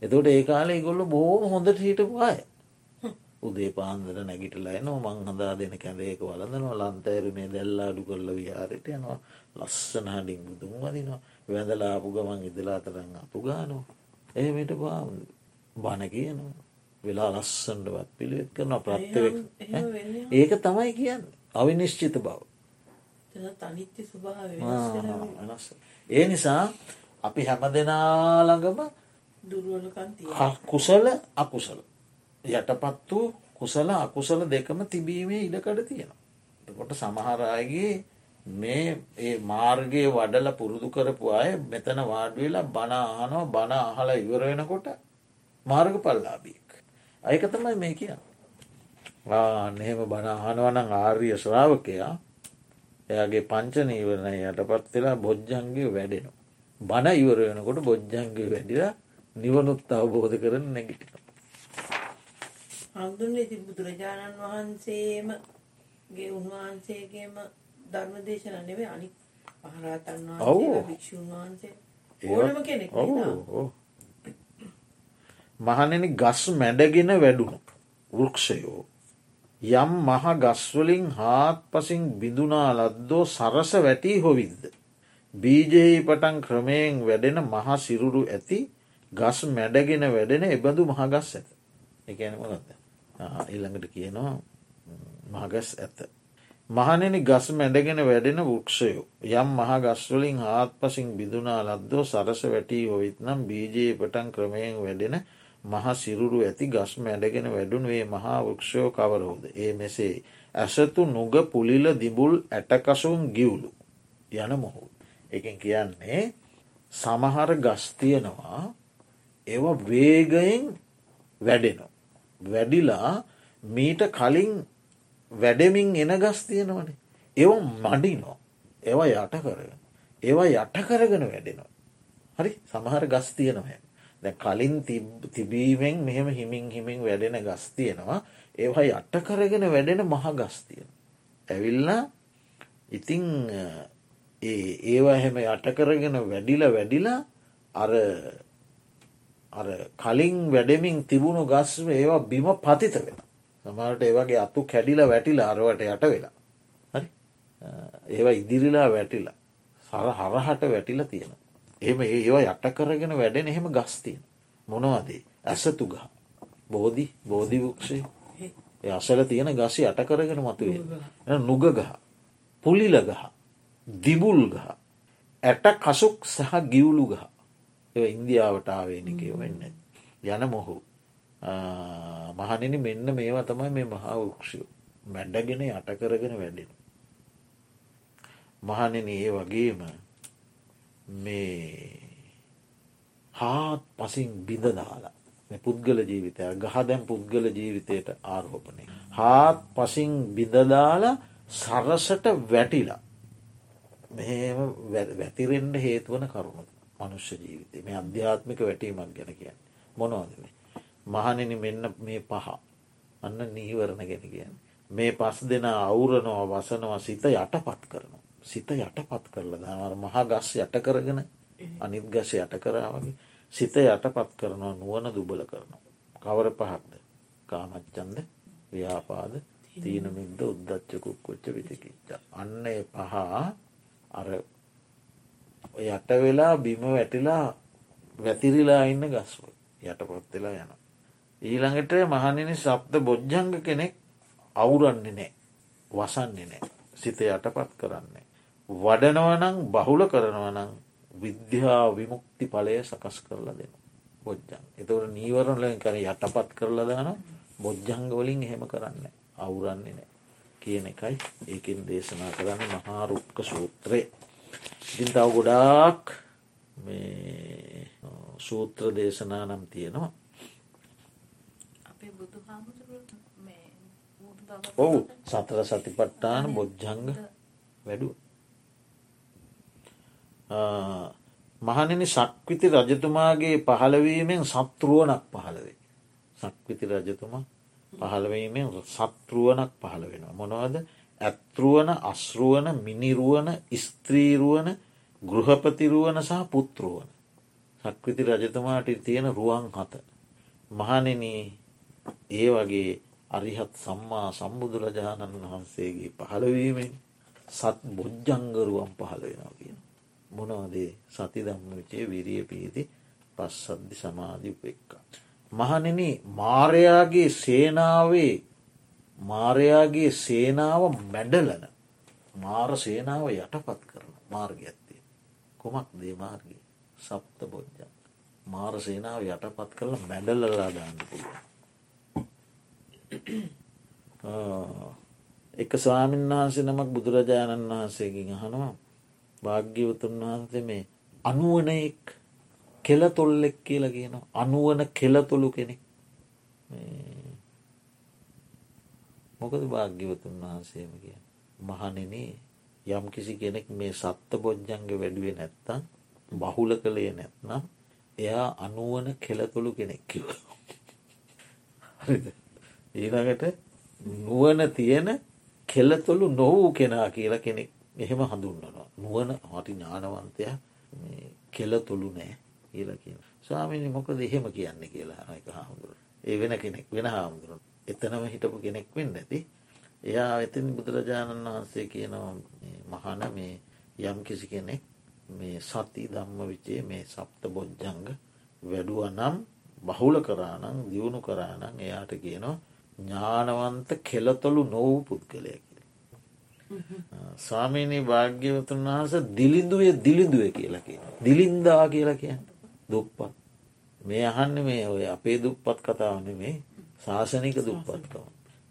එතකොට ඒ කාලේ ගොල්ල බෝම හොඳට හිටපු අය. උදේ පාන්දර නැගිටලා නවා මං හදා දෙන කැඳේක වලඳනවා ලන්තෑරුණේ දැල්ලා අඩු කරල විහාරයට යනවා ලස්සන හඩින් බුදුන් වදිනවා වැඳලාපු ගමන් ඉදලා තරන්න අපපු ගානවා. එහමට පාම බණ කියනවා. වෙලා ලස්සන්ටවත් පිළිවෙත් කරන ප්‍රත්්‍යව ඒක තමයි කියන්න. අවිනිශ්චිත බව. ඒ නිසා අපි හැම දෙනා ළඟම කුසල අකුසල යටපත් වූ කුසල අකුසල දෙකම තිබීමේ ඉඩකඩ තියෙනවා. කොට සමහරයගේ මේ ඒ මාර්ගයේ වඩල පුරුදු කරපු අය මෙතන වාඩවෙලා බණ ආනෝ බණ අහල ඉවර වෙනකොට මාර්ග පල්ලාබියෙක්. අයක තමයි මේ කියන්න. නහෙම බණ අහනවනං ආර්ය ශ්‍රාවකයා එයාගේ පංච නීවරණ යටපත් වෙලා බොජ්ජන්ගේ වැඩෙනවා. බණ ඉවර වෙනකොට බොජ්ජන්ගේ වැඩිලා නිවනුත් අවබෝධ කරන නැගිටින. හඳුන් ඉති බුදුරජාණන් වහන්සේම ගේ උන්වහන්සේගේම ධර්ම දේශන නෙවේ අනි පහරාතන් වහන්සේ භික්ෂූන් වහන්සේ. ඕනම කෙනෙක් මහනෙන ගස් මැඩගෙන වැඩුණු වෘක්ෂයෝ යම් මහ ගස්වලින් හාත් පසින් බිඳුනා ලද්දෝ සරස වැටී හොවිද්ද. බීජයේ පටන් ක්‍රමයෙන් වැඩෙන මහ සිරුරු ඇති ගස් මැඩගෙන වැඩෙන එබඳු මහගස් ඇත. එකනමගත්ද ඊළඟට කියනවා මහගස් ඇත. මහනෙන ගස් මැඩගෙන වැඩෙන වෘක්ෂයෝ යම් මහ ගස්වලින් හාත් පසින් බිදුනා ලද්දෝ සරස වැටී හොවිත්නම් බීජයේ පටන් ක්‍රමයෙන් වැඩෙන මහ සිරුරු ඇති ගස් මැඩගෙන වැඩුණුවේ මහා වෘක්ෂයෝ කවරෝද ඒ මෙසේ ඇසතු නුග පුලිල දිබුල් ඇටකසුන් ගිවුලු යන මොහු එකින් කියන්නේ සමහර ගස්තියනවා ඒව වේගයෙන් වැඩෙනවා. වැඩිලා මීට කලින් වැඩෙමින් එන ගස් තියෙනවනේ. ඒව මඩිනෝ ඒවා යට කරගෙන. ඒවා යට කරගෙන වැඩෙනවා. හරි? සමහර ගස් තියෙනවා දැ කලින් තිබීමෙන් මෙහෙම හිමින් හිමින් වැඩෙන ගස් තියෙනවා. ඒවා යට කරගෙන වැඩෙන මහ ගස් තියෙන ඇවිල්ලා ඉතිං ඒවා එහෙම යට කරගෙන වැඩිල වැඩිලා අර අර කලින් වැඩමින් තිබුණු ගස්ම ඒවා බිම පතිත වෙන සමට ඒවගේ අතු කැඩිල වැටිල අරවට යට වෙලා. හරි? ඒවා ඉදිරිලා වැටිලා. සර හරහට වැටිල තියෙන එම ඒවා යට කරගෙන වැඩෙන එහෙම ගස්තියන මොනවදේ ඇසතු ගහ. බෝධි බෝධිවක්ෂය අසල තියෙන ගසි යට කරගෙන මතුවේ. නුග ගහ. පුලිල ගහ. දිබුල් ගහ. ඇට කසුක් සහ ගිවුලු ගහ ඉන්දියාවට ආවේනිකය වෙන්න යන මොහු. මහනිනි මෙන්න මේවා තමයි මේ මහා වක්ෂයෝ. මැඩ්ඩගෙන යට කරගෙන වැඩෙන. මහනෙන ඒ වගේම මේ හාත් පසින් බිඳ දාලා පුද්ගල ජීවිතය ගහදැම් පුද්ගල ජීවිතයට ආරෝපනය. හාත් පසින් බිඳදාලා සරසට වැටිලා. මෙම වැතිරෙන්ට හේතුවන කරුණු මනුෂ්‍ය ජීවිතය මේ අධ්‍යාත්මික වැටීමක් ගැන කියන්න මොනවදේ. මහනෙන මෙන්න මේ පහ අන්න නීවරණ ගැන කියන්න. මේ පස් දෙන අවුරනවා වසනවා සිත යටපත් කරනවා. සිත යටපත් කරලා දනවර මහා ගස් යට කරගෙන අනිත් ගස යට කරාවගේ සිත යටපත් කරනවා නුවන දුබල කරනවා. කවර පහක්ද කාමච්චන්ද ව්‍යාපාද තීනමින්ද උද්දච්චකුක් කොච්ච විචකිච්ච. අන්න පහ අර යට වෙලා බිම වැටිලා වැතිරිලා ඉන්න ගස්ව යටපොත් වෙලා යන. ඊළඟට මහනිනි සප්ත බොජ්ජංග කෙනෙක් අවුරන්නේ නෑ වසන්නේ නෑ සිත යටපත් කරන්නේ. වඩනවනං බහුල කරනවනං විද්‍යා විමුක්ති පලය සකස් කරලා දෙන බොජ්ජන් එතවට නීවරණලෙන් කර යටපත් කරලා දාන බොජ්ජංගවලින් එහෙම කරන්න අවුරන්නේ නෑ කියන එකයි ඒකින් දේශනා කරන්න මහාරුක්ක සූත්‍රය. ඉතින් තව ගොඩාක් සූත්‍ර දේශනා නම් තියෙනවා. ඔවු සතර සතිපට්ටාන බොජ්ජංග වැඩුව. මහනෙන සක්විති රජතුමාගේ පහළවීමෙන් සත්රුවනක් පහළවේ. සක්විති රජතුමා පහළවීමෙන් සත්රුවනක් පහළ වෙන මොනවද ඇත්රුවන අස්රුවන මිනිරුවන ස්ත්‍රීරුවන ගෘහපතිරුවන සහ පුත්රුවන සක්විති රජතුමාට තියෙන රුවන් හත මහනෙන ඒ වගේ අරිහත් සම්මා සම්බුදුරජාණන් වහන්සේගේ පහළවීමෙන් සත් බොජ්ජංගරුවන් පහළ වෙනවා කියන. මොනවදේ සති දම්ම විචේ විරිය පීති පස්සද්ධි සමාධි උපෙක්කා. මහනෙන මාරයාගේ සේනාවේ මාරයාගේ සේනාව මැඩලන මාර සේනාව යටපත් කරන මාර්ගයක්ත්තේ. කොමක් දේ මාර්ගය සප්ත බොජ්ජන්. මාර සේනාව යටපත් කරලා මැඩලලා දාන්න පුළුවන්. එක ස්වාමීන් වහන්සේ නමක් බුදුරජාණන් වහන්සේකින් අහනවා භාග්‍යවතුන් වහන්සේ මේ අනුවනයෙක් කෙලතොල්ලෙක් කියලා කියන අනුවන කෙලතුළු කෙනෙක් මොකද භාග්‍යවතුන් වහන්සේම කිය මහනෙන යම් කිසි කෙනෙක් මේ සත්ත බොජ්ජන්ග වැඩුවේ නැත්තම් බහුල කළේ නැත්නම් එයා අනුවන කෙලතුළු කෙනෙක් කිව ඊළඟට නුවන තියෙන කෙලතුළු නොවූ කෙනා කියලා කෙනෙක් එහෙම හඳුන්නනවා නුවන හටි ඥානවන්තය කෙලතුළු නෑ කියලා කියන ස්වාමිනි මොකද එහෙම කියන්නේ කියලා එක හාමුදුර ඒ වෙන කෙනෙක් වෙන හාමුදුරුවන් එතනම හිටපු කෙනෙක් වෙන්න ඇති එයා එතින් බුදුරජාණන් වහන්සේ කියනවා මහන මේ යම් කිසි කෙනෙක් මේ සති දම්ම විචේ මේ සප්ත බොජ්ජංග වැඩුව නම් බහුල කරානං දියුණු කරානං එයාට කියනවා ඥානවන්ත කෙලතොළු නොවූ පුද්ගලය කියල. ස්වාමීනී භාග්‍යවතුන් වහස දිලිඳුවේ දිලිඳුව කියලා කිය. දිලින්දා කියලා කියන්න දුප්පත්. මේ අහන්න මේ ඔය අපේ දුප්පත් කතාවන මේ ශාසනික දුප්පත්කව.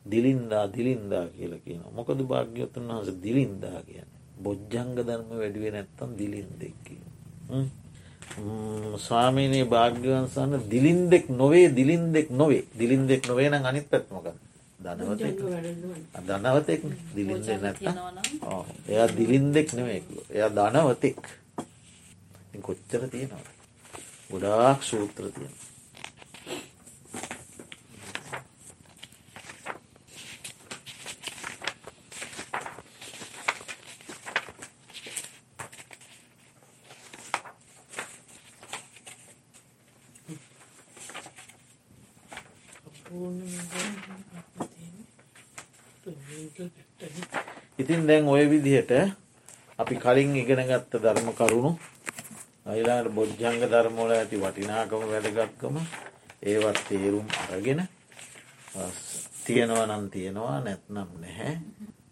දිලින්දා දිලින්දා කියලා කියන මොකද භාග්‍යවතුන් වහස දිලින්දා කියන. බොජ්ජංග ධර්ම වැඩුවේ නැත්තම් දිලින් දෙක්කි. ස්වාමීනය භාග්‍යවන්සන්න දිලින්දෙක් නොවේ දිලින්දෙක් නොවේ. දිලින්දෙක් නොවේ නම් අනිත් පැත්මක දනවතෙක් දනවතෙක් දිලින්ද නැත්ත එයා දිලින්දෙක් නෙවෙකු එයා දනවතෙක් කොච්චර තියෙනවා ගොඩාක් සූත්‍ර තියෙන ඉතින් දැන් ඔය විදිහට අපි කලින් ඉගෙනගත්ත ධර්ම කරුණු අයිලාට බොජ්ජංග ධර්මෝල ඇති වටිනාකම වැදගත්කම ඒවත් තේරුම් අරගෙන තියෙනවා නම් තියෙනවා නැත්නම් නැහැ.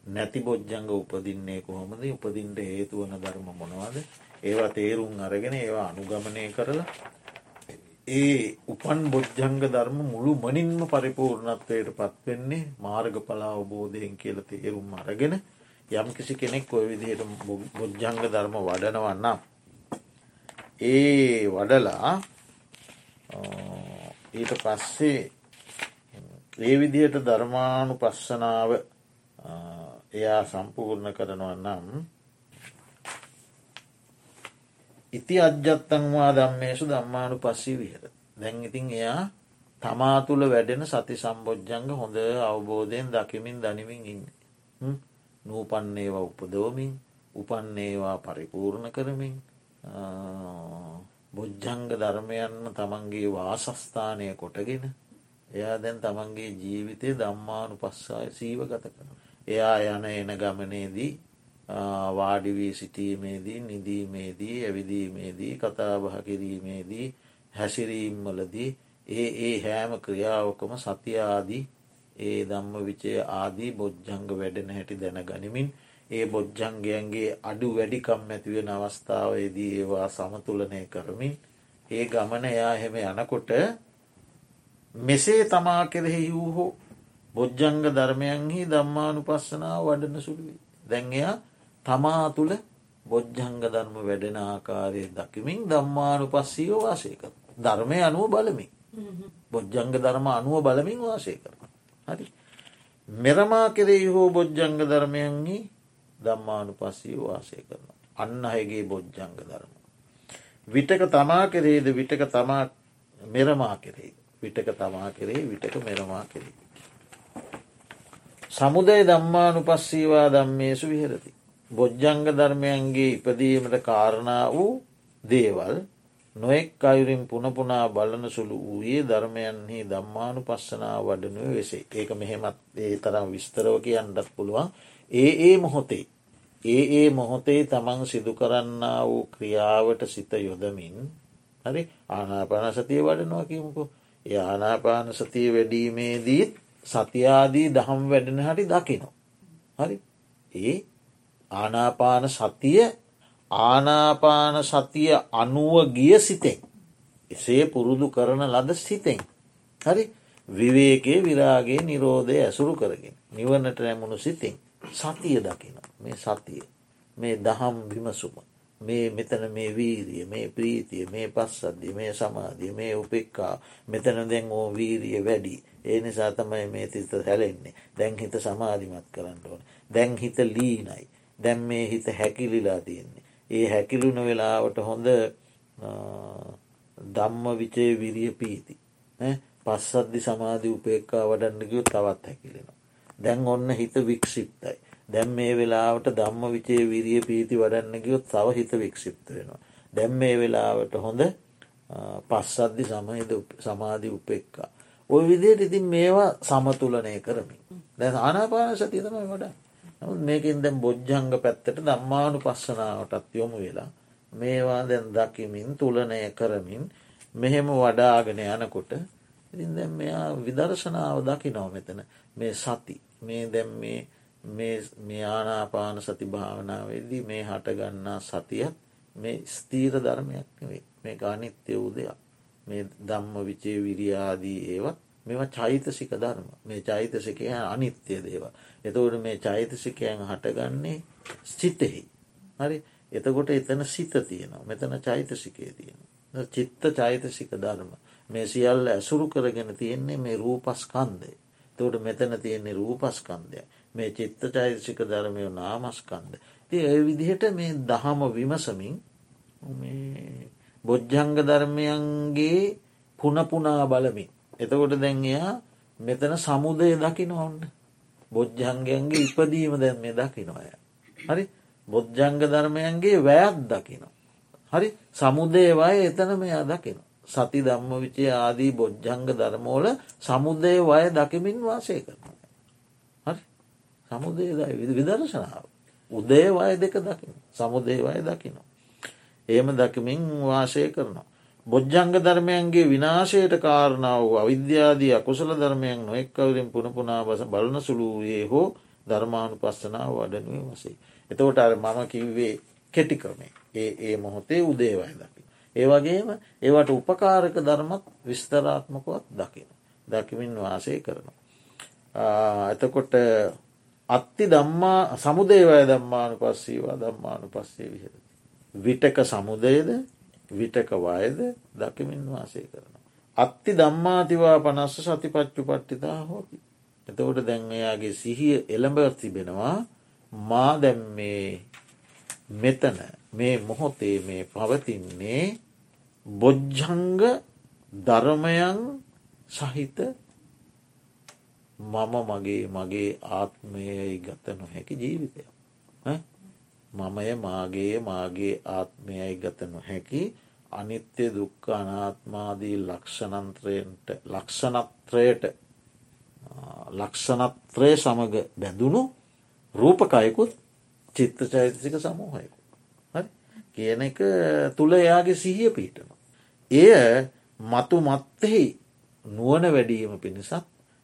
නැති බොජ්ජංග උපදින්නේ කොහොමද? උපදින්ට හේතුවන ධර්ම මොනවාද? ඒවා තේරුම් අරගෙන ඒවා අනුගමනය කරලා ඒ උපන් බොජ්ජංග ධර්ම මුළු මනින්ම පරිපූර්ණත්වයට පත්වෙන්නේ මාර්ග පලා අවබෝධයෙන් කියල තේරුම් අරගෙන යම් කිසි කෙනෙක් ඔය විදිහට බොජ්ජංග ධර්ම වඩනවන්නම්. ඒ වඩලා ඊට පස්සේ ඒ විදිහට ධර්මානු පස්සනාව එයා සම්පූර්ණ කරනවන්නම් ඉති අජ්ජත්තන්වා දම්මේසු දම්මානු පස්සී විහර. දැන් ඉතින් එයා තමා තුළ වැඩෙන සති සම්බෝජ්ජංග හොඳ අවබෝධයෙන් දකිමින් දනිමින් ඉන්න. නූපන්නේවා උපදෝමින් උපන්නේවා පරිපූර්ණ කරමින් බොජ්ජංග ධර්මයන්ම තමන්ගේ වාසස්ථානය කොටගෙන එයා දැන් තමන්ගේ ජීවිතය දම්මානු පස්සාය සීව ගත කන. එයා යන එන ගමනේදී වාඩිවී සිටීමේදී නිදීමේදී ඇවිදීමේදී කතාබහ කිරීමේදී හැසිරීම්වලදී ඒ ඒ හෑම ක්‍රියාවකම සතියාදී ඒ දම්ම විචය ආදී බොජ්ජංග වැඩෙන හැටි දැන ගනිමින් ඒ බොජ්ජංගයන්ගේ අඩු වැඩිකම් ඇතිවෙන අවස්ථාවේදී ඒවා සමතුලනය කරමින් ඒ ගමන එයා හෙම යනකොට මෙසේ තමා කෙරෙහි වූහෝ බොජ්ජංග ධර්මයන්හි දම්මානු පස්සනාව වඩන සුළුවී. දැන්යා තමා තුළ බොජ්ජංග ධර්ම වැඩෙන ආකාරය දකිමින් දම්මානු පස්සීව වාසය කර. ධර්මය අනුව බලමින්. බොජ්ජංග ධර්ම අනුව බලමින් වාසය කර. හරි. මෙරමා කෙරෙහි හෝ බොජ්ජංග ධර්මයන්හි දම්මානු පස්සී වාසය කරන. අන්න අයගේ බොජ්ජංග ධර්ම. විටක තමා කෙරේද විටක තමා මෙරමා කෙරේ විටක තමා කරේ විටක මෙරමා කෙරේ. සමුදය දම්මානු පස්සීවා දම්මේසු විහෙරති. බොජ්ජංග ධර්මයන්ගේ ඉපදීමට කාරණා වූ දේවල් නොෙක් අයුරින් පුනපුනා බලන සුළු වූයේ ධර්මයන්හි දම්මානු පස්සනා වඩනුව වෙසේ. ඒක මෙහෙමත් ඒ තරම් විස්තරව කියන්නත් පුළුවන්. ඒ ඒ මොහොතේ. ඒ ඒ මොහොතේ තමන් සිදු කරන්න වූ ක්‍රියාවට සිත යොදමින් හරි ආනාපනසතිය වඩනවා කියමුකු. ඒ ආනාපාන සතිය වැඩීමේදීත් සතියාදී දහම් වැඩෙන හටි දකිනවා. හරි ඒ ආනාපාන සතිය ආනාපාන සතිය අනුව ගිය සිතෙන්. එසේ පුරුදු කරන ලද සිතෙන්. හරි විවේකේ විරාගේ නිරෝධය ඇසුරු කරගෙන. නිවනට නැමුණු සිතින් සතිය දකින මේ සතිය මේ දහම් විමසුම මේ මෙතන මේ වීරිය මේ ප්‍රීතිය මේ පස්සද්ධිය මේ සමාධිය මේ උපෙක්කා මෙතන දැන් ඕ වීරිය වැඩි ඒ නිසා තමයි මේ තිත හැලෙන්නේ දැන් හිත සමාධිමත් කරන්න ඕන දැන් හිත ලීනයි දැන් මේ හිත හැකිලිලා තියෙන්නේ ඒ හැකිලුන වෙලාවට හොඳ දම්ම විචේ විරිය පීති පස්සද්ධි සමාධි උපේක්කා වඩන්නගියු තවත් හැකිලෙනවා දැන් ඔන්න හිත වික්ෂිප්තයි දැම් මේ වෙලාවට ධම්ම විචේ විරිය පීති වඩන්න ගියොත් තව හිත වික්ෂිප්ත වෙනවා. දැම් මේ වෙලාවට හොඳ පස්සද්ධි සමහිද සමාධි උපෙක්කා. ඔය විදියට ඉතින් මේවා සමතුලනය කරමින්. දැ ආනාපාන සතිය තමයි වඩ නමුත් මේකින් දැම් බොජ්ජංග පැත්තට දම්මානු පස්සනාවටත් යොමු වෙලා මේවා දැන් දකිමින් තුලනය කරමින් මෙහෙම වඩාගෙන යනකොට ඉතින් දැ මෙයා විදර්ශනාව දකි නොව මෙතන. මේ සති. මේ දැම් මේ මේ ආනාපාන සති භාවනාවේදී මේ හටගන්නා සතියත් මේ ස්තීර ධර්මයක් නෙවේ මේ අනිත්‍ය වූ දෙයක්. මේ දම්ම විචේ විරියාදී ඒවත් මෙම චෛතසික ධර්ම. මේ චෛතසිකය අනිත්‍ය දේව. එතවට මේ චෛතසිකයන් හටගන්නේ සිතෙහි. හරි එතකොට එතන සිත තියෙනවා මෙතන චෛතසිකය තියෙන. චිත්ත චෛතසික ධර්ම මේ සියල්ල ඇසුරු කරගෙන තියෙන්නේ මේ රූපස්කන්දය. තෝට මෙතන තියෙන්නේ රූපස්කන්දය. මේ චිත්ත චෛතසික ධර්මය නාමස්කන්ද. ති ඒ විදිහට මේ දහම විමසමින් බොජ්ජංග ධර්මයන්ගේ පුනපුනා බලමින්. එතකොට දැන්යා මෙතන සමුදය දකි නොන්න. බොජ්ජංගයන්ගේ ඉපදීම දැන් මේ දකිනොය. හරි බොජ්ජංග ධර්මයන්ගේ වැයක් දකිනවා. හරි සමුදේවය එතන මෙයා දකින. සති දම්ම විචේ ආදී බොජ්ජංග ධර්මෝල සමුදේ වය දකිමින් වාසය කරන. සමුදේදයි විදර්ශනාව. උදේවය දෙක දකින සමුදේවය දකිනවා. ඒම දකිමින් වාසය කරනවා. බොජ්ජංග ධර්මයන්ගේ විනාශයට කාරණාව අවිද්‍යාදී අකුසල ධර්මයන් නොෙක්කවරින් පුනපුනා බස බලන සුළුයේ හෝ ධර්මාණු පස්සනාව වඩනුවේ වසේ. එතවට අර මම කිව්වේ කෙටිකමේ ඒ ඒ මොහොතේ උදේවය දකි. ඒවගේම ඒවට උපකාරක ධර්මත් විස්තරාත්මකොත් දකින. දකිමින් වාසය කරනවා. එතකොට අත්ති දම්මා සමුදේවය දම්මානු පස්සීවා දම්මානු පස්සේ විහෙර. විටක සමුදයද විටක වයද දකිමින් වාසය කරන. අත්ති දම්මාතිවා පනස්ස සතිපච්චු පට්ටිතා හෝති. එතවට දැන් එයාගේ සිහිය එළඹ තිබෙනවා මා දැම් මේ මෙතන මේ මොහොතේ මේ පවතින්නේ බොජ්ජංග ධර්මයන් සහිත මම මගේ මගේ ආත්මයයි ගත නොහැකි ජීවිතය. මමය මාගේ මාගේ ආත්මයයි ගත නොහැකි අනිත්‍ය දුක්ක අනාත්මාදී ලක්ෂණන්ත්‍රයට ලක්ෂණත්‍රයට ලක්ෂණත්‍රය සමඟ බැඳුණු රූපකයකුත් චිත්ත චෛතසික සමූහයකු හරි කියන එක තුළ එයාගේ සිහිය පීටන. එය මතු මත්තෙහි නුවන වැඩීම පිණිසත්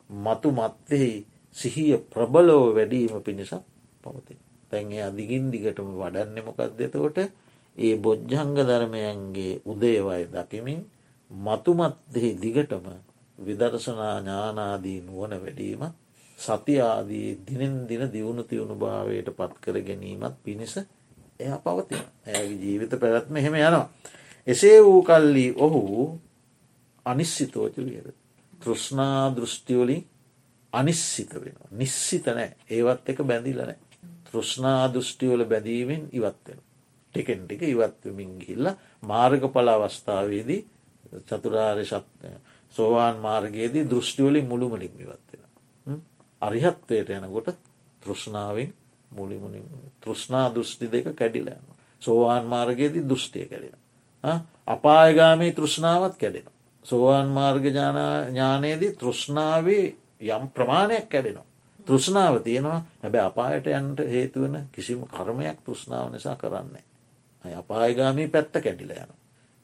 මතු මත්තෙහි සිහිය ප්‍රබලෝ වැඩීම පිණිසත් පවති. තැන්ගේ අදිගින් දිගටම වඩන්න මොකක් දෙතකොට ඒ බොජ්ජංග ධර්මයන්ගේ උදේවයි දකිමින් මතුමත්දෙහි දිගටම විදර්ශනා ඥානාදී නුවන වැඩීම සතියාදී දිනෙන් දින දියුණු තියුණු භාවයට පත් කර ගැනීමත් පිණිස එය පවතින ඇගේ ජීවිත පැවැත්ම එහෙම යනවා. එසේ වූ කල්ලි ඔහු අනිශ්සිතෝච වියද. තෘෂ්නා දෘෂ්ටියෝලින් අනිශ්සිත වෙනවා. නිශ්සිත නෑ ඒවත් එක බැඳිලනෑ. තෘෂ්නා දෘෂ්ටියෝල බැඳීමෙන් ඉවත්වෙන. ටිකෙන් ටික ඉවත්වමින් ගිල්ල මාර්ග පල අවස්ථාවේදී චතුරාර්ය ශක්තය සෝවාන් මාර්ගයේදී දෘෂ්ටිවලින් මුළුමලින් ඉවත්වෙන. අරිහත්වයට යනකොට තෘෂ්නාවෙන් මුලිමුණින් තෘෂ්නා දෘෂ්ටි දෙක කැඩිලෑම. සෝවාන් මාර්ගයේදී දෘෂ්ටිය කැඩෙන. අපායගාමී තෘෂ්ණාවත් කැඩෙන. සෝවාන් මාර්ග ඥානයේදී තෘෂ්ණාවේ යම් ප්‍රමාණයක් කැඩෙනවා. තෘෂ්ණාව තියෙනවා හැබැ අපායට යන්ට හේතුවන කිසිම කර්මයක් තෘෂ්ණාව නිසා කරන්නේ. අපායගාමී පැත්ත කැඩිල යන.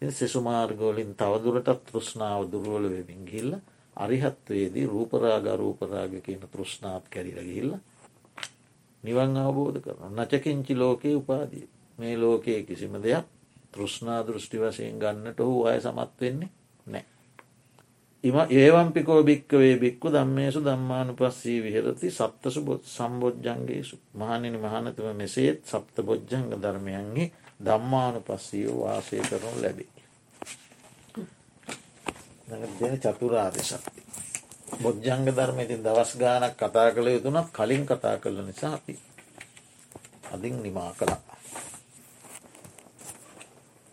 සෙසුමාර්ගෝලින් තවදුරටත් තෘෂ්ණාව දුරුවල වෙමින් ගිල්ල අරිහත්වේදී රූපරාග රූපරාග කියන තෘෂ්ණාත් කැරිල ගිල්ල නිවන් අවබෝධ කරන නචකින්චි ලෝකයේ උපාදී මේ ලෝකයේ කිසිම දෙයක් තෘෂ්ණා දෘෂ්ටි වශයෙන් ගන්නට හෝ අය සමත් වෙන්නේ නෑ. ඉම ඒවම්පිකෝ භික්කවේ බික්කු දම්මේසු දම්මානු පස්සී විහරති සප්තසු බොත් සම්බෝජ්ජන්ගේසු මහනිනි මහනතුව මෙසේත් සප්ත බොජ්ජංග ධර්මයන්ගේ දම්මානු පස්සීෝ වාසය කරනු ලැබේ. දෙන චතුරාර්ය ශක්ති. බොජ්ජංග ධර්ම ඉතින් දවස් ගානක් කතා කළ යුතුනත් කලින් කතා කරල නිසා අපි අදින් නිමා කළා.